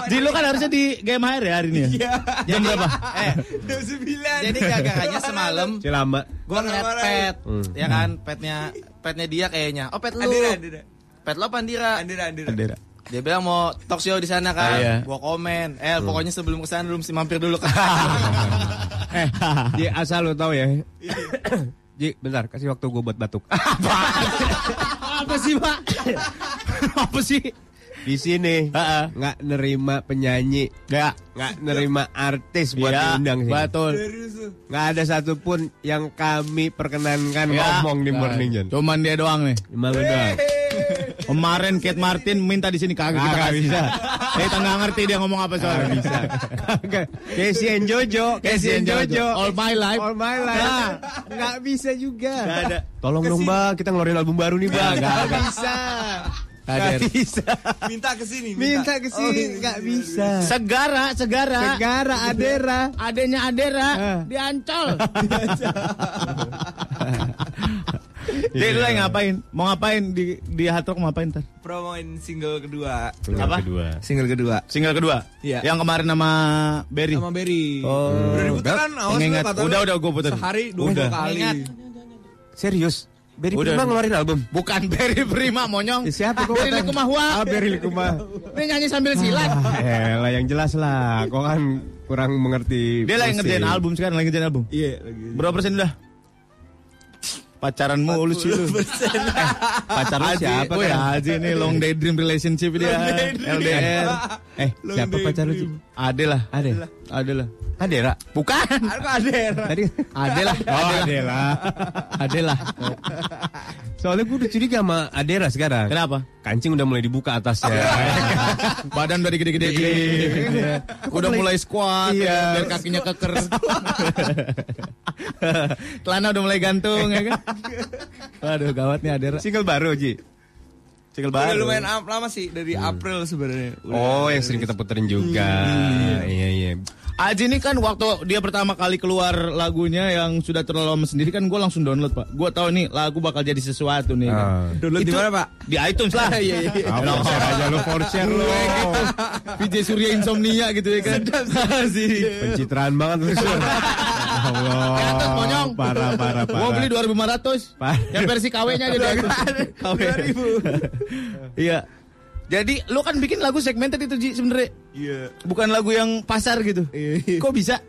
Ji lu kan harusnya di game air ya hari ini ya? Iya. Jam berapa? *laughs* Eh, jam sembilan. Jadi gara-garanya semalam Si lama. gue ngeliat pet, Hmm. ya kan, petnya petnya dia kayaknya. Oh pet lu, Andira, Andira. pet lo apa Andira? Andira, Andira. Dia bilang mau talk show di sana kan. Iya. Gua komen. Eh pokoknya sebelum ke sana lu mesti mampir dulu kan. *laughs* Eh, Ji asal lu tahu ya. *coughs* Ji, bentar, kasih waktu gue buat batuk. *coughs* Apa sih, Pak? *coughs* Apa sih? Di sini nggak nerima penyanyi, Gak. nggak nerima artis buat Iya, diundang sih. Betul. Nggak ada satupun yang kami perkenankan Ya. ngomong di Nah, Morning John. Cuman dia doang nih. Cuma doang. Kemarin Kate Martin minta di sini kagak kita Kagak kasih. bisa. *laughs* Kita nggak ngerti dia ngomong apa soalnya. Bisa. Casey and Jojo, Casey and Jojo. All my life. All my life. Nah. Nggak bisa juga. Nggak ada. Tolong dong bang, kita ngeluarin album baru nih bang. Nggak ada. bisa. Nggak bisa. Minta ke sini, Minta ke Oh, sini, iya, nggak iya, bisa. Segara, segara. Segara Adera. Adenya Adera Ah. diancol. *laughs* *laughs* Jadi lu lagi ngapain? Mau ngapain di di Hard Rock mau ngapain ntar? Promoin single kedua. Apa? Kedua. Single kedua. Single kedua? Iya. Yang kemarin sama Berry. Sama Berry. Oh. Udah diputar kan? Awas lu. Udah, udah, gua putar. Sehari dua Udah. kali. Mengingat. Serius? Berry Udah. Prima ngeluarin album? Bukan *laughs* Berry Prima monyong. Ya, siapa kok Berry? Likumahua. Ah, Berry Likumahua. *laughs* Dia nyanyi sambil silat. Eh, lah yang jelas lah. Kok kan kurang mengerti. Dia lagi ngerjain album sekarang, lagi ngerjain album. Iya, lagi. Berapa persen udah? Pacaran mulu sih lu. *laughs* Pacar lu siapa kan? Haji ini long day dream relationship dia. LDR. Eh, Long siapa pacar lu? Ade lah. Ade. Ade lah. Adera. Bukan. Aku ada. Tadi Ade lah. Oh, Adela. Ade lah. Soalnya gue udah curiga sama Adera sekarang. Kenapa? Kancing udah mulai dibuka atasnya. *laughs* Badan dari gede-gede gini. Udah mulai squat, Iya. biar kakinya keker. *laughs* Celana udah mulai gantung ya kan. Waduh, gawat nih Adera. Single baru, Ji. Single Udah baru. lumayan am- lama sih dari April sebenarnya. Udah. Oh, yang sering kita puterin juga. Iya, iya. Aji ini kan waktu dia pertama kali keluar lagunya yang sudah terlalu lama sendiri kan gue langsung download pak. Gue tahu nih lagu bakal jadi sesuatu nih. kan. Download di Itu- mana, Pak? Di iTunes lah. *laughs* Iya iya. Ah, share aja lu, for share lu. *laughs* VJ Surya Insomnia gitu ya kan. Sih. *laughs* Pencitraan banget lu, Sur. Allah. Di monyong. Parah, parah, parah. Gue beli 2500. Parah. Yang versi KW-nya di iTunes. KW. Iya. Jadi lu kan bikin lagu segmented itu Ji sebenarnya. Iya. Bukan lagu yang pasar gitu. Kok bisa?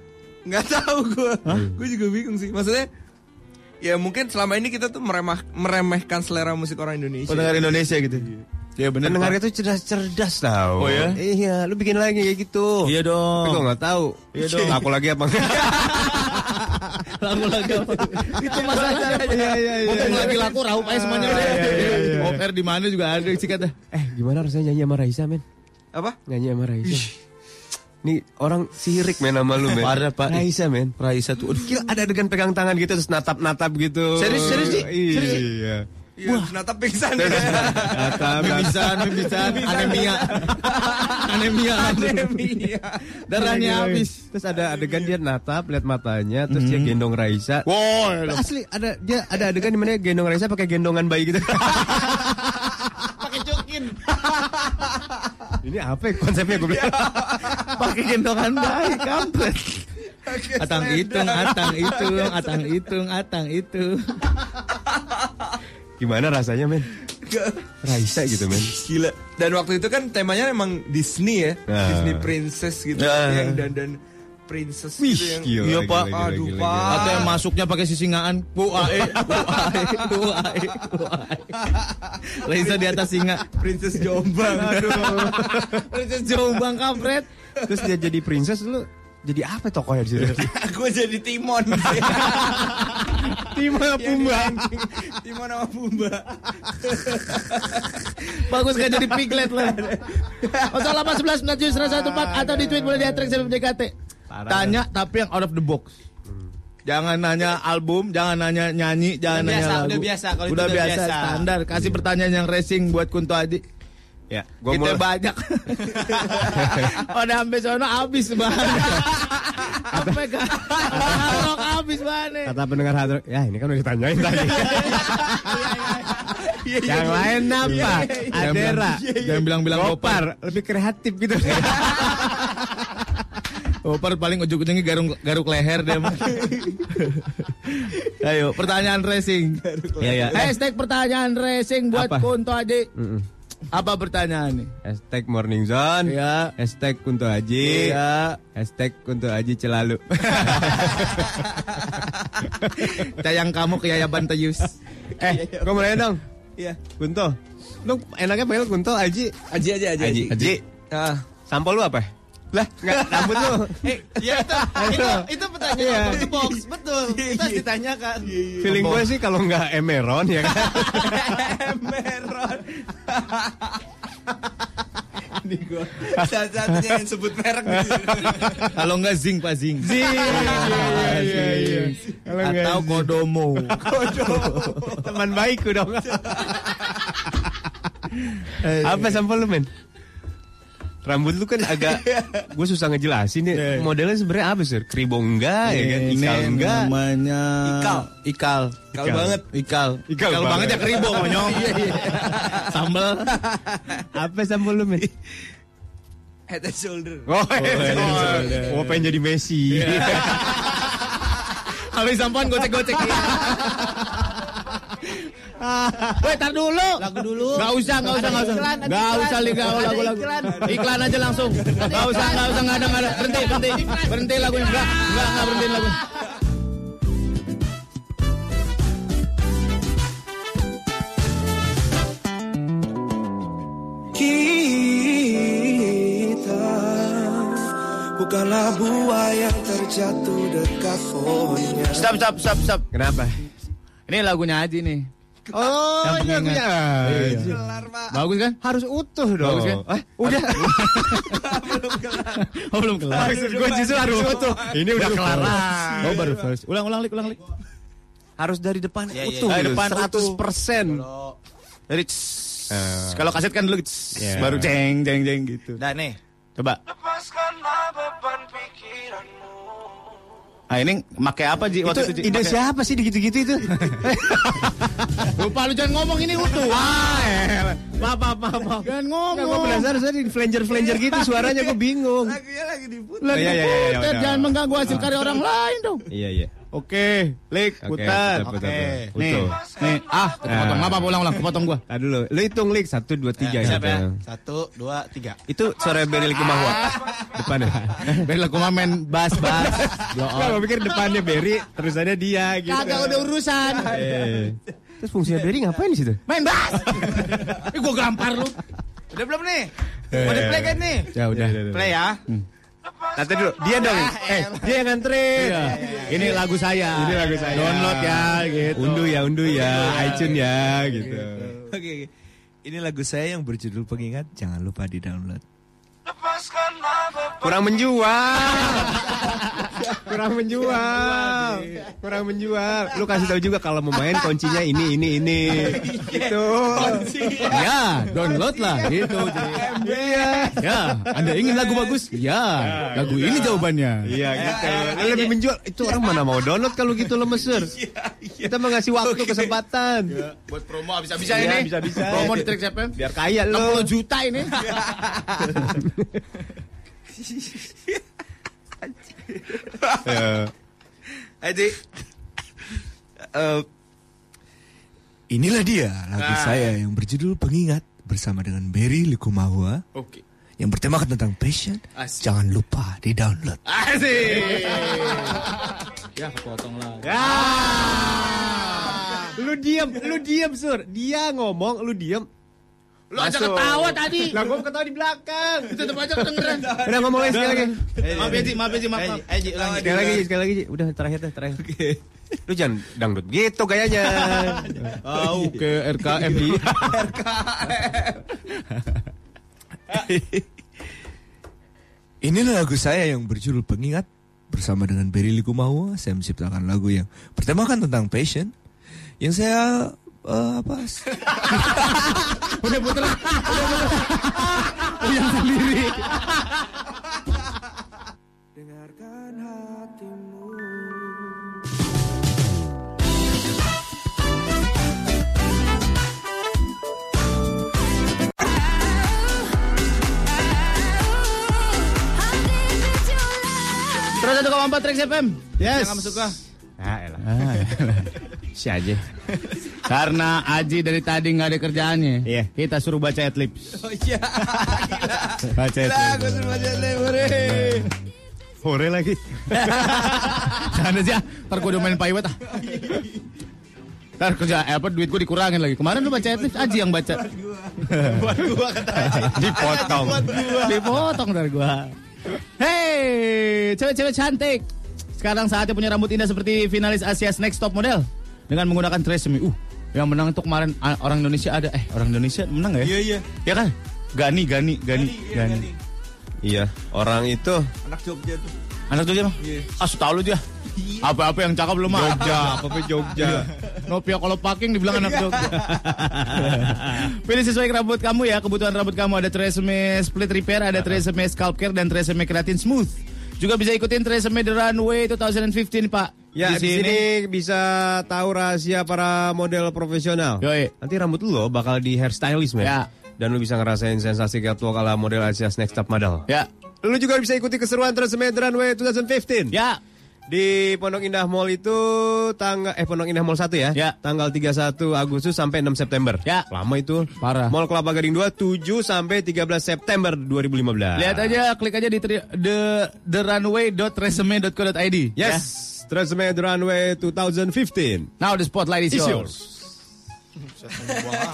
Nggak tahu gue. Gue juga bingung sih. Maksudnya ya mungkin selama ini kita tuh meremah, meremehkan selera musik orang Indonesia. Pendengar Indonesia gitu. Iya benar. Pendengar itu cerdas-cerdas tau. Oh, ya? Iya, lu bikin lagi kayak gitu. Iya dong. Tapi gue gak tahu. Iya dong. Aku lagi apa *laughs* enggak? lagu lagi apa? itu masalahnya. Iya, iya, iya. Mumpung lagi laku raup aja semuanya udah. Iya, iya, iya. Air di mana juga ada isi kata. Eh, gimana rasanya nyanyi sama Raisa, men? Apa? Nyanyi sama Raisa. Nih orang sirik men sama lu men Parah, Pak. Raisa men Raisa tuh. Gila ada adegan pegang tangan gitu Terus natap-natap gitu Serius, serius, Ji? Serius, Ji? Iya Iya, Nata pingsan ya. Natap Mimisan, mimisan, anemia. *laughs* anemia. Anemia. Darahnya habis. Terus ada adegan dia natap Lihat matanya Terus dia gendong Raisa Wow. Asli ada dia ada adegan di mana dia gendong Raisa pakai gendongan bayi gitu. *laughs* Pakai cukin. *laughs* Ini apa ya konsepnya gue bilang? Pakai gendongan bayi kampret. Atang hitung, atang hitung, atang hitung, atang itu. Gimana rasanya men? Raisa gitu men. Gila. Dan waktu itu kan temanya emang Disney ya. Nah. Disney Princess gitu. Ya. Yang dan dan princess Wih, gitu yang gila, Iya, Pak. gila, Aduh, gila, Pak. Atau yang masuknya pakai sisingaan. Bu ae, bu ae, bu ae, bu ae. Laisa *laughs* di atas singa. Princess Jombang. Princess Jombang kampret. Terus dia jadi princess lu jadi apa tokohnya di situ? *laughs* Gue jadi Timon. *laughs* Timon sama Pumba. Timon sama Pumba. Bagus gak jadi piglet lah. 08 11 97 114 atau di tweet boleh di Atrix DKT. Tanya tapi yang out of the box. Jangan nanya album, jangan nanya nyanyi, jangan Udah nanya biasa, lagu. udah biasa, kalau itu udah udah biasa, biasa. standar. Kasih pertanyaan yang racing buat Kunto Adi. Ya, gua Kita mulai. banyak. *laughs* Udah sampai sono habis bahan. Sampai ke Hardrock habis bahannya. Kata pendengar hard rock, ya ini kan udah ditanyain tadi. Yang lain apa? Adera. Jangan bilang-bilang Gopar. Lebih kreatif gitu. *laughs* Gopar paling ujung-ujungnya garuk garuk leher dia. Ayo, pertanyaan racing. Iya, iya. Hashtag pertanyaan racing buat Apa? Kunto Adi. Mm-mm. Apa pertanyaannya? Hashtag morning zone. Ya. Hashtag Kunto Haji. Ya. Hashtag Kunto Haji celalu. *laughs* Tayang kamu ke Yayaban Tayus. eh, gue mulai dong. Iya. Kunto. Lu enaknya panggil Kunto Haji. Aji aja aja. Haji. Haji. Ah. Sampel lu apa? Lah, enggak rambut lu. Eh, ya itu, itu, itu pertanyaan Iya. of the box, betul. Kita harus ditanyakan. Feeling gue sih kalau enggak Emeron ya kan. Meron. *laughs* Ini gue satu-satunya yang sebut merek di sini. Kalau enggak Zing Pak Zing. Zing. Iya, iya, iya. Atau Zing. Kodomo. Teman baikku dong. Apa sampel lu, men? Rambut lu kan agak *laughs* gue susah ngejelasin ya. Modelnya sebenarnya apa sih? Kribo enggak ya kan? Ini Ikal enggak? namanya Ikal. Ikal. Ikal banget. Ikal. Ikal banget banget. ya keribo monyong. *laughs* Sambel. Apa sampel lu, men? Head and shoulder. Oh, oh, pengen jadi Messi. *laughs* Habis sampan gocek-gocek. Woi, tar dulu. Lagu dulu. Gak usah, gak usah, gak usah. Gak iklan. usah liga Ada lagu-lagu. iklan. Iklan aja langsung. Gak usah, gak usah, gak ada, gak ada. Berhenti, berhenti. Berhenti lagunya. Enggak, enggak, enggak berhenti lagu. Kita bukanlah buah yang terjatuh dekat pohonnya. Stop, stop, stop, stop. Kenapa? Ini lagunya Aji nih. Oh, Yang ini pengingat. lagunya. Iya. Bagus kan? Harus utuh dong. Bagus kan? Eh, udah. *laughs* Oh, belum kelar. Maksud gue justru harus utuh. Ini udah kelar. Oh, baru first. Ulang, ulang, lik, ulang, lik. Harus dari depan Iya, iya. utuh. Dari depan 100%. Dari tss. Kalau kaset kan dulu Iya. baru jeng, jeng, jeng gitu. Dah nih. Coba. Ah ini make apa Ji waktu itu? Ji? Ide Make- siapa sih gitu-gitu itu? *laughs* Lupa lu jangan ngomong ini utuh. Ah, maaf, maaf, maaf, maaf. Jangan ngomong. Gue penasaran soalnya di flanger-flanger gitu suaranya gue bingung. Lagunya lagi diputar. Lagi Iya, iya, iya, iya, puter, udah. jangan mengganggu hasil karya orang *laughs* lain dong. Iya, iya. Oke, Lik, Oke, putar. Oke, putar. nih, nih. Ah, kepotong. Apa ulang ulang kepotong gua. Tadi dulu, lu hitung lik satu dua tiga Ya, siap gitu. ya? Satu, dua, tiga. Itu suara Berry Likumahua depannya. *laughs* Biar lagu mah main bass bass. Blow Enggak, on. gue pikir depannya Berry, terusannya dia gitu. Kagak udah urusan. Eh. Terus fungsinya Berry ngapain di situ? Main bass. Ih, gua gampar lu. Udah belum nih? Mau di play kan nih? Ya udah. Play ya. Nanti dulu, dia dong. Eh, dia yang nganterin. Iya. Ini lagu saya. Ini lagu saya. Download ya gitu. Unduh ya, unduh ya, iTunes ya gitu. Oke, oke. Ini lagu saya yang berjudul Pengingat. Jangan lupa di download. Kurang menjual. *laughs* Kurang menjual. Kurang menjual. Lu kasih tahu juga kalau mau main kuncinya ini ini ini. Gitu. Ya, download lah gitu. Iya. Ya, Anda ingin lagu bagus? Ya, lagu ini jawabannya. Iya gitu. Lu lebih menjual. Itu orang mana mau download kalau gitu lo mesir. Kita mau ngasih waktu kesempatan. Buat promo bisa-bisa Iya, ini. bisa-bisa. Promo di Trax FM. Biar kaya lu. 60 juta ini. *laughs* Ya. Adik. Eh, inilah dia lagu Nah. saya yang berjudul Pengingat bersama dengan Berry Likumahua Oke. yang bertemakan tentang passion. Asik. Jangan lupa di download. Asik. ya, kepotong lah. Ya. Lu diam, lu diam, Sur. Dia ngomong, lu diam. Lu aja ketawa tadi. Lah gua ketawa di belakang. Tetep aja kedengeran. Udah ngomong lagi sekali lagi. Maaf ya, Ji, maaf ya, Ji, maaf. Eh, Ji. Sekali lagi, sekali lagi, Ji. Udah terakhir deh, terakhir. Lu jangan dangdut gitu gayanya. Oh, *laughs* ke RKM di. Inilah lagu saya yang berjudul Pengingat bersama dengan Berry Likumawa. Saya menciptakan lagu yang bertemakan tentang passion. Yang saya eh, apa? *laughs* Udah puter. Udah puter. Yang sendiri. Dengarkan hatimu Terus 1,4 Trax FM. Yes. Yang kamu suka. Ah, elah. Si aja. *laughs* Karena Aji dari tadi nggak ada kerjaannya. Iya. Kita suruh baca adlibs. Oh iya. *laughs* Baca Gila, adlibs. gue suruh baca lebore. Hore lagi. *laughs* Jangan aja. Ntar gue udah main paiwet ah. Ntar kerja eh, apa duit gue dikurangin lagi. Kemarin lu baca adlibs Aji yang baca. Buat gua kata Aji. *laughs* Dipotong. Dipotong dari gua. Hey, cewek-cewek cantik. Sekarang saatnya punya rambut indah seperti finalis Asia's Next Top Model dengan menggunakan tresemme. Uh, yang menang itu kemarin orang Indonesia ada. Eh, orang Indonesia menang nggak ya? Iya, iya. Ya kan? Gani, Gani, Gani, iya, Gani. Iya, orang itu Anak Jogja tuh. Anak Jogja mah? Iya. Ah, tahu lu dia. Apa-apa yang cakep belum mah? Jogja, apa-apa Jogja. Novia kalau parking dibilang anak Jogja. Pilih sesuai rambut kamu ya. Kebutuhan rambut kamu ada Tresemme Split Repair, ada Tresemme Scalp Care dan Tresemme Keratin Smooth. Juga bisa ikutin Tresemme The Runway 2015, Pak. Ya, di sini bisa tahu rahasia para model profesional. Yoi. Nanti rambut lu loh bakal di hairstylist, men. Ya. Dan lu bisa ngerasain sensasi catwalk ala model Asia's Next Top Model. Ya. Lu juga bisa ikuti keseruan Tresemme The Runway 2015. Ya. Di Pondok Indah Mall itu tanggal eh Pondok Indah Mall 1 ya. Ya. Tanggal 31 Agustus sampai 6 September. Ya. Lama itu. Parah. Mall Kelapa Gading 2 7 sampai 13 September 2015. Lihat aja, klik aja di the therunway.tresemme.co.id. Yes. Ya. Tresemme The Runway 2015. Now the spotlight is, Is yours.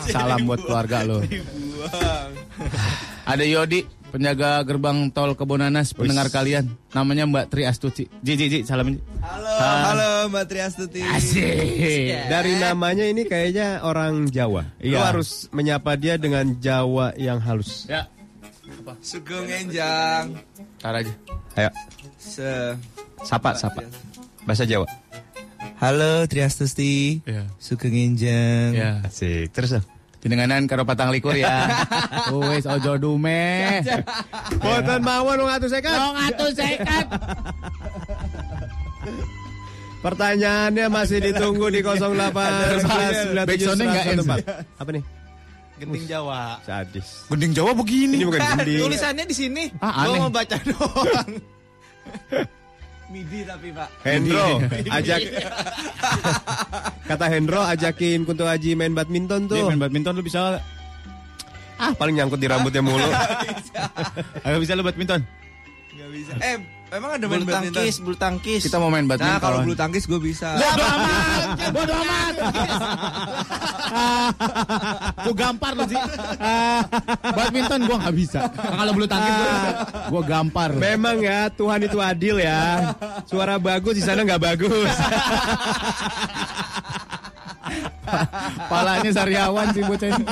Salam buat keluarga lo. *laughs* Ada Yodi, penjaga gerbang tol Kebonanas, pendengar kalian. Namanya Mbak Tri Astuti. Ji, Ji, Ji, salam. Halo, Ah. halo Mbak Triastuti. Asik. Dari namanya ini kayaknya orang Jawa. Lu Iya. harus menyapa dia dengan Jawa yang halus. Ya, Sugeng Enjang. tar aja. Ayo, Se sapa, sapa. Bahasa Jawa. Halo Triastuti. Ya. Sugeng Enjang. Ya. Asik. Terus dong. Jenenganan karo patang likur ya. *laughs* Wes ojo dume. Boten mawon wong atuh sekat. Wong atuh sekat. Pertanyaannya masih ditunggu di 08 Backsoundnya nggak. Apa nih? Genting Jawa. Sadis. Gending Jawa begini. Ini bukan gending. Tulisannya di sini. Ah, Gua aneh. mau baca doang. *laughs* Midi tapi Pak. Hendro ajak *laughs* kata Hendro ajakin Kunto Aji main badminton Dia tuh. main badminton lu bisa. Ah paling nyangkut di rambutnya mulu. *laughs* Ayo bisa lu badminton. Gak bisa. Eh, emang ada main Bulu badminton? tangkis, bulu tangkis. Kita mau main badminton. Nah, kalau bulu tangkis gue bisa. Bodoh amat. Bodoh amat. *laughs* Gue gampar lu sih. badminton gua nggak bisa. Kalau bulu tangkis. Gua gampar. Memang ya Tuhan itu adil ya. Suara bagus di sana nggak bagus. Palanya sariawan sih bocah ini.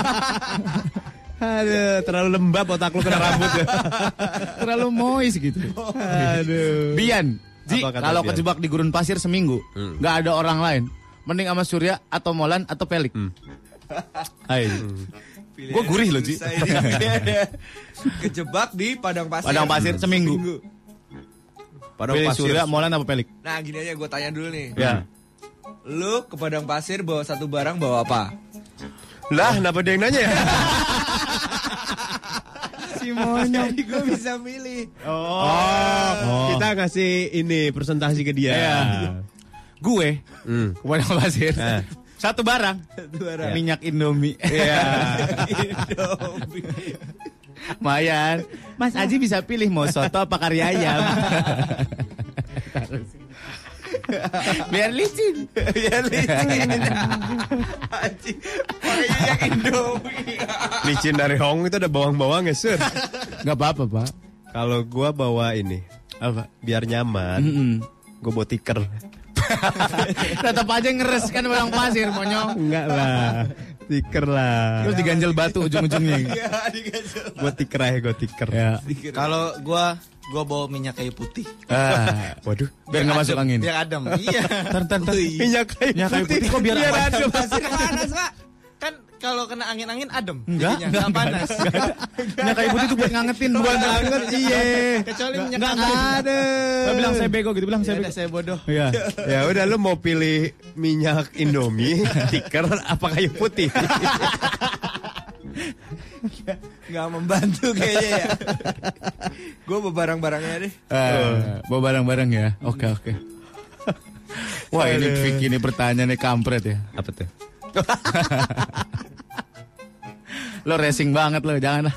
Aduh, terlalu lembab otak lu kena rambut ya. *laughs* Terlalu moist gitu. Aduh. Bian, Ji, kalau kejebak di gurun pasir seminggu, Hmm. nggak ada orang lain. Mending sama Surya atau Molan atau Pelik. Hai. Gue gurih loh, Ji. *laughs* Kejebak di padang pasir. Padang pasir seminggu. Padang Pilih pasir. Surya, Molan apa Pelik? Nah, gini aja gue tanya dulu nih. Ya. Lu ke padang pasir bawa satu barang bawa apa? Lah, kenapa dia yang nanya ya? *laughs* Si monyong. Jadi gue bisa milih. Oh, kita ngasih ini presentasi ke dia. Iya. Gue, Hmm. Eh. Satu barang. Satu barang. Minyak Indomie. Iya. *laughs* Indomie. Mayan. Mas Aji bisa pilih mau soto apa kari ayam. *laughs* Biar licin. Biar licin. Anjing. Indomie. Licin dari Hong itu ada bawang-bawang ya, Sur. Gak apa-apa, Pak. Kalau gua bawa ini, Apa? biar nyaman, Mm-mm. gua bawa tiker. Tetap aja ngeres kan orang pasir, monyong. Enggak lah. Tiker lah. Terus diganjel batu ujung-ujungnya. *laughs* Gua tiker aja, gua tiker. ya. Kalau gua gua bawa minyak kayu putih. Ah. *laughs* Waduh. Biar nggak masuk adem, angin. Biar adem. Iya. Ntar, ntar, ntar. Minyak kayu Minyak kayu putih kok biar adem? Pasir panas, Pak. Kalau kena angin-angin adem. Enggak, jadinya, enggak, enggak panas. Minyak kayu putih tuh buat ngangetin buat Banget, iya. Kecuali minyak Enggak, ada. Saya bilang saya bego gitu, bilang Ya saya bego. saya bodoh. Iya. Ya udah lu mau pilih minyak Indomie, *laughs* tiker apa kayu putih? Nggak membantu kayaknya ya. Gue bawa barang-barangnya deh. Eh, bawa barang-barang ya. Oke, oke. Wah, ini Vicky ini pertanyaannya kampret ya. Apa tuh? Lo racing banget lo, jangan lah.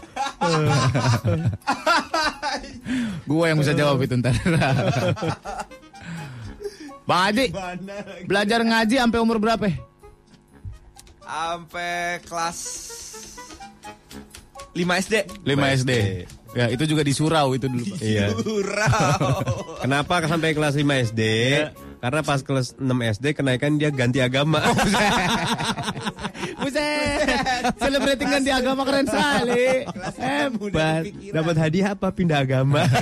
Gua yang bisa jawab itu ntar. Bang Adi, belajar ngaji sampai umur berapa? Sampai kelas 5 SD. 5 SD. Ya, itu juga di surau itu dulu. Pak. Iya. Surau. Kenapa sampai kelas 5 SD? Karena pas kelas 6 SD kenaikan dia ganti agama. *laughs* Buset. Celebrating ganti agama keren sekali. Hebat. Dapat hadiah apa pindah agama? *laughs*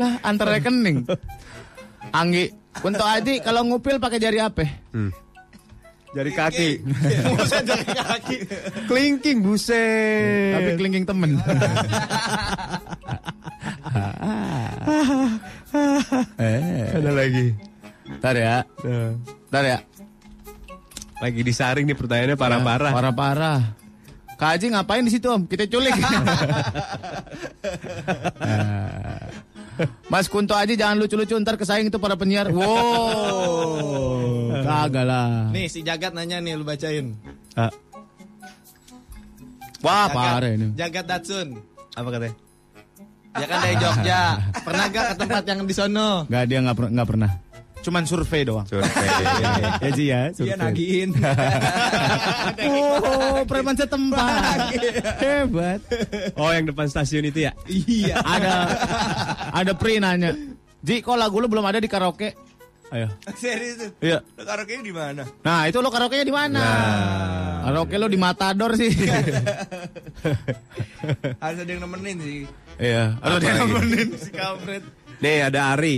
Lah, antar rekening. Anggi, untuk Aji kalau ngupil pakai jari apa? Hmm. Jari kaki. Buset dari kaki. Kelingking buset. Tapi kelingking temen. eh, Ada lagi. ntar ya, Nah, ntar ya. lagi disaring nih pertanyaannya parah-parah. Parah-parah. Kak ngapain di situ om? Kita culik. *laughs* Mas Kunto Aji jangan lucu-lucu ntar kesaing itu para penyiar. Wow. Kagak lah. Nih si Jagat nanya nih lu bacain. Ah, Wah Jagat, parah ini. Jagat Datsun. apa katanya? Dia kan dari Jogja. *laughs* Pernah gak ke tempat yang di sono? Nggak dia nggak per- nggak pernah. Cuman survei doang. Survei. *laughs* ya Ji ya. Dia survei. nagiin. *laughs* Oh, preman setempat. Hebat. Oh, yang depan stasiun itu ya? Iya. Ada ada Pri nanya. Ji, kok lagu lu belum ada di karaoke? Ayo. Serius tuh. Iya. Lo karaoke di mana? Nah, itu lo karaoke di mana? Karaoke lo di Matador sih. Harus ada yang nemenin sih. Iya, harus dia lagi? nemenin si kampret. Nih ada Ari.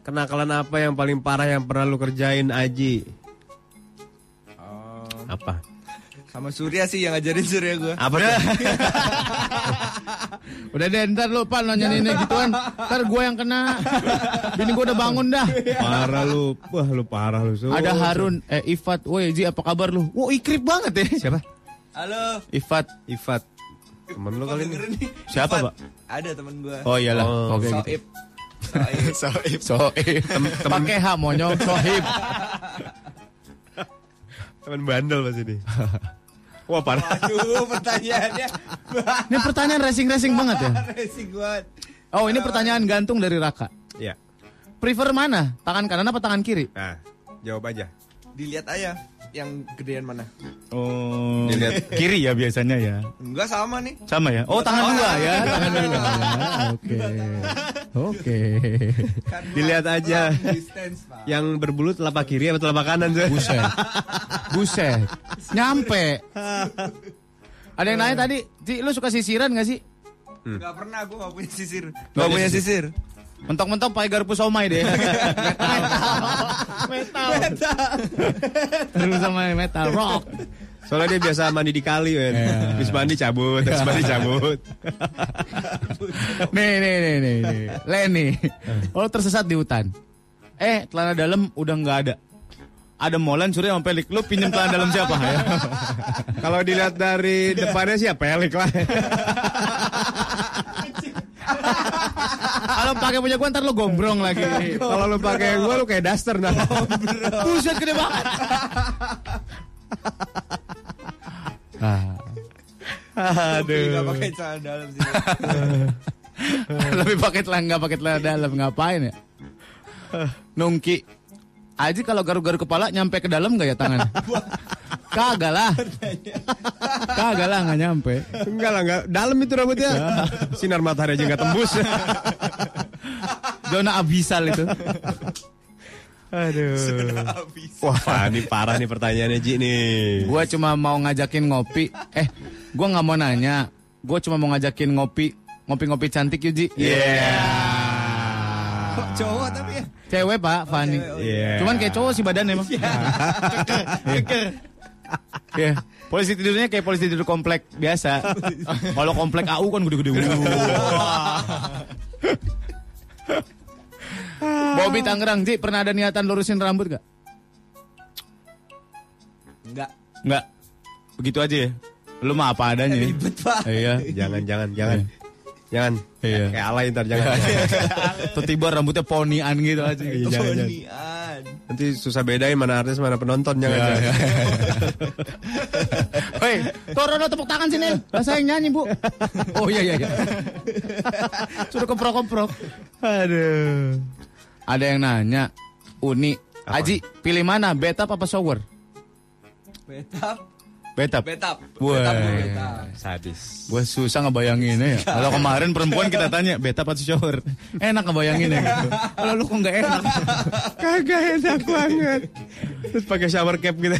Kenakalan apa yang paling parah yang pernah lu kerjain Aji? Apa? Sama Surya sih yang ngajarin Surya gue. Apa tuh? *laughs* Udah deh, ntar lu Pak nanya ini gituan. Ntar gue yang kena. Bini gue udah bangun dah. Parah lu. Wah, lu parah lu. Sur. Ada Harun, eh Ifat, woi Ji apa kabar lu? Wow ikrip banget ya. Siapa? Halo. Ifat, Ifat. Temen lu kali ini. Siapa. Pak? Ada temen gue. oh iyalah, Oh, oke gitu. Soib. Soib. Sohib, pakai H monyong, Sohib. Temen bandel pas ini. *laughs* Wah, parah. Aduh pertanyaannya. Ini pertanyaan racing-racing banget ya. *laughs* Racing banget. Oh ini pertanyaan gantung dari Raka. Ya. Prefer mana? Tangan kanan apa tangan kiri? Nah, jawab aja. Dilihat aja yang gedean mana. Oh, Dilihat. kiri ya biasanya ya. Enggak sama nih. Sama ya? Oh, tangan dua ya, tangan dua. Oke. Oke. Dilihat aja. Distance, Pak. Yang berbulu telapak kiri atau telapak kanan, Sur? Buset. Buset. Nyampe. Ada yang nanya tadi, Ci, lu suka sisiran gak sih? Enggak pernah gue gak punya sisir. Nggak Gak punya punya sisir. Mentok-mentok pakai garpu somai deh. metal. Metal. Garpu somai metal rock. Soalnya dia biasa mandi di kali, men. Iya. Habis mandi cabut, habis mandi cabut. Nih, nih, nih, nih, nih. Leni. Oh, tersesat di hutan. Eh, celana dalam udah nggak ada. Ada molan Surya sama Pelik. Lu pinjem celana dalam siapa? Ya? Kalau dilihat dari depannya sih ya pelik lah. Kalau pakai punya gua ntar lu gombrong lagi. Kalau lu pakai gua lu kayak daster nah. Buset gede banget. Ah. Tapi Gak pakai celana dalam sih. Lebih pakai celana nggak pakai celana dalam ngapain ya? Nungki. Aji kalau garuk-garuk kepala nyampe ke dalam gak ya tangan? Kagak lah. Kagak lah nggak nyampe. Enggak lah, enggak. Dalam itu rambutnya. Sinar matahari aja nggak tembus. Zona abisal itu. *laughs* Aduh. *laughs* Wah, ini parah nih pertanyaannya Ji nih. Gua cuma mau ngajakin ngopi. Eh, gua nggak mau nanya. Gua cuma mau ngajakin ngopi, ngopi-ngopi cantik yuk Ji. Iya. Kok cowok tapi ya. Cewek pak, Fani. Iya. Cuman kayak cowok sih badannya *laughs* emang. Iya. Polisi tidurnya kayak polisi tidur komplek biasa. Kalau komplek AU kan gede-gede. Bobby Tangerang, Ji, pernah ada niatan lurusin rambut gak? Enggak. Enggak. Begitu aja ya. Lu mah apa adanya. ya? Ribet, Pak. Iya. Jangan, jangan, jangan. Jangan. Iya. Kayak alay ntar jangan. *laughs* Tuh tiba rambutnya ponian gitu aja. Iya, jangan, jangan. Bonian. Nanti susah bedain mana artis mana penonton jangan. Iya, jangan. iya. *laughs* Hei, Torono tepuk tangan sini. Lah saya yang nyanyi, Bu. Oh iya iya iya. *laughs* Sudah keprok-keprok. Aduh. Ada yang nanya, Uni, Aji, pilih mana? Betap apa shower? Betap. Betap. Betap. Wah. Sadis. Gue susah ngebayanginnya ya. Kalau kemarin perempuan kita tanya, betap atau shower? Enak ngebayanginnya gitu. Kalau lu kok nggak enak? Kagak enak banget. Terus pakai shower cap gitu.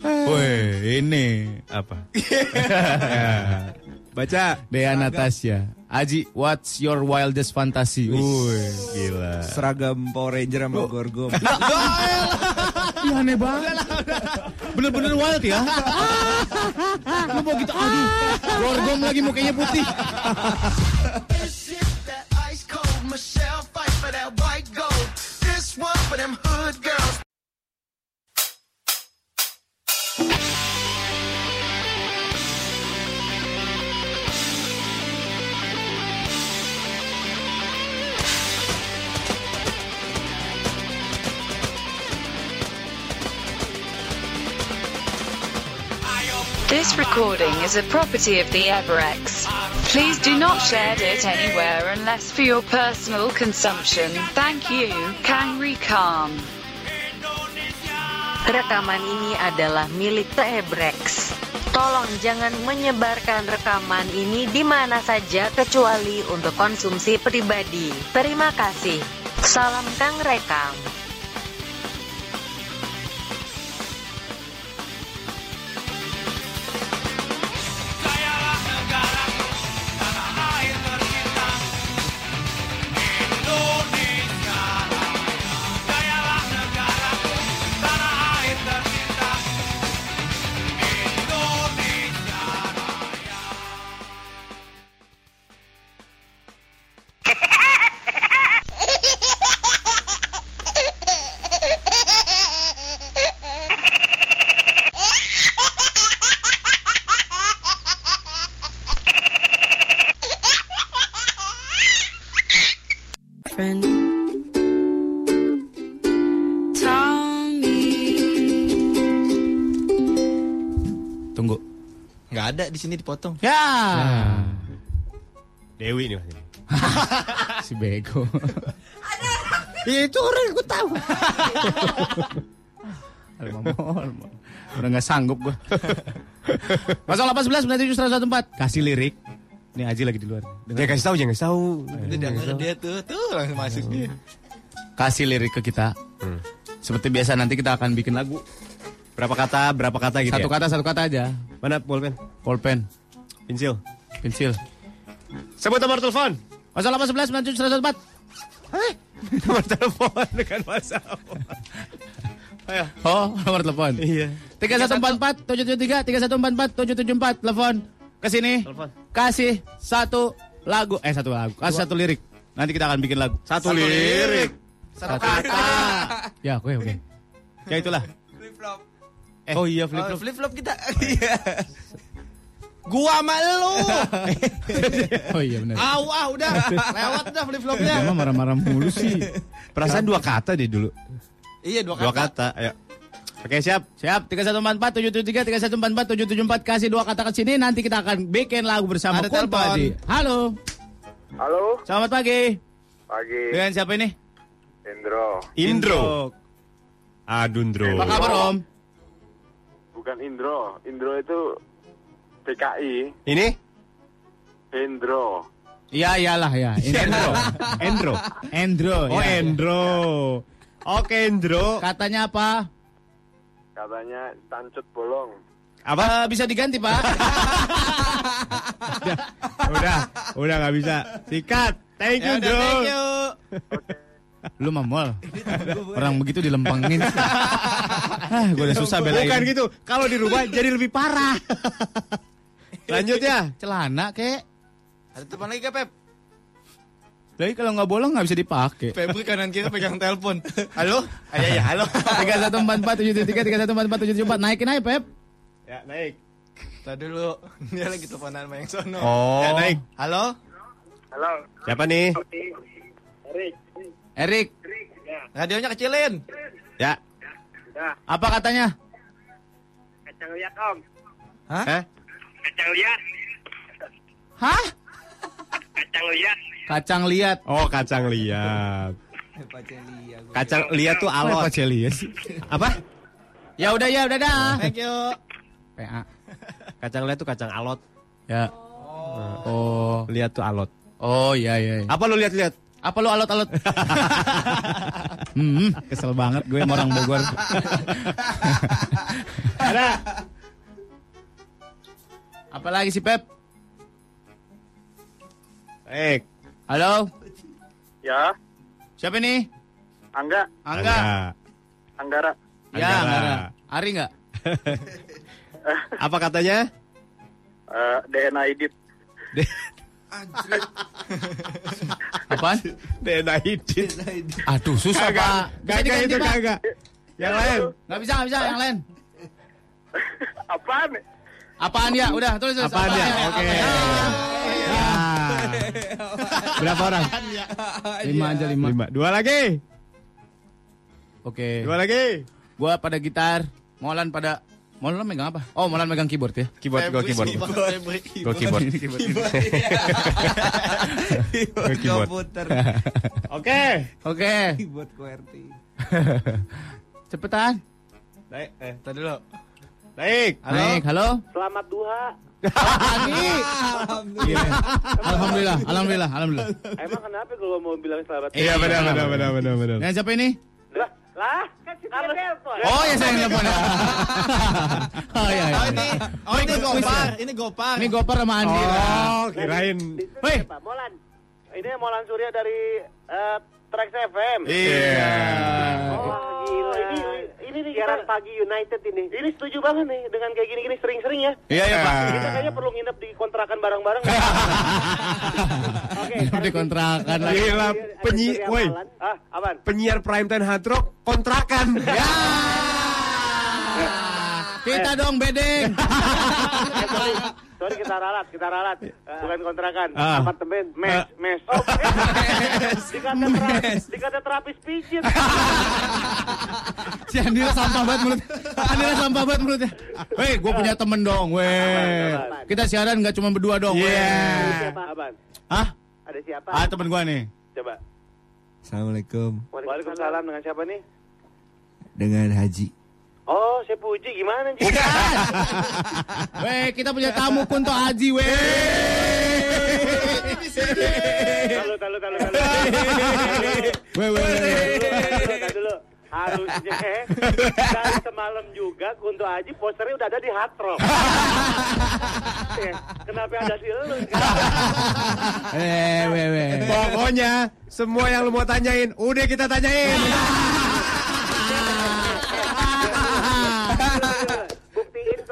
Woi, ini Apa? *laughs* Baca. Dea Natasha. Aji, what's your wildest fantasy? Wih, gila. Seragam Power Ranger sama Gorgom. Ih, aneh banget. Bener-bener wild ya. Lu mau gitu, aduh. Gorgom lagi mukanya putih. This is that ice cold Michelle fight for that white gold. This one for them hood girls. This recording is a property of the Everex. Please do not share it anywhere unless for your personal consumption. Thank you, Kangri Khan. Rekaman ini adalah milik Ebrex. Tolong jangan menyebarkan rekaman ini di mana saja kecuali untuk konsumsi pribadi. Terima kasih. Salam Kang Rekam. Ada di sini dipotong. Ya. Dewi nih Mas. *laughs* si bego. Ya, itu orang yang gue tahu. *laughs* Udah gak sanggup gue. Pasal 811 97 114. Kasih lirik. Nih Aji lagi di luar. Jangan kasih tahu, jangan kasih tahu. Denger dia tuh, tuh langsung masuk dia. Kasih lirik ke kita. Seperti biasa nanti kita akan bikin lagu. Berapa kata, berapa kata gitu Satu ya? kata, satu kata aja. Mana pulpen? Pulpen. Pensil. Pensil. Sebut nomor telepon. Pasal 811 97 114. Nomor telepon *laughs* dengan WhatsApp. Ayo. Oh, nomor telepon. Iya. 3144 773 3144 774 telepon ke sini. Telepon. Kasih satu lagu eh satu lagu, kasih satu lirik. Nanti kita akan bikin lagu. Satu lirik. Satu kata. ya, oke oke. Ya itulah. Flip flop. Eh, oh iya flip Oh, flop. flip flop kita. *laughs* Iya. Gua sama lu. *laughs* Oh iya benar. Au, ah udah. Lewat udah flip flopnya. Dia mah marah-marah mulu sih. Perasaan dua kata deh dulu. Iya, dua kata. Dua kata. Ayo. Oke, siap. Siap, 3144 773 3144 774 kasih dua kata ke sini nanti kita akan bikin lagu bersama Ada Kunto telepon. Aji. Halo. Halo, Selamat pagi. Pagi. Dengan siapa ini? Indro. Indro. Adundro. Apa kabar Om? Bukan Indro. Indro itu PKI. Ini? Indro. Iya iyalah ya. *laughs* Ini Endro. Endro. Endro. Oh, ya. Endro. Oke, Endro. Katanya apa? Katanya tancut bolong. Apa? Eh, bisa diganti Pak? *laughs* udah, udah nggak bisa. Sikat. Thank you, Ya Indro. thank you. Lu mamol. Orang begitu dilempengin. ah, gue udah susah belain. Bukan gitu. Kalau di rumah jadi lebih parah. Lanjut ya. Celana kek. Ada telepon lagi ke Pep? Jadi kalau nggak bolong nggak bisa dipakai. Febri kanan kita pegang telepon. Halo? Ayah ya, halo. Tiga satu empat empat tujuh tiga tiga satu empat empat tujuh empat naikin aja Pep. Ya, naik. Tadi dulu. Dia lagi teleponan sama yang sono. Oh. Ya, naik. Halo? Halo. Siapa nih? Erik. Erik, Radionya kecilin. Ya. Udah. apa katanya? Kacang liat om. Hah? Kacang liat. Hah? Kacang liat. Kacang liat. Oh, kacang liat. Kacang liat tuh alot. Apa Celia sih? Apa? Ya udah ya udah dah. Thank you. PA. Kacang liat tuh kacang alot. Ya. Oh. Liat tuh alot. Oh iya iya. iya. Apa lu lihat-lihat? Apa lu alot-alot? *laughs* hmm, kesel banget gue sama orang Bogor. Ada. Apalagi sih Pep? Baik. Halo, Ya. siapa ini? Angga. Angga. Anggara. Ya, Anggara. Anggara. Ari nggak? *laughs* Apa katanya? Eh, DNA Idit. *laughs* *laughs* Apaan? DNA Idit. Aduh, susah Kagak. Pak. Kagak itu kagak. Yang lain. Nggak bisa, nggak bisa. Yang lain. *laughs* Apaan? Apaan ya? Udah, tulis. tulis. Apaan ya? Oke. Ya. Berapa orang? Lima aja, lima. Lima. Dua lagi. Oke. Dua lagi. Gua pada gitar, Molan pada Molan megang apa? Oh, Molan megang keyboard ya. Keyboard, go keyboard. Go keyboard. Go keyboard. Komputer. Oke. Oke. Keyboard QWERTY. Cepetan. Naik. Eh, Tadi dulu. naik. Halo? Naik, halo. Selamat duha. Pagi. Iya. Alhamdulillah, alhamdulillah, alhamdulillah. Emang kenapa kalau mau bilang selamat Iya benar benar benar benar benar. Dengan siapa ini? Lah, kan sudah telepon. Oh ya saya telepon ya. *laughs* Oh iya. iya. Oh ini, oh ini Gopar, ini Gopar. Ini Gopar sama Andi. Oh, kirain. Woi, Pak Molan. Ini Molan Surya dari eh, Trax FM. Iya. Oh, gila. Ini ini nih siaran pagi United ini. Ini setuju banget nih dengan kayak gini-gini sering-sering ya. Iya ya Pak. Kita kayaknya perlu nginep di kontrakan bareng-bareng. *laughs* Oke. Hidup di kontrakan lagi. Gila penyi, woi. Ah, apaan? Penyiar prime time hard rock kontrakan. *laughs* Ya. Kita dong bedeng. *laughs* Eh, sorry, kita ralat, kita ralat. Bukan kontrakan, Ah. apartemen, mes, mes. Oh, mes. Dikata terapis, dikata terapis pijit. Si Andira sampah banget mulut. Andira sampah banget mulutnya. Weh, gue punya temen dong, weh. Kita siaran nggak cuma berdua dong, Iya. weh. Siapa? Apaan? Hah? Ada siapa? Ah, temen gue nih. Coba. Assalamualaikum Waalaikumsalam dengan siapa nih? dengan Haji. Oh, saya Puji gimana Ji? *laughs* Weh, kita punya tamu Kunto Aji, weh. Tahu, tahu, tahu, tahu. Weh, weh, dulu. Harusnya eh, dari semalam juga Kunto Aji posternya udah ada di Hard Rock. *laughs* Eh, Kenapa ada si lu? Eh, weh, weh. Pokoknya semua yang lu mau tanyain, udah kita tanyain. *laughs*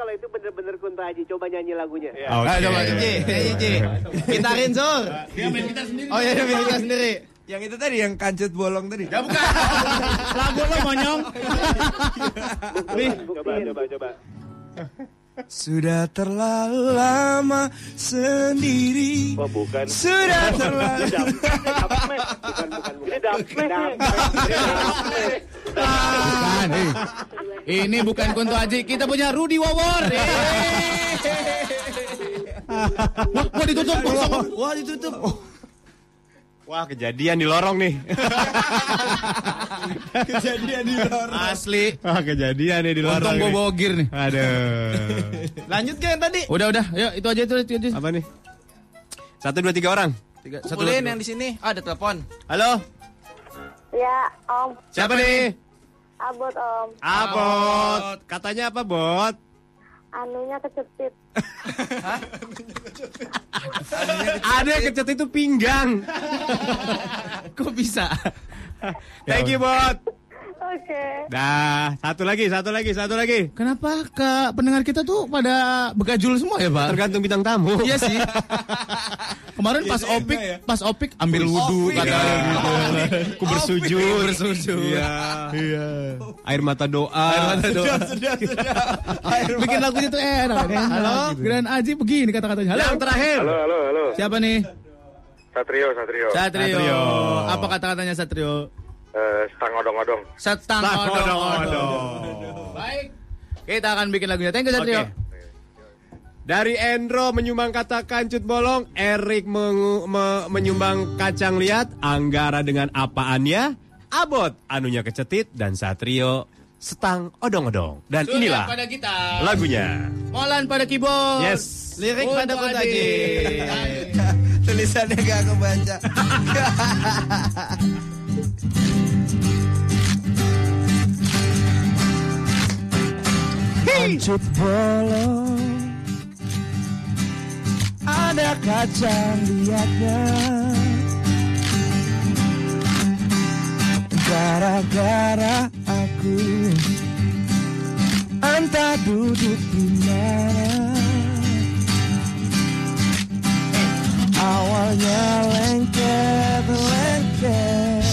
kalau itu bener-bener Kunto Aji. Coba nyanyi lagunya. Oke. Ayo coba Iji, eh Iji. Gitarin Sur. Dia main gitar sendiri. Oh iya, dia main gitar sendiri. Yang itu tadi yang kancut bolong tadi. Ya bukan. Lagu lo monyong. Nih, coba, coba, coba. Sudah terlalu lama sendiri. Oh, bukan. Sudah terlalu. Bukan, bukan, bukan. Ini. Bukan, eh. Ini bukan Kunto Aji, kita punya Rudi Wawor. Wah, wah ditutup. Wah, Wah ditutup. Wah kejadian di lorong nih. *laughs* Kejadian di lorong. Asli. Wah kejadian nih di lorong. Untung gue nih. bawa gear nih. Aduh. Lanjut gak yang tadi? Udah udah, yuk itu aja itu, itu aja. Apa nih? Satu dua tiga orang. Tiga, satu, Kumpulin dua, yang di sini. Ah, ada telepon. Halo. Ya, Om. Siapa nih? Abot, Om. Abot. Katanya apa, Bot? Anunya kecepit. Ada yang kecet itu pinggang. Kok bisa? Thank you, Bot. Oke. Dah, satu lagi, satu lagi, satu lagi. Kenapa ke pendengar kita tuh pada begajul semua ya, Pak? Tergantung bintang tamu. Iya sih. *laughs* Kemarin pas Biasanya opik, ya? pas opik ambil wudhu Iya. gitu. Ku bersujud. Bersujud. Iya. Iya. Air mata doa. Air mata doa. Sudah, sudah. Air *laughs* Bikin lagunya tuh enak. enak Halo? gitu. Grand Aji begini kata-katanya. Halo. Yang terakhir. Halo, halo, halo. Siapa nih? Satrio, Satrio. Satrio. Satrio. Apa kata-katanya Satrio? Eh, stang odong-odong. Setang Setang odong-odong. Baik. Kita akan bikin lagunya. Thank you Satrio. Oke. Dari Endro menyumbang kata kancut bolong, Erik mengu- me- menyumbang kacang liat, Anggara dengan apaannya, Abot anunya kecetit, dan Satrio setang odong-odong. Dan Sudah inilah pada kita. lagunya. Molan pada keyboard. Yes. Lirik Untuk pada Kota Adi. *laughs* Tulisannya gak kebaca. *laughs* Kancut bolong. Ada kacang liatnya Gara-gara aku Entah duduk di mana. Awalnya lengket-lengket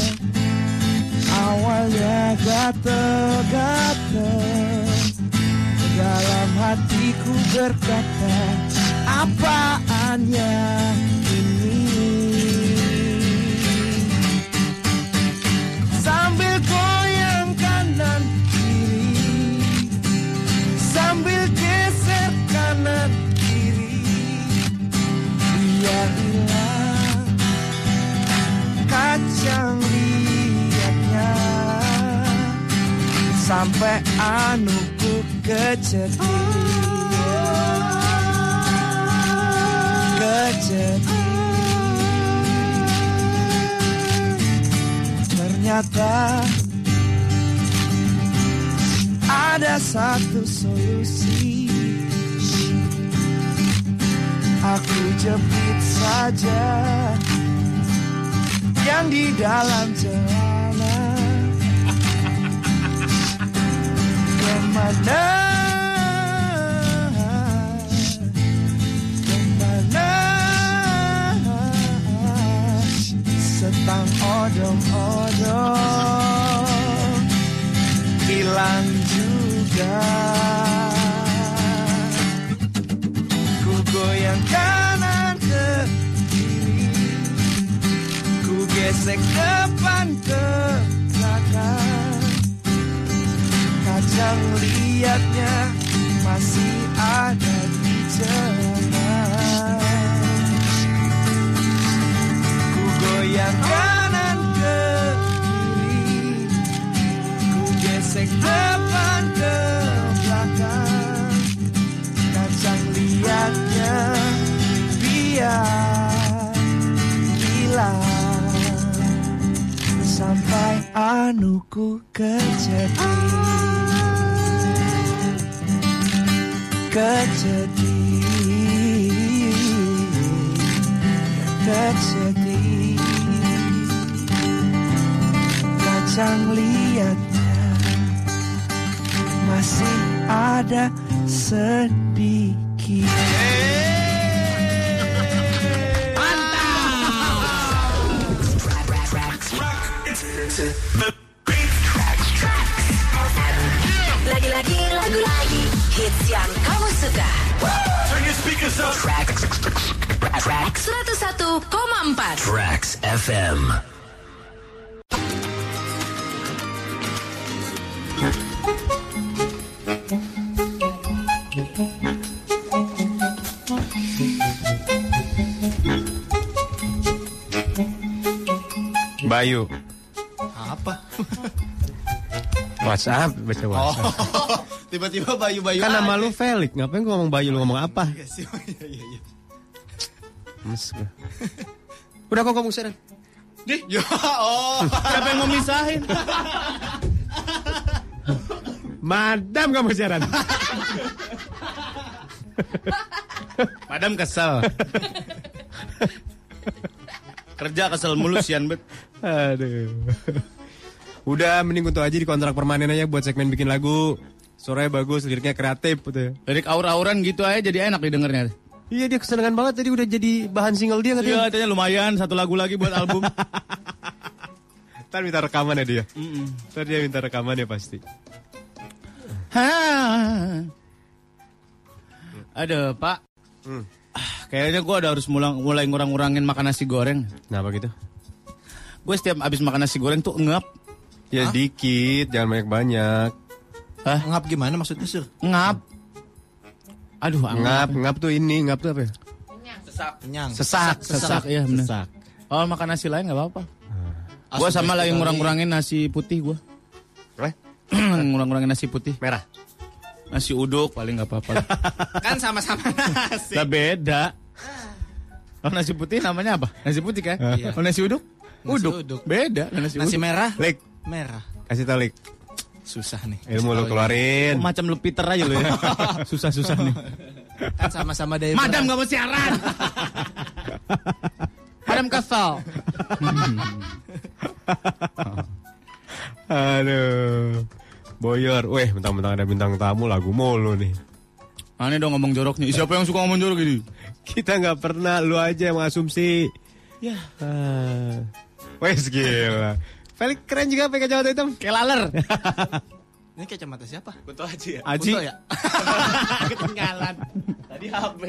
Awalnya gatel-gatel Dalam hatiku berkata Apaannya ini? Sambil goyang kanan kiri Sambil geser kanan kiri Biar hilang kacang liatnya Sampai anuku kecetit Kecetit Ternyata ada satu solusi. Aku jepit saja Yang di dalam celana Ke mana? Ke mana? Setang odong-odong. Hilang juga. Ku goyang kanan ke kiri. Ku gesek depan ke belakang Kacang liatnya masih ada di celana Ku goyang kanan ke kiri Ku gesek depan ke belakang. Kacang liatnya biar hilang Sampai anuku kecetit Kecetit Kecetit Kacang masih ada sedikit. Lagi-lagi lagu lagi hits yang kamu suka. Track 101,4 Tracks FM. Bayu. Apa? *laughs* WhatsApp, baca Oh, WhatsApp. *laughs* tiba-tiba Bayu-Bayu Kan nama lu Felix, ngapain gua ngomong Bayu lu ngomong apa? Iya *laughs* oh, iya, iya. Mes gua. Udah kok ngomong sekarang. Dih, ya, oh. Siapa yang mau misahin? Madam kamu siaran. Madam kesel. Kerja kesel mulu sian bet. Aduh. Udah mending untuk aja di kontrak permanen aja buat segmen bikin lagu. Suaranya bagus, liriknya kreatif gitu ya. Lirik aur-auran gitu aja jadi enak didengarnya. Iya dia kesenangan banget tadi udah jadi bahan single dia Iya katanya. katanya lumayan satu lagu lagi buat album. *laughs* Ntar minta rekaman ya dia. Ntar dia minta rekaman ya pasti. Ha. Aduh pak. Ah, Kayaknya gue udah harus mulai, mulai ngurang-ngurangin makan nasi goreng. Kenapa gitu? Gue setiap abis makan nasi goreng tuh ngap. Ya dikit, jangan banyak-banyak. Hah? Ngap gimana maksudnya, Sur? Ngap. Aduh, Ngap, ngap tuh ini, ngap tuh apa ya? Sesak. Kenyang. Sesak, sesak, ya bener. Sesak. Oh makan nasi lain nggak apa-apa. Gue sama lagi ngurang-ngurangin nasi putih gue. Eh? *clears throat* ngurang-ngurangin nasi putih. Merah. Nasi uduk paling nggak apa-apa. lah. *laughs* Kan sama-sama nasi. Lah beda. Oh nasi putih namanya apa? Nasi putih kan? Iya. Oh nasi uduk? Nasi Uduk. uduk. Beda. Nasi, Nasi uduk. merah? Lik, Merah. kasih tau Lik. Susah nih. Ilmu lu keluarin. Oh, macam lu Peter aja lu ya. *laughs* Susah-susah nih. Kan sama-sama dari Madam gak mau siaran. *laughs* Madam kesel. *laughs* Aduh. Boyor, weh, mentang-mentang ada bintang tamu lagu mulu nih. Aneh dong ngomong joroknya. Siapa yang suka ngomong jorok ini? Kita nggak pernah, lu aja yang mengasumsi. Ya. Ah. Wes gila. Felix keren juga pakai kacamata hitam. Kayak laler. Ini kacamata siapa? Kunto Aji ya? Aji. Kunto ya? *laughs* Ketinggalan. Tadi HP.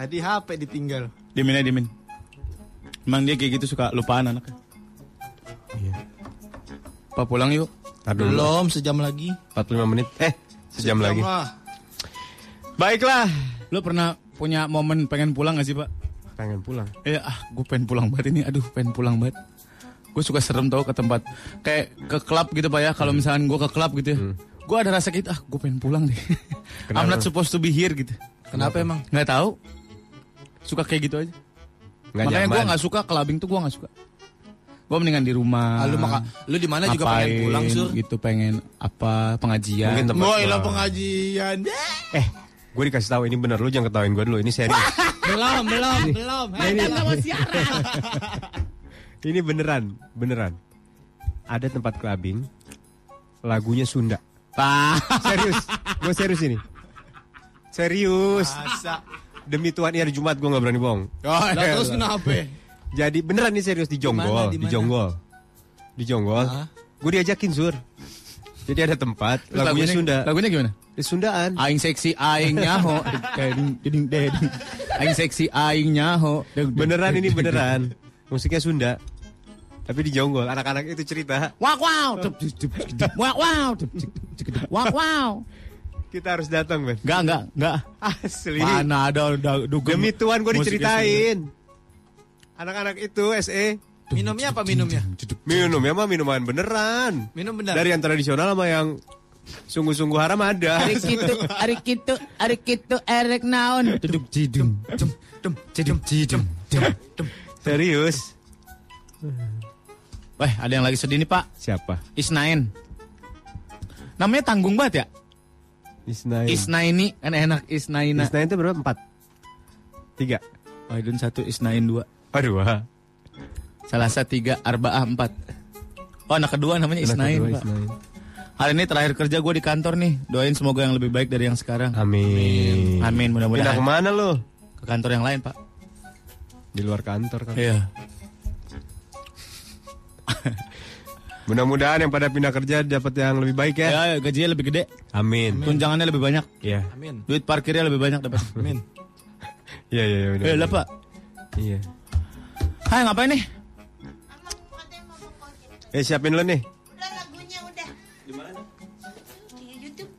Tadi HP ditinggal. Dimin aja dimin. Emang dia kayak gitu suka lupaan anaknya. Iya. Pak pulang yuk. Tar dulu. Belum sejam lagi. 45 menit. Eh, sejam, lagi. lah. Baiklah. Lu pernah punya momen pengen pulang gak sih pak? Pengen pulang. Iya, ah, gue pengen pulang banget ini. Aduh, pengen pulang banget. Gue suka serem tau ke tempat kayak ke klub gitu pak ya. Kalau misalkan gue ke klub gitu ya, gue ada rasa gitu. Ah, gue pengen pulang deh. *laughs* I'm not supposed to be here gitu. Kenapa emang? Nggak tahu. Suka kayak gitu aja. Nggak Makanya gue nggak suka clubbing tuh gue nggak suka. Gue mendingan di rumah. Ah, lu maka- lu di mana juga pengen pulang, Sur? Gitu pengen apa pengajian. Mungkin tempat lah pengajian. Eh, gue dikasih tahu ini bener lu jangan ketawain gue dulu. Ini serius. belum, *laughs* belum, belum. Ini- mau siaran. *laughs* ini beneran, beneran. Ada tempat clubbing, lagunya Sunda. Pak. Serius, gue serius ini. Serius. Masa? Demi Tuhan, ini hari Jumat gue gak berani bohong. Lah terus kenapa? Jadi beneran nih serius di Jonggol, Di di di? Jonggol. Di Jonggol. Gue diajakin sur. Jadi ada tempat, Terus lagunya, Sunda. Lagunya gimana? Eh, Sundaan. Aing seksi aing nyaho. *laughs* Aing seksi aing nyaho. Beneran ini beneran. Musiknya Sunda. Tapi di Jonggol, anak-anak itu cerita. Wow. Wow. Dup. Wak wow. Kita harus datang, Ben. Enggak, enggak, enggak. Asli. Mana ada dugem. Demi Tuhan gue diceritain. Anak-anak itu SE Minumnya apa minumnya? minum ya mah minuman beneran. Minum benar. Dari yang tradisional sama yang sungguh-sungguh haram ada. Ari kitu, ari kitu, ari kitu, erek naon. Duduk jidum. Dum, dum, jidum, jidum. Dum. Serius. Weh, ada yang lagi sedih nih, Pak. Siapa? Isnain. Namanya tanggung banget ya? Isnain. Isnaini kan enak Isnaina. Isnain itu berapa? Empat. Tiga. Wahidun satu, Isnain dua. Aduh, wah. Salasa tiga, Arba'ah empat. Oh anak kedua namanya Anak Isnain, kedua, Pak. Isnain. Hari ini terakhir kerja gue di kantor nih. Doain semoga yang lebih baik dari yang sekarang. Amin. Amin, Pindah mudah-mudahan. ke mana lu? Ke kantor yang lain, Pak. Di luar kantor kan. Iya. *laughs* Mudah-mudahan yang pada pindah kerja dapat yang lebih baik ya. Ya, gajinya lebih gede. Amin. Tunjangannya lebih banyak. Iya. Amin. Duit parkirnya lebih banyak dapat. Amin. *laughs* Iya, iya, iya. Eh, lah, Pak. Iya. Hai, ngapain nih? Eh, siapin lu nih. Udah lagunya udah. Di mana? Di YouTube.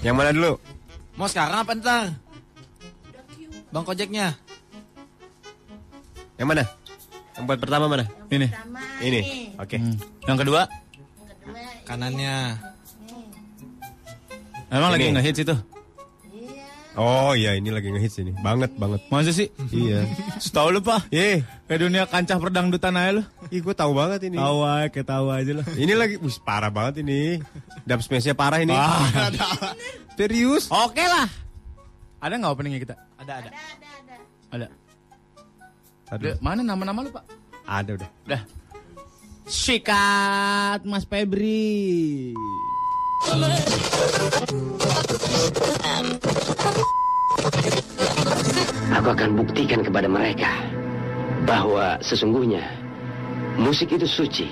Yang mana dulu? Mau sekarang apa ntar? Bang Kojeknya. Yang mana? Yang buat pertama mana? Ini. Ini. Oke. Yang kedua? Kanannya. Emang lagi Ini. ngehits itu? Oh iya ini lagi ngehits ini. Banget banget. Masa sih? Iya. Tahu lu, Pak? Iya. Kayak dunia kancah perdangdutan aja lu. Ih, gue tahu banget ini. Tahu aja, kayak tahu aja lah. Ini lagi, wih parah banget ini. Dub smash-nya parah ini. Ah. *laughs* Serius? Oke lah. Ada nggak openingnya kita? Ada ada. Ada. Aduh. Ada. Mana nama-nama lu, Pak? Ada udah. Udah. Sikat Mas Febri. Aku akan buktikan kepada mereka bahwa sesungguhnya musik itu suci.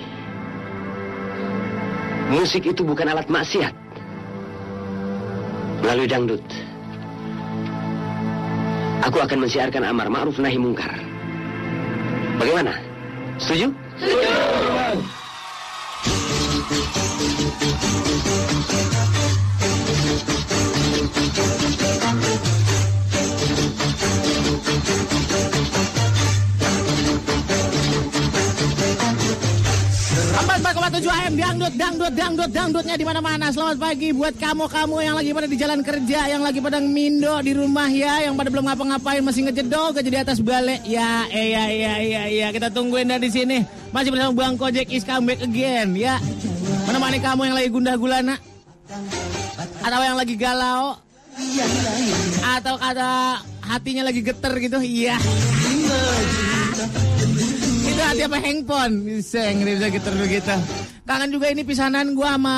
Musik itu bukan alat maksiat. Melalui dangdut, aku akan mensiarkan amar ma'ruf nahi mungkar. Bagaimana? Setuju? Setuju! 107 AM dangdut dangdut dangdut dangdutnya di mana-mana. Selamat pagi buat kamu-kamu yang lagi pada di jalan kerja, yang lagi pada mindo di rumah ya, yang pada belum ngapa-ngapain masih ngejedok aja di atas balik. Ya, eh ya ya ya ya kita tungguin dari sini. Masih bersama Bang Kojek is come back again ya. mana mana kamu yang lagi gundah gulana atau yang lagi galau atau kata hatinya lagi geter gitu. Iya. Itu hati apa handphone? Bisa bisa dulu kita. Kangen juga ini pisanan gua sama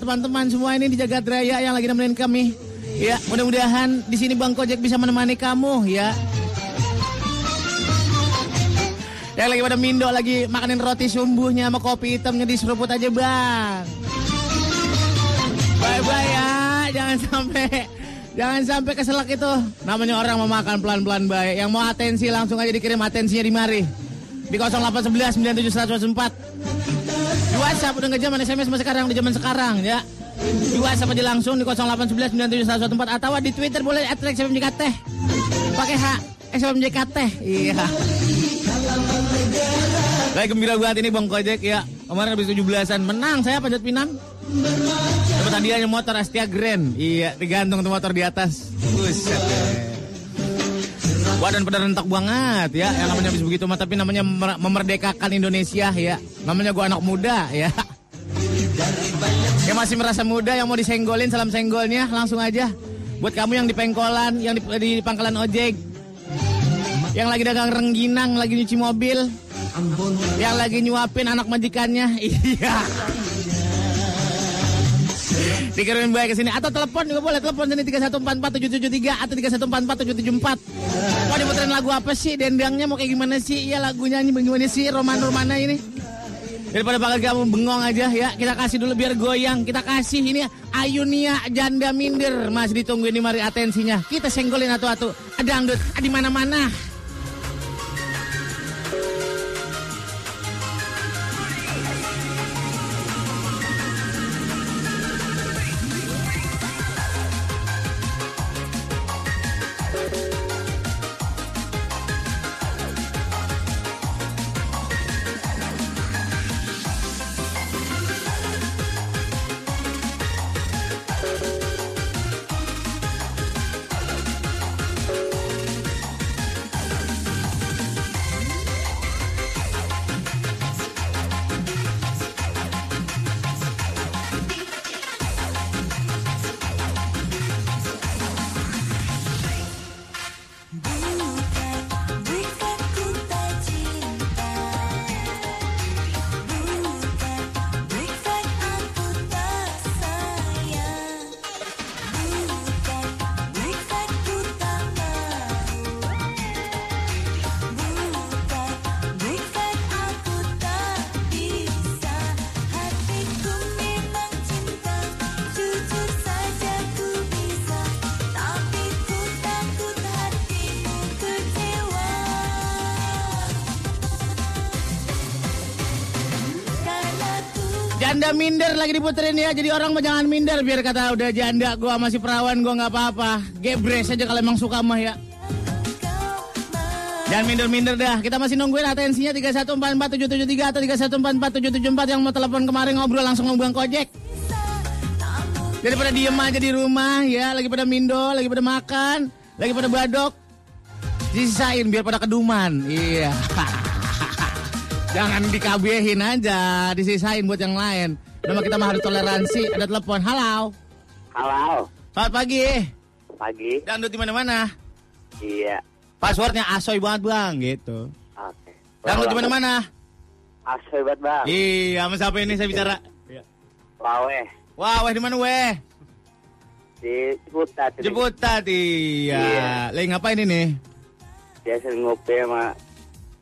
teman-teman semua ini di Jagat Raya yang lagi nemenin kami. Ya, mudah-mudahan di sini Bang Kojek bisa menemani kamu ya. Yang lagi pada mindo lagi makanin roti sumbuhnya sama kopi hitamnya diseruput aja bang. Bye bye ya, jangan sampai jangan sampai keselak itu. Namanya orang mau makan pelan-pelan baik. Yang mau atensi langsung aja dikirim atensinya di mari. Di 0811 97 Di WhatsApp udah nggak zaman SMS masih sekarang di zaman sekarang ya. Di WhatsApp aja langsung di 0811 97 atau di Twitter boleh @xfmjkt. Pakai H SMJKT. Iya. Lagi gembira banget ini Bang Kojek ya. Kemarin habis 17-an menang saya Panjat Pinang. Dapat hadiahnya motor Astia Grand. Iya, digantung tuh motor di atas. Buset. deh. Badan pada rentak banget ya. Yang namanya habis begitu mah tapi namanya mer- memerdekakan Indonesia ya. Namanya gua anak muda ya. Yang masih merasa muda yang mau disenggolin salam senggolnya langsung aja. Buat kamu yang di pengkolan, yang di, di pangkalan ojek, yang lagi dagang rengginang, lagi nyuci mobil, yang lagi nyuapin anak majikannya, *laughs* iya. Dikirimin baik ke sini atau telepon juga boleh telepon sini 3144773 atau 3144774. Mau diputerin lagu apa sih? Dendangnya mau kayak gimana sih? Iya lagunya ini bagaimana sih? Roman-romana ini. Daripada bakal kamu bengong aja ya, kita kasih dulu biar goyang. Kita kasih ini Ayunia Janda Minder. Masih ditunggu ini mari atensinya. Kita senggolin atu-atu. Dangdut di mana-mana. Janda minder lagi diputerin ya. Jadi orang mah jangan minder biar kata udah janda gua masih perawan gua nggak apa-apa. Gebres aja kalau emang suka mah ya. Jangan minder-minder dah. Kita masih nungguin atensinya 3144773 atau 3144774 yang mau telepon kemarin ngobrol langsung ngobrol kojek. Daripada diem aja di rumah ya, lagi pada mindo, lagi pada makan, lagi pada badok. Disisain biar pada keduman. Iya. *laughs* Jangan dikabehin aja, disisain buat yang lain. Nama kita mah harus toleransi. Ada telepon. Halo. Halo, Selamat pagi. pagi. Dangdut di mana-mana. Iya. Passwordnya asoy banget bang, gitu. Oke. Dangdut di mana-mana. Asoy banget bang. Iya, sama siapa ini saya bicara? Wawe. Wah, weh di mana weh? Di Ciputat. ini. Jeputat, iya. Iya. Lagi ngapain ini? Biasa ngopi sama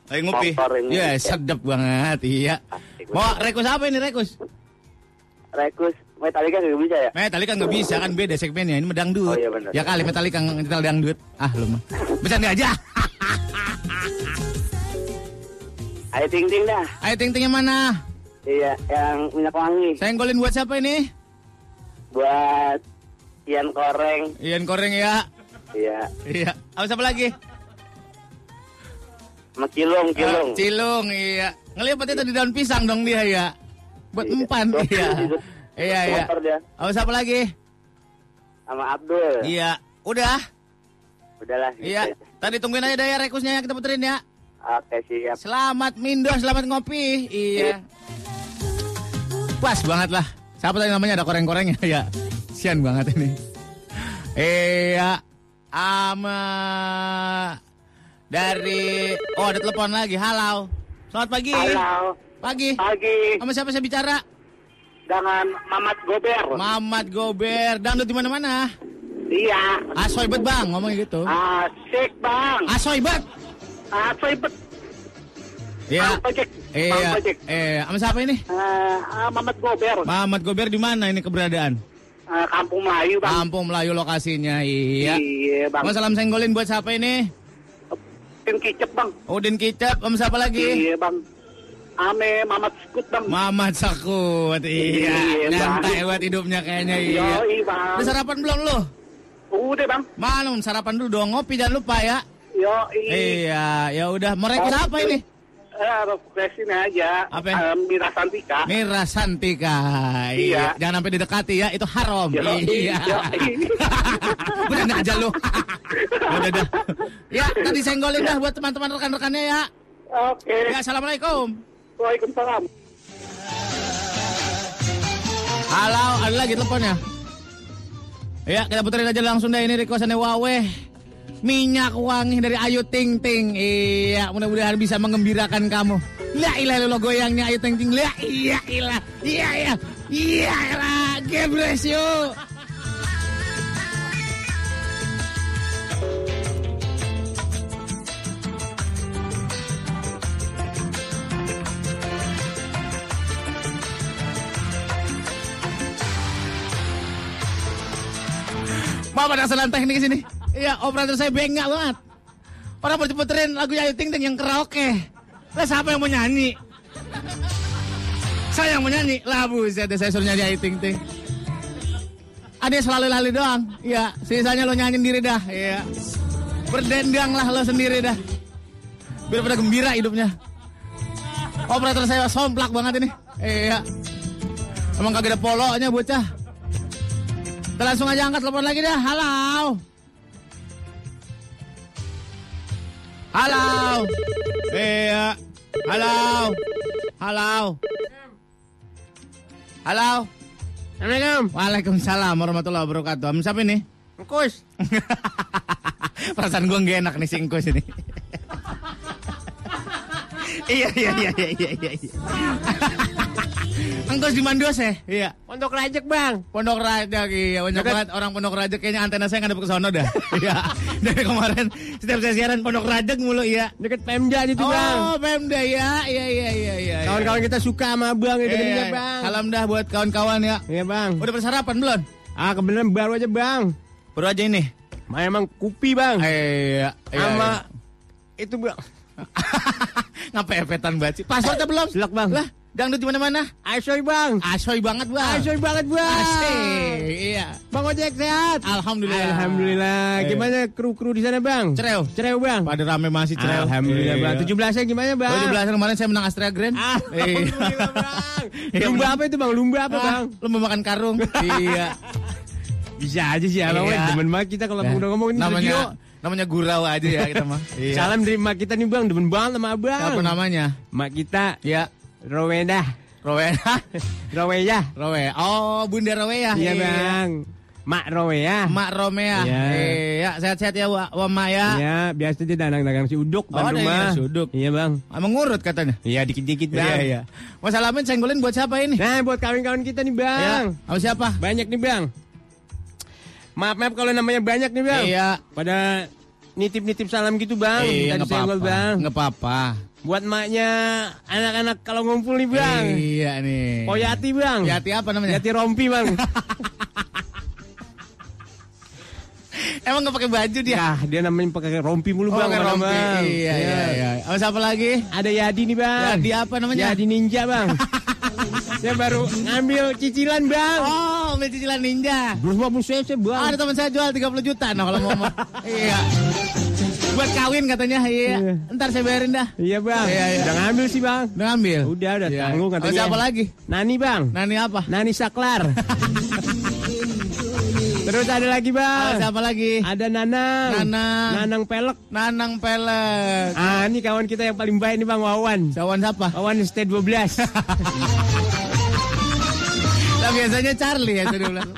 Lagi ngopi. Kompor ini. Iya, sedap banget, iya. Mau rekus apa ini rekus? Rekus Metallica nggak bisa ya? Metallica nggak bisa kan beda segmennya ini medangdut. Oh, iya benar. Ya kali Metallica ngetel dangdut. Ah lu mah. Bercanda aja. *laughs* Ayo ting ting dah. Ayo ting ting yang mana? Iya, yang minyak wangi. Senggolin buat siapa ini? Buat Ian Koreng. Ian Koreng ya. Iya. Iya. Apa siapa lagi? Sama Kilung. Ah, Cilung, iya. Ngelipat itu di daun pisang dong dia ya. Buat empan, iya. Iya, iya. Dia. Apa siapa lagi? Sama Abdul. Iya. Udah. Udahlah. Iya. gitu. Tadi tungguin aja daya rekusnya yang kita puterin ya. Oke, siap. Selamat Mindo, selamat ngopi. Iya. Pas banget lah. Siapa tadi namanya ada koreng-korengnya *laughs* ya. Sian banget ini. Iya. Ama dari Oh, ada telepon lagi. Halo. Selamat pagi. Halo. Pagi. Pagi. Sama siapa saya bicara? Dengan Mamat Gober. Mamat Gober. Dangdut di mana-mana? Iya. Asoy bet bang, ngomong gitu. Asik bang. Asoy bet. Asoy bet. Iya. Iya. Eh, sama siapa ini? Eh, ah, Mamat Gober. Mamat Gober di mana ini keberadaan? Eh, Kampung Melayu bang. Kampung Melayu lokasinya, iya. Iya bang. Mau salam senggolin buat siapa ini? Tim kicep bang. Udin Kicap, sama siapa lagi? Iya bang. Ame Mamat Skut bang. Mamat Sakut, iya. Iya, Nyantai buat hidupnya kayaknya, iya. Yoi bang. Udah sarapan belum lu? Udah bang. Mana sarapan dulu dong, ngopi jangan lupa ya. Yoi. Iya, ya udah. Oh, apa ini? Requestin aja. Apa? Eh, Mira Santika. Mira Santika. Iya. Jangan sampai didekati ya, itu haram. Yoi, Iya. Udah aja lu. udah dah. Ya, tadi senggolin dah buat teman-teman rekan-rekannya ya. Oke. Ya, assalamualaikum. Waalaikumsalam. Halo, ada lagi teleponnya. Ya, kita puterin aja langsung deh ini requestannya Wawe. Minyak wangi dari Ayu Ting Ting. Iya, mudah-mudahan bisa mengembirakan kamu. La ilah lo goyangnya Ayu Ting Ting. La iya ilah. Iya iya. Iya ilah. Gebres yuk. Mama ada teknik sini. Iya, operator saya bengak banget. Orang mau lagu Ayu Ting Ting yang karaoke. Lah siapa yang mau nyanyi? Saya yang mau nyanyi. Lah buset saya suruh nyanyi Ayu Ting Ting. Ada yang selalu lali doang. Iya, sisanya lo nyanyi sendiri dah. Iya. Berdendang lah lo sendiri dah. Biar pada gembira hidupnya. Operator saya somplak banget ini. Iya. Emang kagak ada polonya bocah. Kita langsung aja angkat telepon lagi dah. Halo. Halo. Iya. Halo. Halo. Halo. Assalamualaikum. Waalaikumsalam warahmatullahi wabarakatuh. Am, Siapa ini? Engkus. *laughs* Perasaan gue gak enak nih si Engkus ini. *laughs* iya, iya, iya, iya, iya, iya. *laughs* iya. Engkus di Mandos ya? Iya. Pondok Rajek bang. Pondok Rajek iya. Banyak banget orang Pondok Rajek kayaknya antena saya ngadep ke sono dah. *laughs* Iya. Dari kemarin setiap saya siaran Pondok Rajek mulu iya. Deket Pemda itu oh, bang. Pemda ya. Iya iya iya iya. Kawan-kawan kita suka sama abang itu Iya, iya. bang. Salam dah buat kawan-kawan ya. Iya bang. Udah bersarapan belum? Ah kebenaran baru aja bang. Baru aja ini. Ma, emang kupi bang. Iya. iya, Sama itu bang. *laughs* Ngapain epetan banget sih? Passwordnya belum? Silak bang. Lah, Dangdut di mana-mana? Asoy bang. Asoy banget bang. Asoy banget bang. Asik. Iya. Bang ojek sehat. Alhamdulillah. Alhamdulillah. Eh. Gimana kru-kru di sana bang? Cereo. Cereo bang. Pada rame masih cereo. Alhamdulillah Iya. bang. 17 nya gimana bang? 17 kemarin saya menang Astra Grand. Alhamdulillah bang. *laughs* Iya, Lumba apa itu bang? Lumba apa Ah, bang? Lumba makan karung. *laughs* iya. Bisa aja sih abang. Iya. Demen banget kita kalau Nah, udah ngomongin namanya studio. namanya gurau aja ya kita mah. *laughs* Iya. Salam dari mak kita nih bang. Demen banget sama abang. Apa namanya? Mak kita. Ya. Rowena. Rowena. *laughs* Rowena. Rowe. Oh, Bunda Rowea. Iya bang. Mak Rowena. Mak Romea. Iya. Iya, sehat-sehat ya, Wa, wa Mak ya. Iya, biasa dia dagang-dagang si uduk Oh, ban ada rumah. yang si uduk. Iya bang. Emang ngurut katanya. Iya dikit-dikit bang. Iya, iya. Mau salamin senggolin buat siapa ini? Nah buat kawan-kawan kita nih bang. Ya, sama siapa? Banyak nih bang. Maaf maaf kalau namanya banyak nih bang. Iya. Pada nitip-nitip salam gitu bang. Iya, nggak apa-apa. bang. Nggak apa-apa. Buat maknya anak-anak kalau ngumpul nih bang. Iya nih. Oh Yati bang. Yati apa namanya? Yati rompi bang. *laughs* Emang nggak pakai baju dia? ya dia namanya pakai rompi mulu Oh, bang. pakai mana, rompi. Bang. Iya, iya, iya. Sama siapa lagi? Ada Yadi nih bang. Yadi apa namanya? Yadi ninja bang. *laughs* Saya baru ngambil cicilan bang. Oh, ambil cicilan ninja. Belum mau cc bang. Ada teman saya jual 30 juta nah kalau mau. *laughs* mau. iya. Buat kawin katanya, iya. Ntar saya bayarin dah. Iya bang. Iya, iya. Udah ngambil sih bang. Udah ngambil. Udah udah Iya. tanggung Oh, katanya. siapa lagi? Nani bang. Nani apa? Nani Saklar. *laughs* Terus ada lagi Oh, bang. siapa lagi? Ada Nanang. Nanang. Nanang pelek. Nanang pelek. Ah ini kawan kita yang paling baik nih bang Wawan. Kawan siapa? Wawan ST 12. Nah, biasanya Charlie ya itu dulu. *laughs*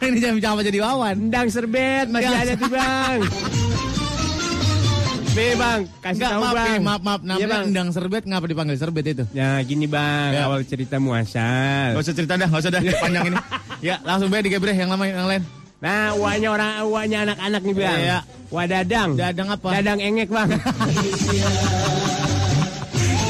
Ini jam apa jadi Wawan? Endang serbet masih ada tuh bang. *laughs* B bang, kasih Enggak, tahu maaf, bang. Maaf, maaf. Iya, Namanya bang. endang serbet, ngapa dipanggil serbet itu? Ya gini bang, Ya. awal cerita muasal. Gak usah cerita dah, gak usah dah, panjang ini. Ya, langsung baik digebreh yang lama yang lain. Nah, uangnya orang uangnya anak-anak nih bang. Iya. Wadadang. Dadang apa? Dadang engek bang. *laughs*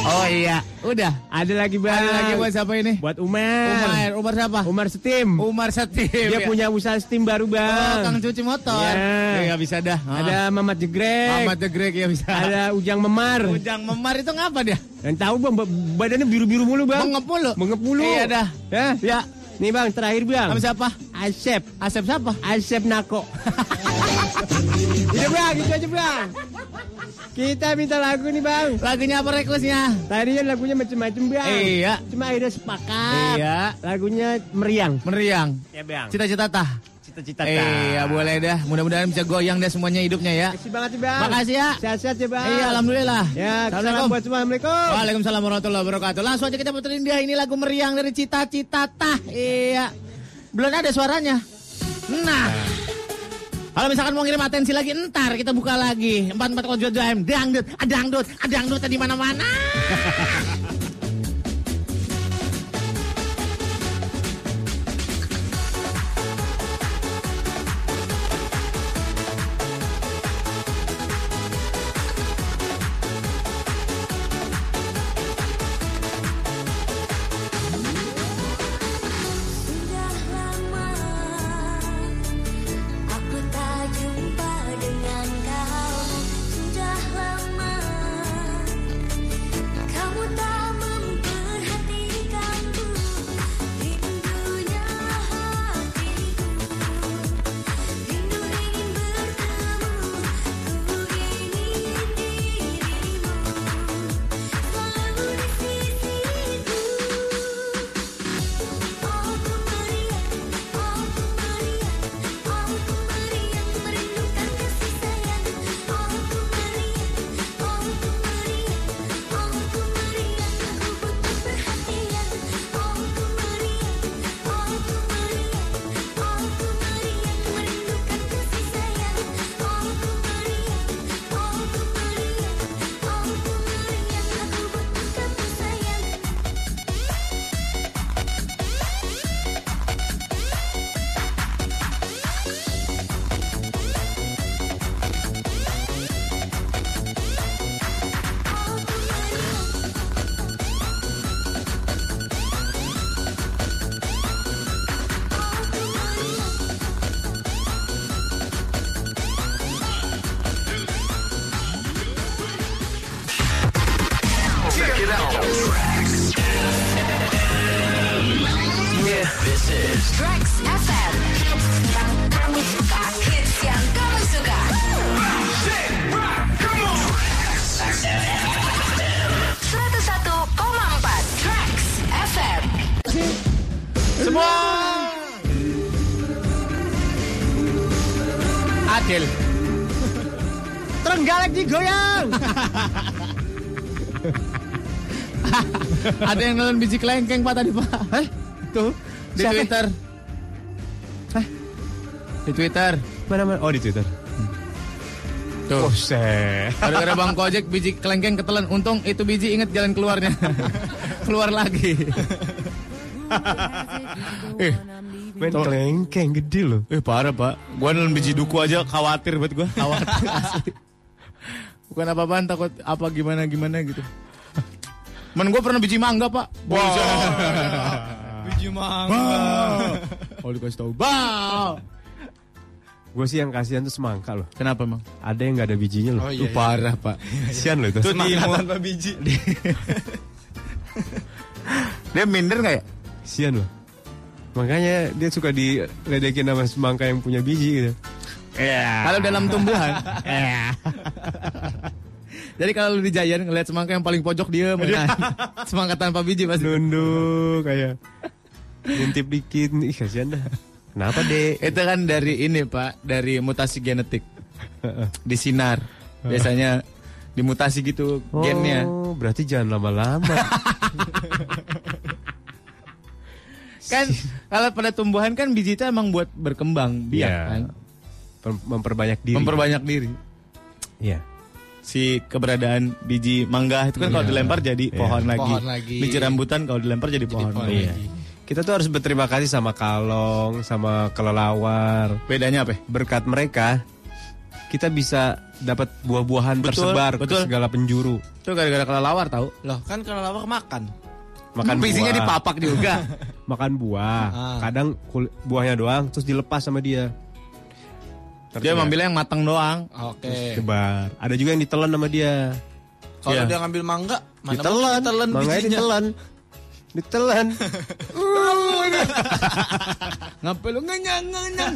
Oh iya, udah. Ada lagi bang. Ada lagi buat siapa ini? Buat Umar. Umar, Umar siapa? Umar Steam. Umar Setim. Dia ya. punya usaha steam baru Oh, bang. Kang cuci motor. Iya. Ya, bisa dah. Ah. Ada Mamat Jegrek. Mamat Jegrek ya bisa. Ada Ujang Memar. Ujang memar itu ngapa dia? Dan tahu bang, ba- badannya biru-biru mulu bang. Mengep mulu. Mengep mulu. Iya dah. Ya. Ya. Nih bang, terakhir bang. Sama siapa? Asep. Asep siapa? Asep Nako. *laughs* Iya bang, gitu aja bang. Kita minta lagu nih bang. Lagunya apa requestnya? Tadinya lagunya macem-macem bang. Iya. Cuma akhirnya sepakat. Iya. Lagunya meriang. Meriang. Ya bang. Cita-cita tah. Cita-cita. Iya, boleh dah. Mudah-mudahan bisa goyang deh semuanya hidupnya ya. Makasih banget bang. Makasih ya. Sehat-sehat ya bang. Iya, alhamdulillah. Ya, salam Assalamualaikum. buat semua. Assalamualaikum. Waalaikumsalam warahmatullahi wabarakatuh. Langsung aja kita puterin dia ini lagu meriang dari Cita-Cita Tah. Iya. Belum ada suaranya. Nah. Kalau misalkan mau ngirim atensi lagi, entar kita buka lagi. 44 M dangdut, ah, dangdut, ah, dangdut di mana-mana. Ada yang nelen biji kelengkeng Pak tadi Pak. Hah? Tuh. Di siapa? Twitter. Hah? Di Twitter. Mana mana? Oh di Twitter. Tuh. Oh. Gara-gara Bang Kojek biji kelengkeng ketelan. Untung itu biji inget jalan keluarnya. *laughs* Keluar lagi. *laughs* eh, Main kelengkeng gede loh. eh parah Pak. Gua nelen biji duku aja khawatir buat gua. Khawatir *laughs* asli. Bukan apa-apaan takut apa gimana gimana gitu. Men gue pernah biji mangga pak. *laughs* Biji mangga. Oh dikasih tahu. Bah. Gue sih yang kasihan tuh semangka loh. Kenapa emang? Ada yang nggak ada bijinya loh. Oh, Itu iya, iya. parah pak. Kasihan loh itu. Itu Semangka di tanpa biji. *laughs* Dia minder nggak ya? Kasihan loh. Makanya dia suka diledekin sama semangka yang punya biji gitu. Kalau dalam tumbuhan. *laughs* Jadi kalau lu di Giant ngeliat semangka yang paling pojok dia kan. *laughs* semangka tanpa biji pasti. Nunduk kayak ngintip dikit. Ih kasihan dah. Kenapa deh? Itu kan dari ini pak, dari mutasi genetik di sinar. Biasanya dimutasi gitu gennya. Oh, berarti jangan lama-lama. Kan kalau pada tumbuhan kan biji itu emang buat berkembang biak Iya. kan. Memperbanyak diri. Memperbanyak diri. Iya. Si keberadaan biji mangga itu kan kalau Iya. dilempar jadi Iya. pohon lagi. Pohon lagi. Biji rambutan kalau dilempar jadi, pohon, pohon lagi. Iya. Kita tuh harus berterima kasih sama kalong, sama kelelawar. Bedanya apa? ya? Berkat mereka, kita bisa dapat buah-buahan tersebar betul. ke segala penjuru. Itu gara-gara kelelawar tahu. Loh kan kalau lawak makan. Makan *laughs* Bisinya buah. dipapak juga. *laughs* Makan buah. Ah. Kadang kul- buahnya doang terus dilepas sama dia. Dia ngambilnya yang matang doang. Oke. Sebar. Ada juga yang ditelan sama dia. Kalau Iya. dia ngambil mangga, mana Ditelan. ditelan bijinya. ditelan. Ditelan. *laughs* Ngapain lu ngenyang ngenyang.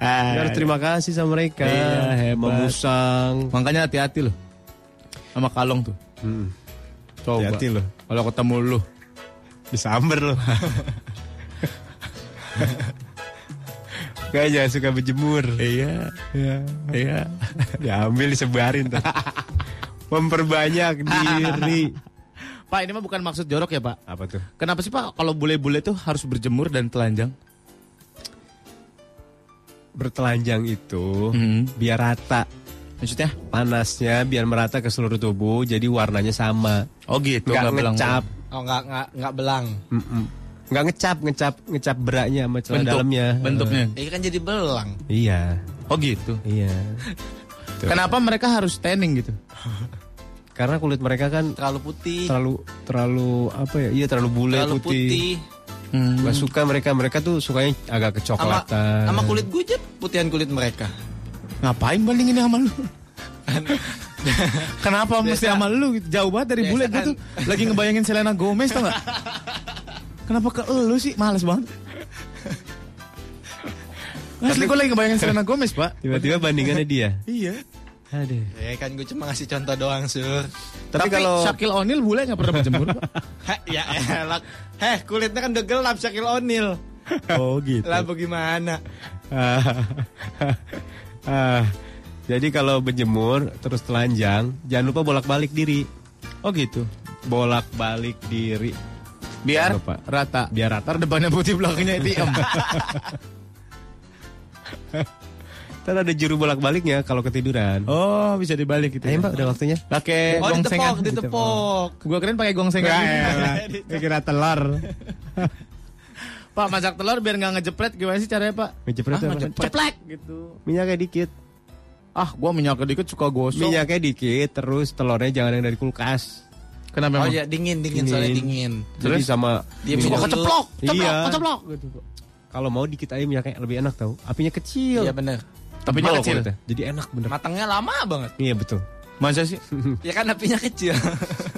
*laughs* Harus terima kasih sama mereka. Iya, hebat. Memusang. Makanya hati-hati loh. Sama kalong tuh. Hmm. Coba. Hati-hati loh. Kalau ketemu lu. Disamber loh. *laughs* *laughs* Gak jangan suka berjemur. Iya. Iya. Iya. Diambil disebarin tuh. *laughs* Memperbanyak diri. *laughs* Pak ini mah bukan maksud jorok ya pak. Apa tuh? Kenapa sih pak kalau bule-bule tuh harus berjemur dan telanjang? Bertelanjang itu Hmm. biar rata. Maksudnya? Panasnya biar merata ke seluruh tubuh jadi warnanya sama. Oh gitu. Nggak nggak belang- ngecap. Oh enggak enggak enggak belang. Mm-mm. Nggak ngecap, ngecap, ngecap beraknya sama celana Bentuk, dalamnya. bentuknya. Iya kan jadi belang. Iya, Oh gitu. iya. Tuh. *laughs* Kenapa mereka harus tanning gitu? *laughs* Karena kulit mereka kan Terlalu putih. terlalu terlalu apa ya? Iya terlalu bule terlalu putih. putih. Hmm. Gak suka mereka, mereka tuh sukanya agak kecoklatan. sama kulit gue aja putihan kulit mereka. Ngapain bandingin sama lu? *laughs* Kenapa Biasa- mesti sama lu? gitu? Jauh banget dari bule gue kan. tuh lagi ngebayangin Selena Gomez tau gak? Kenapa ke lu sih? Males banget. Asli gue lagi ngebayangin Selena *laughs* Gomez pak Tiba-tiba bandingannya dia. Iya Aduh. Ya kan gue cuma ngasih contoh doang, Sur. Tapi kalau Shaquille O'Neal bule gak pernah berjemur pak *laughs* Heh, ya elah. Heh, kulitnya kan udah gelap Shaquille O'Neal. *laughs* oh gitu. Lah bagaimana? Ah, jadi kalau berjemur terus telanjang, jangan lupa bolak-balik diri. Oh gitu Bolak-balik diri. Biar lupa. rata Biar rata. Depannya putih belakangnya hitam *laughs* Ntar ada juru bolak-baliknya kalau ketiduran. Oh bisa dibalik gitu Ayo mbak, udah waktunya. Pakai Oh, gongsengan ditepok, ditepok. Gue keren pakai gongsengan Gak kira telur. *laughs* Pak masak telur biar nggak ngejepret gimana sih caranya pak? Ngejepret Ah, apa? ngejepret. Ceplek gitu. Minyaknya dikit. Ah gua minyaknya dikit suka gosong. Minyaknya dikit, terus telurnya jangan yang dari kulkas. Kenapa Oh emang? ya dingin dingin soalnya dingin. Jadi Terus? sama Dia minum keceplok, dulu. ceplok, Iya. keceplok gitu. Kalau mau dikit aja minyaknya lebih enak tau. Apinya kecil. Iya bener. Tapi dia kecil. kulitnya. Jadi enak bener. Matangnya lama banget. Iya betul. Masa sih? *laughs* Ya kan apinya kecil.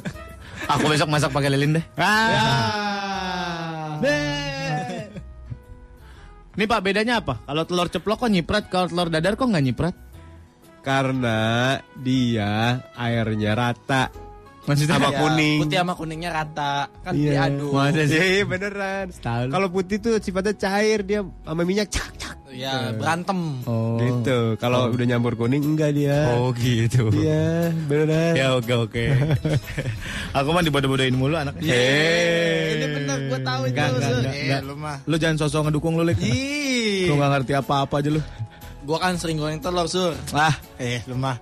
*laughs* Aku besok masak pakai lilin deh. Ah. Ini pak bedanya apa? Kalau telur ceplok kok nyiprat, kalau telur dadar kok nggak nyiprat? Karena dia airnya rata. Maksudnya sama Ya, kuning. Putih sama kuningnya rata. Kan Iya. diaduk. Masa sih? Iya beneran. Kalau putih tuh sifatnya cair dia sama minyak cak cak. Ya, berantem. Oh. Gitu. Kalau udah nyampur kuning enggak dia. Oh gitu. Iya, beneran. Ya oke oke. *laughs* Aku mah dibodoh-bodohin mulu anaknya. Eh, ini bener gua tahu itu. Enggak, enggak, enggak, enggak. lu mah. Lu jangan sosok ngedukung lu, Lik. Ih. Lu gak ngerti apa-apa aja lu. Gua kan sering goreng telur, Sur. Ah, Eh, lu mah.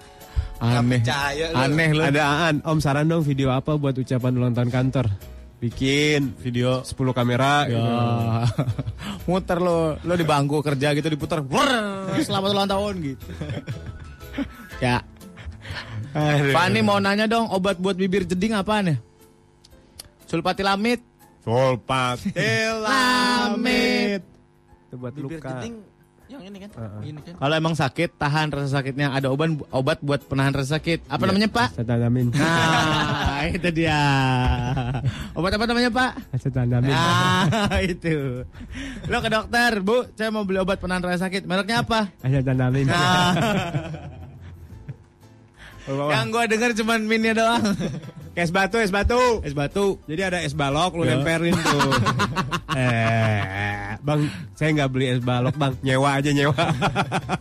Aneh. percaya lu. Aneh lu. Ada Aan, Om saran dong video apa buat ucapan ulang tahun kantor? Bikin Video 10 kamera Ya, gitu. *laughs* muter lo, lo di bangku kerja gitu diputar, Brrr, selamat ulang tahun gitu. *laughs* ya, Fani mau nanya dong, obat buat bibir jeding apaan ya? Sulfatilamid. Sulfatilamid. Itu buat Bibir luka. jeding yang ini kan? Ini kan. Kalau emang sakit, tahan rasa sakitnya. Ada obat obat buat penahan rasa sakit. Apa namanya Pak? Acetalamin. Nah, itu dia. Obat apa namanya Pak? Acetalamin. Ah, *laughs* itu. Lo ke dokter, Bu. Saya mau beli obat penahan rasa sakit. Mereknya apa? Acetalamin. Nah. Yang gua denger cuman minnya doang. Es batu, es batu. Es batu. Jadi ada es balok, lu Ya. nempelin tuh. *laughs* eh, bang, saya nggak beli es balok, bang. Nyewa aja nyewa.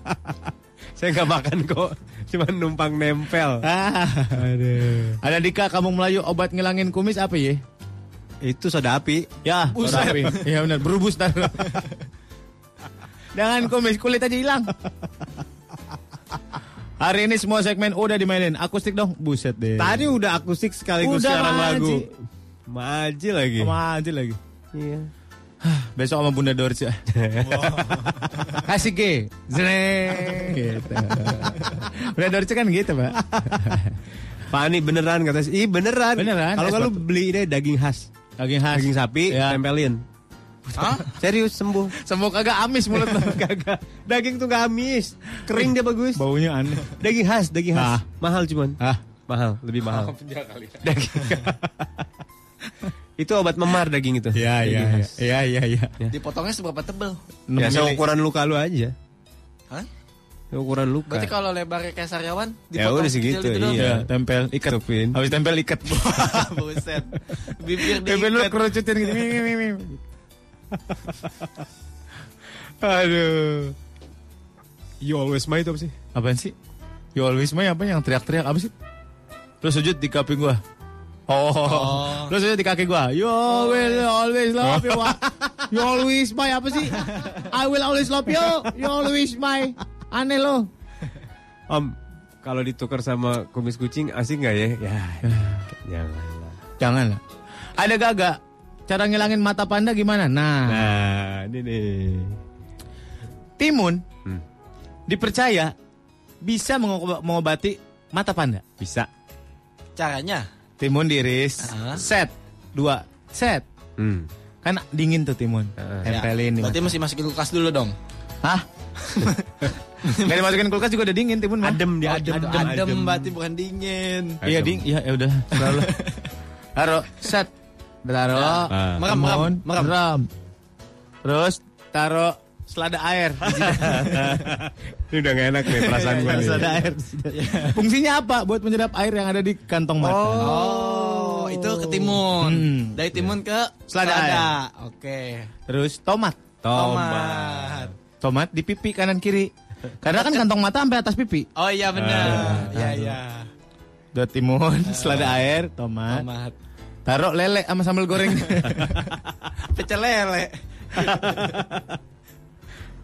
*laughs* saya nggak makan kok, cuma numpang nempel. Ah. Aduh. Ada Dika, kamu Melayu obat ngilangin kumis apa ya? Itu soda api. Ya, soda api. Iya benar, berubus tar. *laughs* Jangan kumis, kulit aja hilang. Hari ini semua segmen udah dimainin. Akustik dong. Buset deh. Tadi udah akustik sekaligus Udah, siaran Maji. lagu. Maji lagi. Aja lagi. Iya. *sighs* Besok sama Bunda Dorce. *laughs* *laughs* Kasih G. Zreng. Gitu. Bunda Dorce kan gitu, Pak. Fani beneran kata Ih beneran. Beneran, Kalau lu beli deh daging khas. Daging khas. Daging sapi, Ya. tempelin. Hah? Serius sembuh. Semua kagak amis mulut lo. *laughs* Kagak. Daging tuh gak amis. Kering dia bagus. Baunya aneh. Daging khas, daging khas. Ah. Mahal cuman. Ah. Mahal, lebih mahal. kali. Daging. *laughs* itu obat memar daging itu. Iya, iya, iya. Iya, iya, iya. Dipotongnya seberapa tebel? Ya, seukuran luka lu aja. Hah? Ukuran luka. Berarti kalau lebarnya kayak saryawan Ya udah segitu, kecil gitu iya. Ya, tempel ikat. Tupin. Habis tempel ikat. *laughs* Buset. Bibir Tempel lu diikat. kerucutin gitu. *laughs* Aduh. You always my itu apa sih? Apaan sih? You always my apa yang teriak-teriak apa sih? Lu sujud di kaki gua. Oh. Lu sujud di kaki gua. You will always love you. *laughs* You always my apa sih? I will always love you. You always my. Aneh lo. Om, kalau ditukar sama kumis kucing asik nggak ya? Ya, jangan lah. Jangan lah. Ada gagak. Cara ngilangin mata panda gimana? Nah, Nah, ini nih. timun Hmm. dipercaya bisa mengob- mengobati mata panda. Bisa. Caranya? Timun diiris, Ah. set, dua, set. Hmm. Kan dingin tuh timun. Ah. Tempelin di Berarti mata. mesti masukin kulkas dulu dong. Hah? *laughs* Gak dimasukin kulkas juga udah dingin timun mah. Adem dia, adem. Adem, adem, berarti bukan dingin. Iya ding, iya ya udah. *laughs* Taruh set. Taruh. Ah. Merem, timun, merem, merem. Terus taruh selada air. *laughs* Ini udah gak enak nih perasaan gue nih. selada air. Fungsinya apa? Buat menyedap air yang ada di kantong mata. Oh, itu ke timun. Hmm. Dari timun ke Selada selada. Oke. Terus tomat. Tomat. Tomat di pipi kanan kiri. Karena kan kantong mata sampai atas pipi. Oh iya benar. Iya iya. Dua timun, *laughs* selada air, tomat. Tomat. Taruh lele sama sambal goreng. *laughs* Pecel lele.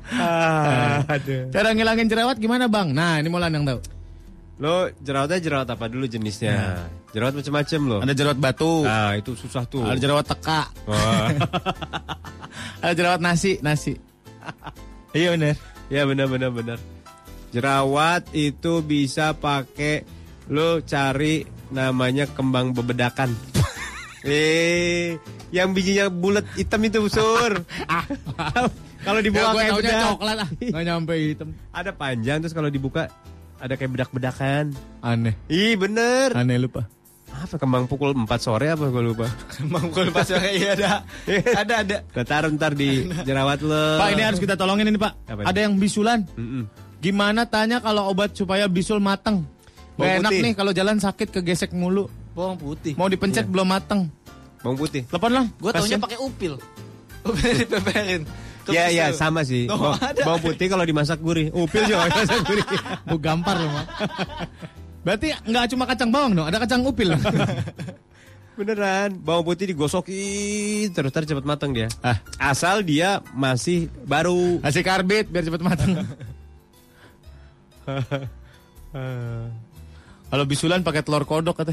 Ah, *laughs* aduh. Cara ngilangin jerawat gimana bang? Nah ini Molan yang tahu. Lo jerawatnya jerawat apa dulu jenisnya? Jerawat macam-macam lo. Ada jerawat batu. Nah, itu susah tuh. Ada jerawat teka. *laughs* Ada jerawat nasi, nasi. iya bener. Ya benar benar benar. Jerawat itu bisa pakai lo cari namanya kembang bebedakan. Eh, yang bijinya bulat hitam itu sur. *laughs* kalau dibuka Ya, kayak bedak. coklat ah. Gak nyampe hitam. Ada panjang terus kalau dibuka ada kayak bedak-bedakan. Aneh. Ih bener. Aneh lupa. Apa kembang pukul 4 sore apa gue lupa. *laughs* Mangkul pas iya ada. *laughs* Ada ada. Taruh ntar di jerawat lo. Pak ini harus kita tolongin ini pak. Apa Ada ini? yang bisulan. Mm-mm. Gimana tanya kalau obat supaya bisul mateng? Bawang enak nih kalau jalan sakit kegesek mulu. Bawang putih. Mau dipencet belum mateng. Bawang putih. Telepon lah. Gue taunya pakai upil. Upil dipeperin. Ya ya sama sih. Oh, Bawang, bawang putih kalau dimasak gurih. Upil juga kalau dimasak gurih. *laughs* Bu gampar loh, Mak. Berarti nggak cuma kacang bawang dong, ada kacang upil. *laughs* Beneran, bawang putih digosokin terus terus cepat matang dia. Ah. Asal dia masih baru. Kasih karbit biar cepet matang. *laughs* Kalau bisulan pakai telur kodok kata.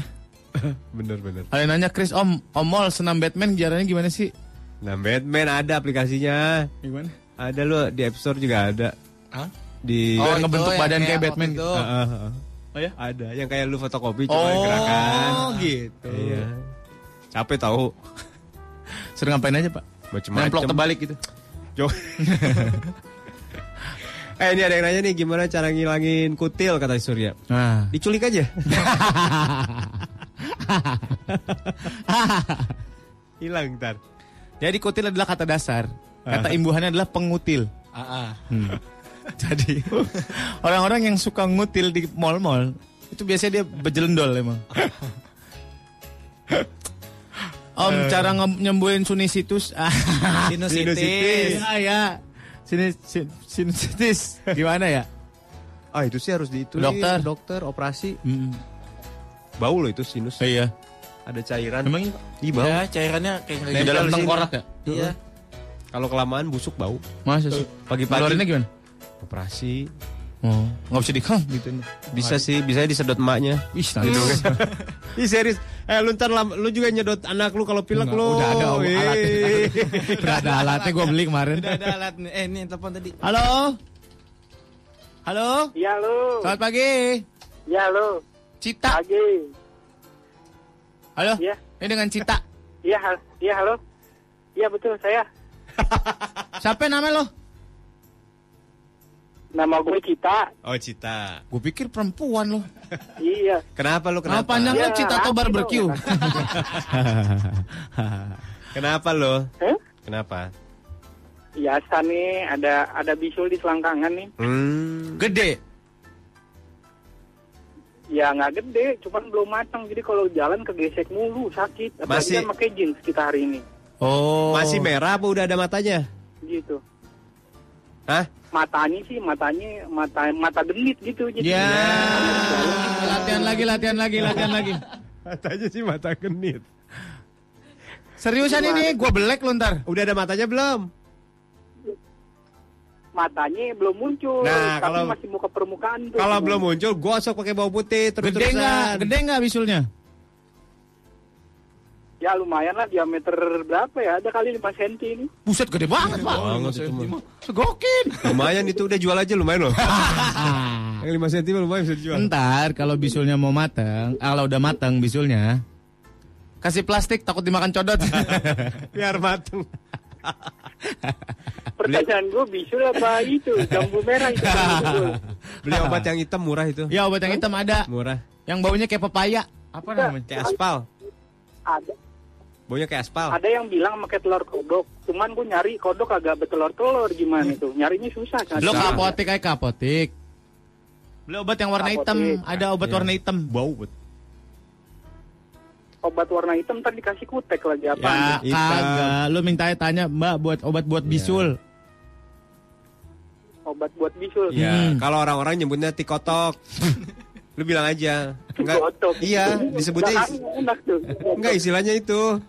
*laughs* bener bener. Ada yang nanya Chris Om, Om Mol senam Batman caranya gimana sih? Nah Batman ada aplikasinya. Gimana? Ada loh di App Store juga ada. Hah? Di Oh, ngebentuk badan kayak kayak Batman gitu. itu. Ah, ah, ah. Oh ya? Ada yang kayak lu fotokopi cuma Oh, gerakan. gitu. Iya. Capek tahu. *laughs* Sering ngapain aja, Pak? Macem-macem. Nemplok terbalik gitu. Jo. *laughs* eh ini ada yang nanya nih gimana cara ngilangin kutil kata Surya. Nah. Diculik aja. *laughs* Hilang ntar. Jadi kutil adalah kata dasar. Kata imbuhannya adalah pengutil. Ah, ah. Hmm. *laughs* Jadi orang-orang yang suka ngutil di mall-mall itu biasanya dia bejelendol emang. *laughs* Om cara nge- nyembuhin sinusitis. Sinusitis. Ya, ya. Sinus, sin- sinusitis. Gimana ya? Ah itu sih harus diitu Dokter. dokter operasi. Hmm. Bau loh itu sinus. Iya. Ada cairan. Emang Ih bau. Ya, cairannya kayak Di dalam tengkorak ya? Iya. Kalau kelamaan busuk bau. Masa sih? Pagi-pagi. Ngeluarinnya gimana? Operasi. Oh, nggak bisa dikang gitu. Bisa sih, bisa disedot emaknya. Ih, nice. *laughs* Ih serius. Eh lu ntar lam- lu juga nyedot anak lu kalau pilek lu. udah ada Wih. alatnya. *laughs* Udah ada alatnya gue beli kemarin. Udah ada alat nih. Eh, ini telepon tadi. Halo? Halo? Iya lo. Selamat pagi. Iya lo. Cita. Pagi. Halo? Iya. Ini dengan Cita. Iya, hal- iya halo. Iya betul saya. *laughs* Siapa namanya lo? Nama gue Cita. Oh Cita. Gue pikir perempuan lo. Iya. Kenapa lu Nama kenapa? panjangnya Ya, Cita atau barbecue? Kenapa lo? Hah? Kenapa? Biasa nih ada ada bisul di selangkangan nih. Hmm. Gede. Ya nggak gede, cuman belum matang. Jadi kalau jalan kegesek mulu, sakit. Apalagi Masih- kan pakai jeans kita hari ini. Oh. Masih merah apa udah ada matanya? Gitu. Hah? Matanya sih, matanya mata mata genit gitu. Jadi Ya. Latihan lagi, latihan lagi, latihan lagi. *laughs* Matanya sih mata genit. Seriusan ini, gue belek lo ntar. Udah ada matanya belum? Matanya belum muncul. Nah, tapi kalau- masih muka permukaan tuh. Kalau belum muncul, gosok pakai bawang putih terus Gede nggak? Gede nggak bisulnya? Ya lumayan lah diameter berapa ya? Ada kali 5 cm ini. Buset gede banget pak. Banget itu. Segokin. Lumayan itu udah jual aja lumayan loh. *laughs* Yang 5 cm lumayan bisa dijual. Ntar kalau bisulnya mau matang, kalau udah matang bisulnya, kasih plastik takut dimakan codot. *laughs* Biar mateng. *laughs* Pertanyaan gue bisul apa itu? Jambu merah itu. *laughs* Beli obat yang hitam murah itu. ya obat yang hitam ada, Murah. yang baunya kayak pepaya. Apa namanya? Kayak aspal. ada Baunya kayak aspal. ada yang bilang pakai telur kodok. Cuman gue nyari kodok agak betelur-telur gimana itu? Nyarinya susah. kan? Lo ke apotek kayak ke apotek. Beli obat yang warna hitam, ada obat Iya. warna hitam. Bau bet. Obat warna hitam tadi dikasih kutek lagi apa? Ya Hitam. kagak, lu minta tanya Mbak buat obat buat bisul. Obat buat bisul. Ya, Hmm. kalau orang-orang nyebutnya tikotok. Lu bilang aja. Enggak. Kotok. Iya, disebutnya enak tuh. enggak istilahnya itu.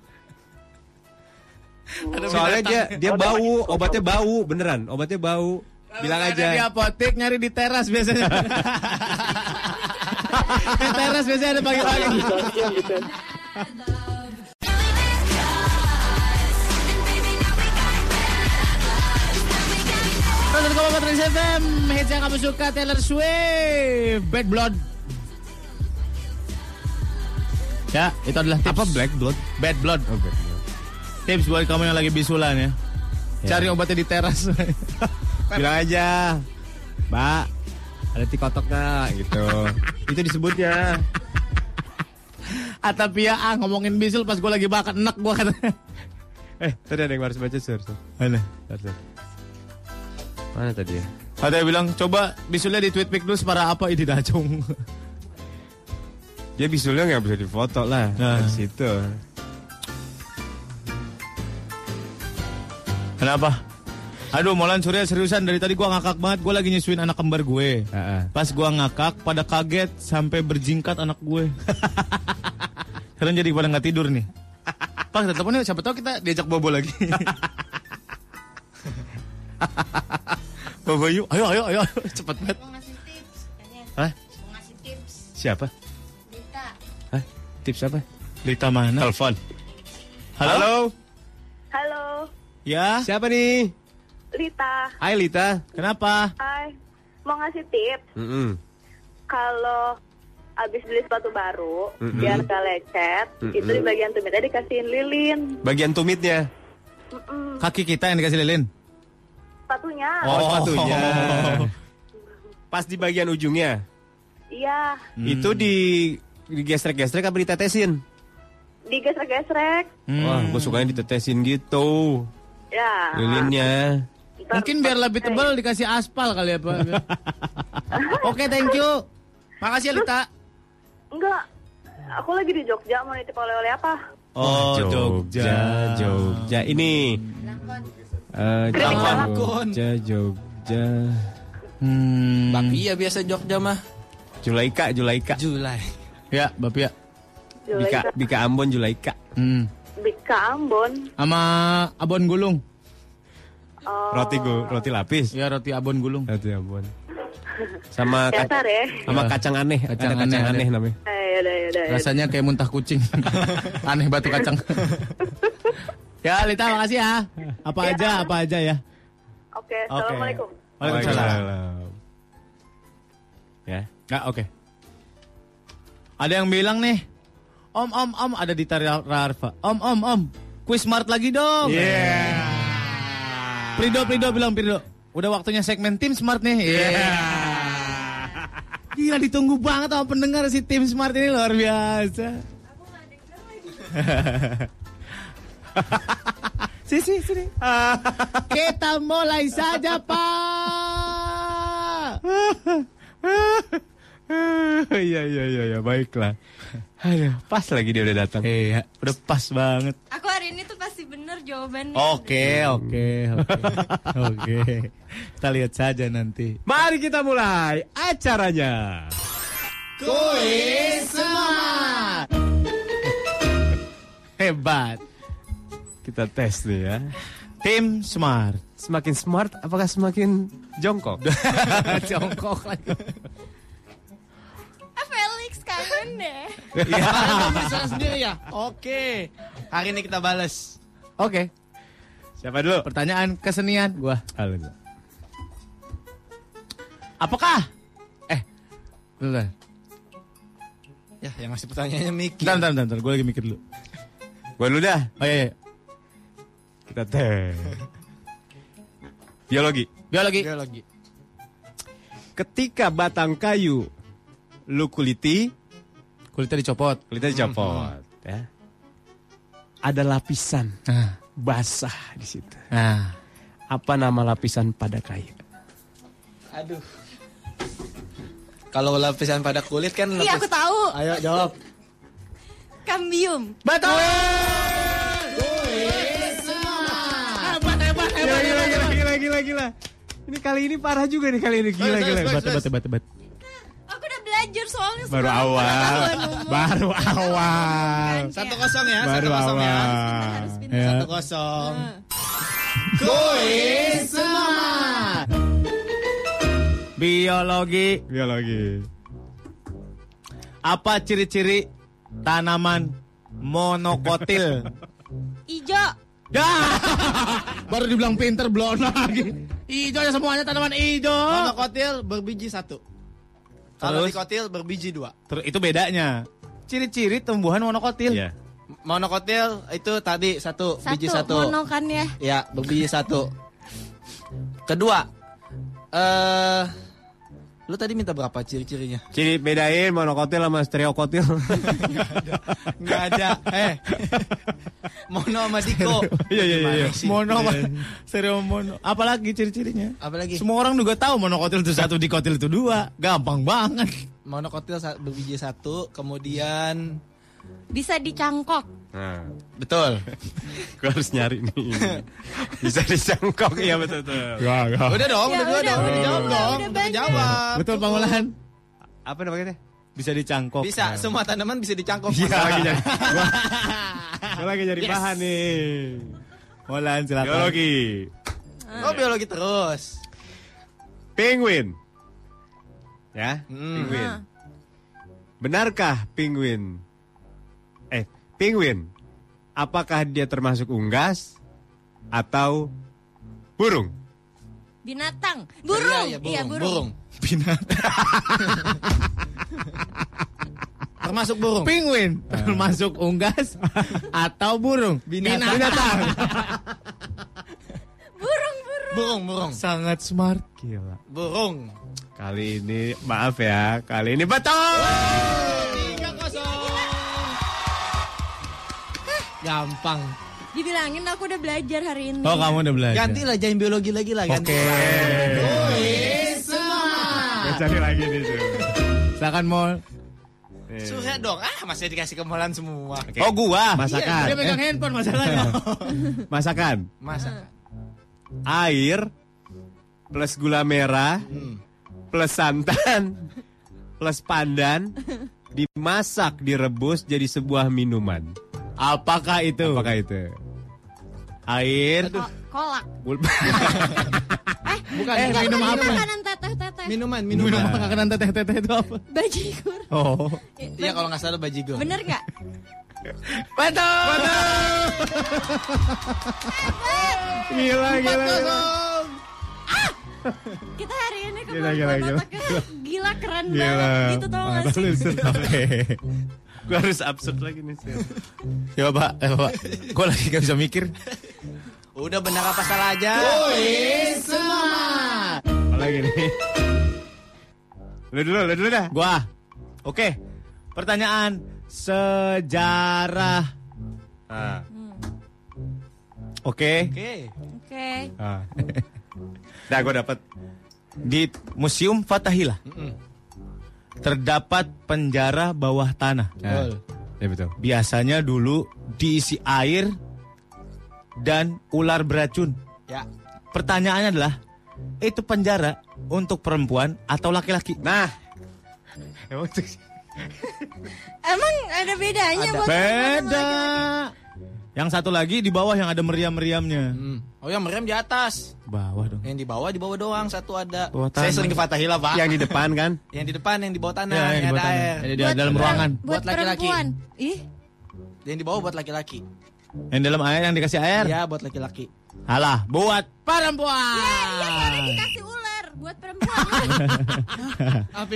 Soalnya dia dia bau, obatnya bau, beneran, obatnya bau. Bilang Ada di aja. apotek nyari di teras biasanya. *laughs* di teras biasanya ada pagi-pagi. FM Hits yang kamu suka Taylor Swift Bad Blood Ya itu adalah tips Apa black blood? Bad Blood Oh, bad blood. Tips buat kamu yang lagi bisulan ya Cari obatnya di teras *laughs* Bilang aja. Mbak, ada tikotok gitu. *laughs* itu disebutnya. Atapia ah ngomongin bisul pas gue lagi bakat enak gue kata *laughs* Eh, tadi ada yang harus baca sur. Mana? Sur. Mana tadi ya? Ada yang bilang coba bisulnya di tweet pic dulu separa apa ini dacung Dia bisulnya nggak bisa difoto lah Nah. dari situ. Kenapa? Aduh, Molan Surya seriusan dari tadi gua ngakak banget. Gua lagi nyusuin anak kembar gue. Pas gua ngakak, pada kaget sampai berjingkat anak gue. *laughs* Sekarang jadi pada nggak tidur nih. Pak, kita telepon yuk. Siapa tahu kita diajak bobo lagi. *laughs* bobo yuk. Ayo, ayo, ayo. Cepet banget. Hah? Siapa? Hah? Tips apa? Lita mana? Telepon. Halo? Halo, Ya? Siapa nih? Lita. Hai Lita. Kenapa? Hai, mau ngasih tips. Mm-mm. Kalau abis beli sepatu baru, Mm-mm. biar gak lecet, Mm-mm. itu di bagian tumitnya dikasihin lilin. Bagian tumitnya. Mm-mm. Kaki kita yang dikasih lilin. Sepatunya. Oh, sepatunya. *laughs* Pas di bagian ujungnya. Iya, Itu di digesrek-gesrek apa ditetesin? digesrek-gesrek. Wah, gue sukanya ditetesin gitu. Ya. Lilinnya. Mungkin biar lebih tebal dikasih aspal kali ya, Pak. *laughs* Oke, thank you. Makasih ya, Lita. Enggak, aku lagi di Jogja mau nitip oleh-oleh apa? Oh, Jogja, Jogja. Ini. Eh, Jogja, Jogja. Hmm. Bakpia biasa Jogja mah. Julaika, Julaika. Julai. Ya, Bapak ya. Bika, Bika Ambon, Julaika. Hmm. Bika Ambon. Sama abon gulung. Oh, Roti gu, roti lapis. Ya, roti abon gulung. Roti Ambon. Sama Dasar ya. sama Ya. kacang aneh. Kacang Ada kacang aneh, aneh, namanya. Eh, yaudah, yaudah, yaudah. Rasanya kayak muntah kucing. *laughs* Aneh batu kacang. *laughs* ya, Lita makasih ya. Apa Ya. aja, apa aja ya. Oke, Assalamualaikum. Waalaikumsalam. Ya. Ya, oke. Ada yang bilang nih, Om, Om, Om, ada di Tara Rarfa. Om, Om, Om, quiz smart lagi dong. Yeah. Prido, Prido bilang Prido. Udah waktunya segmen tim smart nih. Iya. Gila ditunggu banget sama pendengar si tim smart ini luar biasa. sini, sini, sini. Kita mulai saja, Pak. Iya iya iya ya, baiklah. Aduh, pas lagi dia udah datang. Iya, udah pas banget. Aku hari ini tuh pasti bener jawabannya. Oke, oke, oke. Oke. Kita lihat saja nanti. Mari kita mulai acaranya. Kuis Smart. *laughs* Hebat. Kita tes nih ya. Tim Smart. Semakin smart, apakah semakin jongkok? *laughs* *laughs* Jongkok lagi. Ah, Felix kangen deh. Iya, salah sendiri ya. Oke. Hari ini kita balas. Oke. Siapa dulu? Pertanyaan kesenian gua. Halo. Apakah eh bentar. Ya, yang ngasih pertanyaannya Miki. Bentar, bentar, bentar, bentar. Gue lagi mikir dulu. Gua dulu dah. Oh iya, iya. Kita tes. Biologi. Biologi. Biologi. Ketika batang kayu lu kuliti, Kulitnya dicopot. kulitnya dicopot, ya. Ada lapisan Nah, basah di situ. nah. Apa nama lapisan pada kayu? Aduh. Kalau lapisan pada kulit kan lapis... Iya, aku tahu. Ayo jawab. Kambium. Betul. Gila, gila, gila, gila, gila, gila. Ini kali ini parah juga nih kali ini. Gila, gila. Hebat, hebat, hebat, hebat. Belajar soalnya Baru awal. Baru awal. Satu kosong ya, Baru satu kosong ya. awal. Ya. Satu kosong. Kuis Smart. Biologi. Biologi. Apa ciri-ciri tanaman monokotil? *laughs* Ijo. Ya, *laughs* baru dibilang pinter belum lagi. Ijo ya semuanya tanaman ijo. Monokotil berbiji satu. Kalau dikotil berbiji dua. Terus itu bedanya. Ciri-ciri tumbuhan monokotil. Iya. Monokotil itu tadi satu, Satu, biji satu. mono kan ya. Ya, berbiji satu. Kedua, eh lu tadi minta berapa ciri-cirinya? Ciri bedain monokotil sama stereokotil. *laughs* Enggak ada. Eh. Mono sama Diko. Iya, iya, iya, iya. Gimana sih? Mono, stereo mono. Apalagi ciri-cirinya? Apalagi? Semua orang juga tahu monokotil itu satu, dikotil itu dua. Gampang banget. Monokotil berbiji satu, kemudian Bisa dicangkok. Nah, betul. *laughs* gue harus nyari nih. *laughs* Bisa dicangkok ya betul betul. Gak, gak. Udah dong, Ya udah udah, dong, udah, udah jawab udah, dong, udah udah jawab. Betul pangolahan. Apa namanya? Bisa dicangkok. Bisa, semua tanaman bisa dicangkok. Iya, lagi nyari. *laughs* Gue lagi nyari Yes. bahan nih. Pangolahan silakan. Biologi. Oh biologi terus. Penguin. Ya, Hmm. penguin. Benarkah penguin? Penguin. Apakah dia termasuk unggas atau burung? Binatang. Burung. Iya, Iya, burung. burung. *laughs* Binatang. Termasuk burung. Penguin *laughs* termasuk unggas atau burung? Binatang. Binatang. *laughs* Burung, burung. Burung, burung. Sangat smart. Gila. Burung. Kali ini maaf ya, kali ini betul. Tiga kosong. Gampang. Dibilangin aku udah belajar hari ini. Oh kamu udah belajar. Ganti lah jangan biologi lagi lah. Oke. Gue cari lagi nih. Silakan Mol. Eh. Surya dong. Ah masih dikasih kemolan semua. Oke. Oh gua. Masakan. Dia pegang Eh, handphone masalahnya. *laughs* masakan. Masak. Air plus gula merah plus santan *laughs* plus pandan dimasak direbus jadi sebuah minuman. Apakah itu? Apakah itu? Air. Ko- kolak. gul- Bukan. Eh, bukan. minum apa? Makanan teteh-teteh. Minuman, Minum minuman. apa makanan teteh-teteh itu apa? Bajigur. Oh. Iya kalau nggak salah bajigur. Bener nggak? Betul. Gila, gila, gila. Kita hari ini ke Gila, gila, gila. gila. gila keren Gila. banget gitu tau gak sih? Oke. Gue harus absurd lagi nih. Sil. Ya Pak, ya Pak. Gue lagi gak bisa mikir. Udah benar apa salah aja. Apa lagi nih? Lu dulu, lu dulu dah. Gua. Oke. Pertanyaan sejarah. Ah. Oke. Oke. Oke. Ah. *laughs* Nah, gue dapat Di Museum Fatahillah terdapat penjara bawah tanah. Betul. Ya betul. Biasanya dulu diisi air dan ular beracun. Ya. Pertanyaannya adalah, itu penjara untuk perempuan atau laki-laki? Nah, emang ada bedanya Ada. buat Beda. Yang satu lagi di bawah yang ada meriam-meriamnya. Hmm. Oh yang meriam di atas. Bawah dong. Yang di bawah di bawah doang satu ada. Bawah Saya sering ke Fatahila pak. yang di depan kan? *laughs* Yang di depan, yang di bawah tanah, Ya, yang yang, di ada bawah tanah. air. Yang di dalam ruangan. buat Buat laki-laki. perempuan? Ih, Yang di bawah buat laki-laki. Yang dalam air yang dikasih air? Iya buat laki-laki. Alah, buat perempuan. iya soalnya dikasih ular buat perempuan.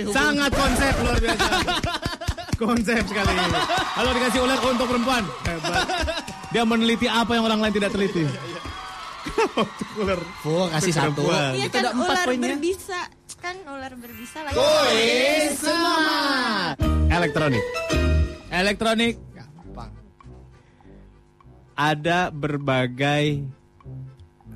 *laughs* Sangat konsep luar biasa. *laughs* konsep sekali. Kalau dikasih ular untuk perempuan, hebat. Dia meneliti apa yang orang lain tidak teliti. Ular. Oh kasih satu. Iya Itu kan ada empat ular poinnya. berbisa. Kan ular berbisa lagi. Elektronik. Elektronik. Gampang. Ada berbagai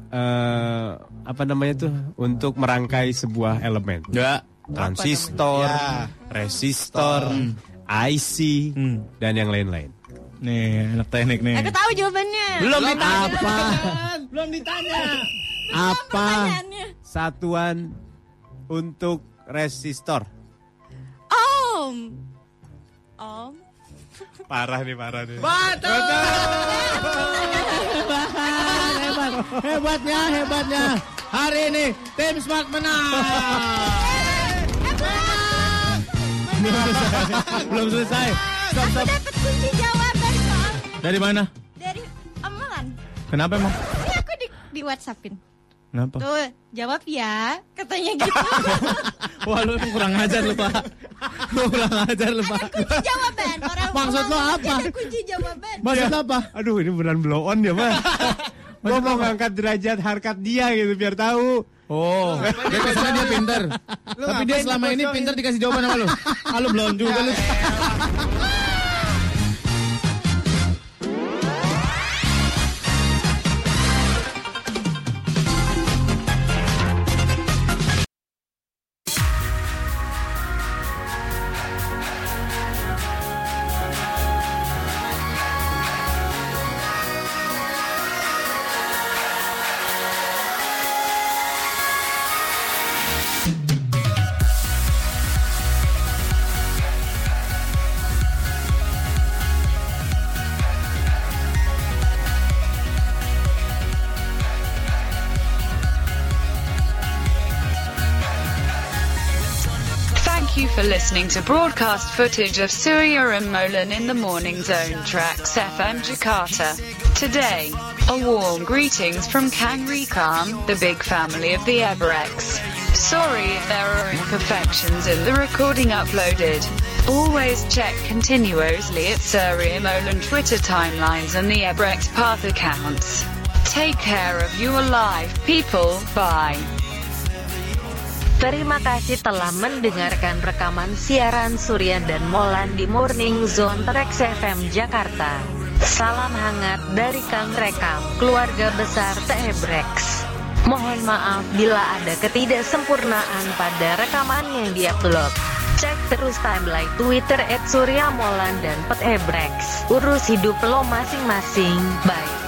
eh apa namanya tuh untuk merangkai sebuah elemen. Ya. Transistor, Ya. resistor, IC, Hmm. dan yang lain-lain. Nih, anak teknik nih. Aku tahu jawabannya. Belum Belum ditanya. apa? Belum ditanya. Apa satuan untuk resistor? Om. Om. Parah nih, parah nih. Betul. *laughs* Hebat, hebatnya, hebatnya. Hari ini tim Smart menang. Belum selesai. Belum selesai. Stop, Aku stop. dapat kunci soal Dari mana? dari amalan. Kenapa emang? Ini aku di, di WhatsAppin. Kenapa? Tuh, jawab ya. Katanya gitu. *laughs* Wah lu emang kurang ajar lu pak. Lu kurang ajar lu pak. kunci jawaban. Orang *laughs* Maksud lo apa? Ada kunci jawaban. Maksud lo apa? Aduh, ini beneran blow on ya, Mas. *laughs* Gua mau ngangkat derajat harkat dia gitu biar tahu. Oh, dia biasanya dia pinter. Tapi dia selama ini pinter dikasih jawaban sama lu. Ah, lu belum juga lu. Listening to broadcast footage of Surya and Molan in the Morning Zone tracks FM Jakarta. Today, a warm greetings from Kang Rikam, the big family of the Ebrex. Sorry if there are imperfections in the recording uploaded. Always check continuously at Surya Molan Twitter timelines and the Ebrex Path accounts. Take care of your life, people. Bye. Terima kasih telah mendengarkan rekaman siaran Surya dan Molan di Morning Zone Trax FM Jakarta. Salam hangat dari Kang Rekam, keluarga besar Tebrex. Mohon maaf bila ada ketidaksempurnaan pada rekaman yang diupload. Cek terus timeline Twitter at Surya Molan dan Pet Ebrex. Urus hidup lo masing-masing. Bye.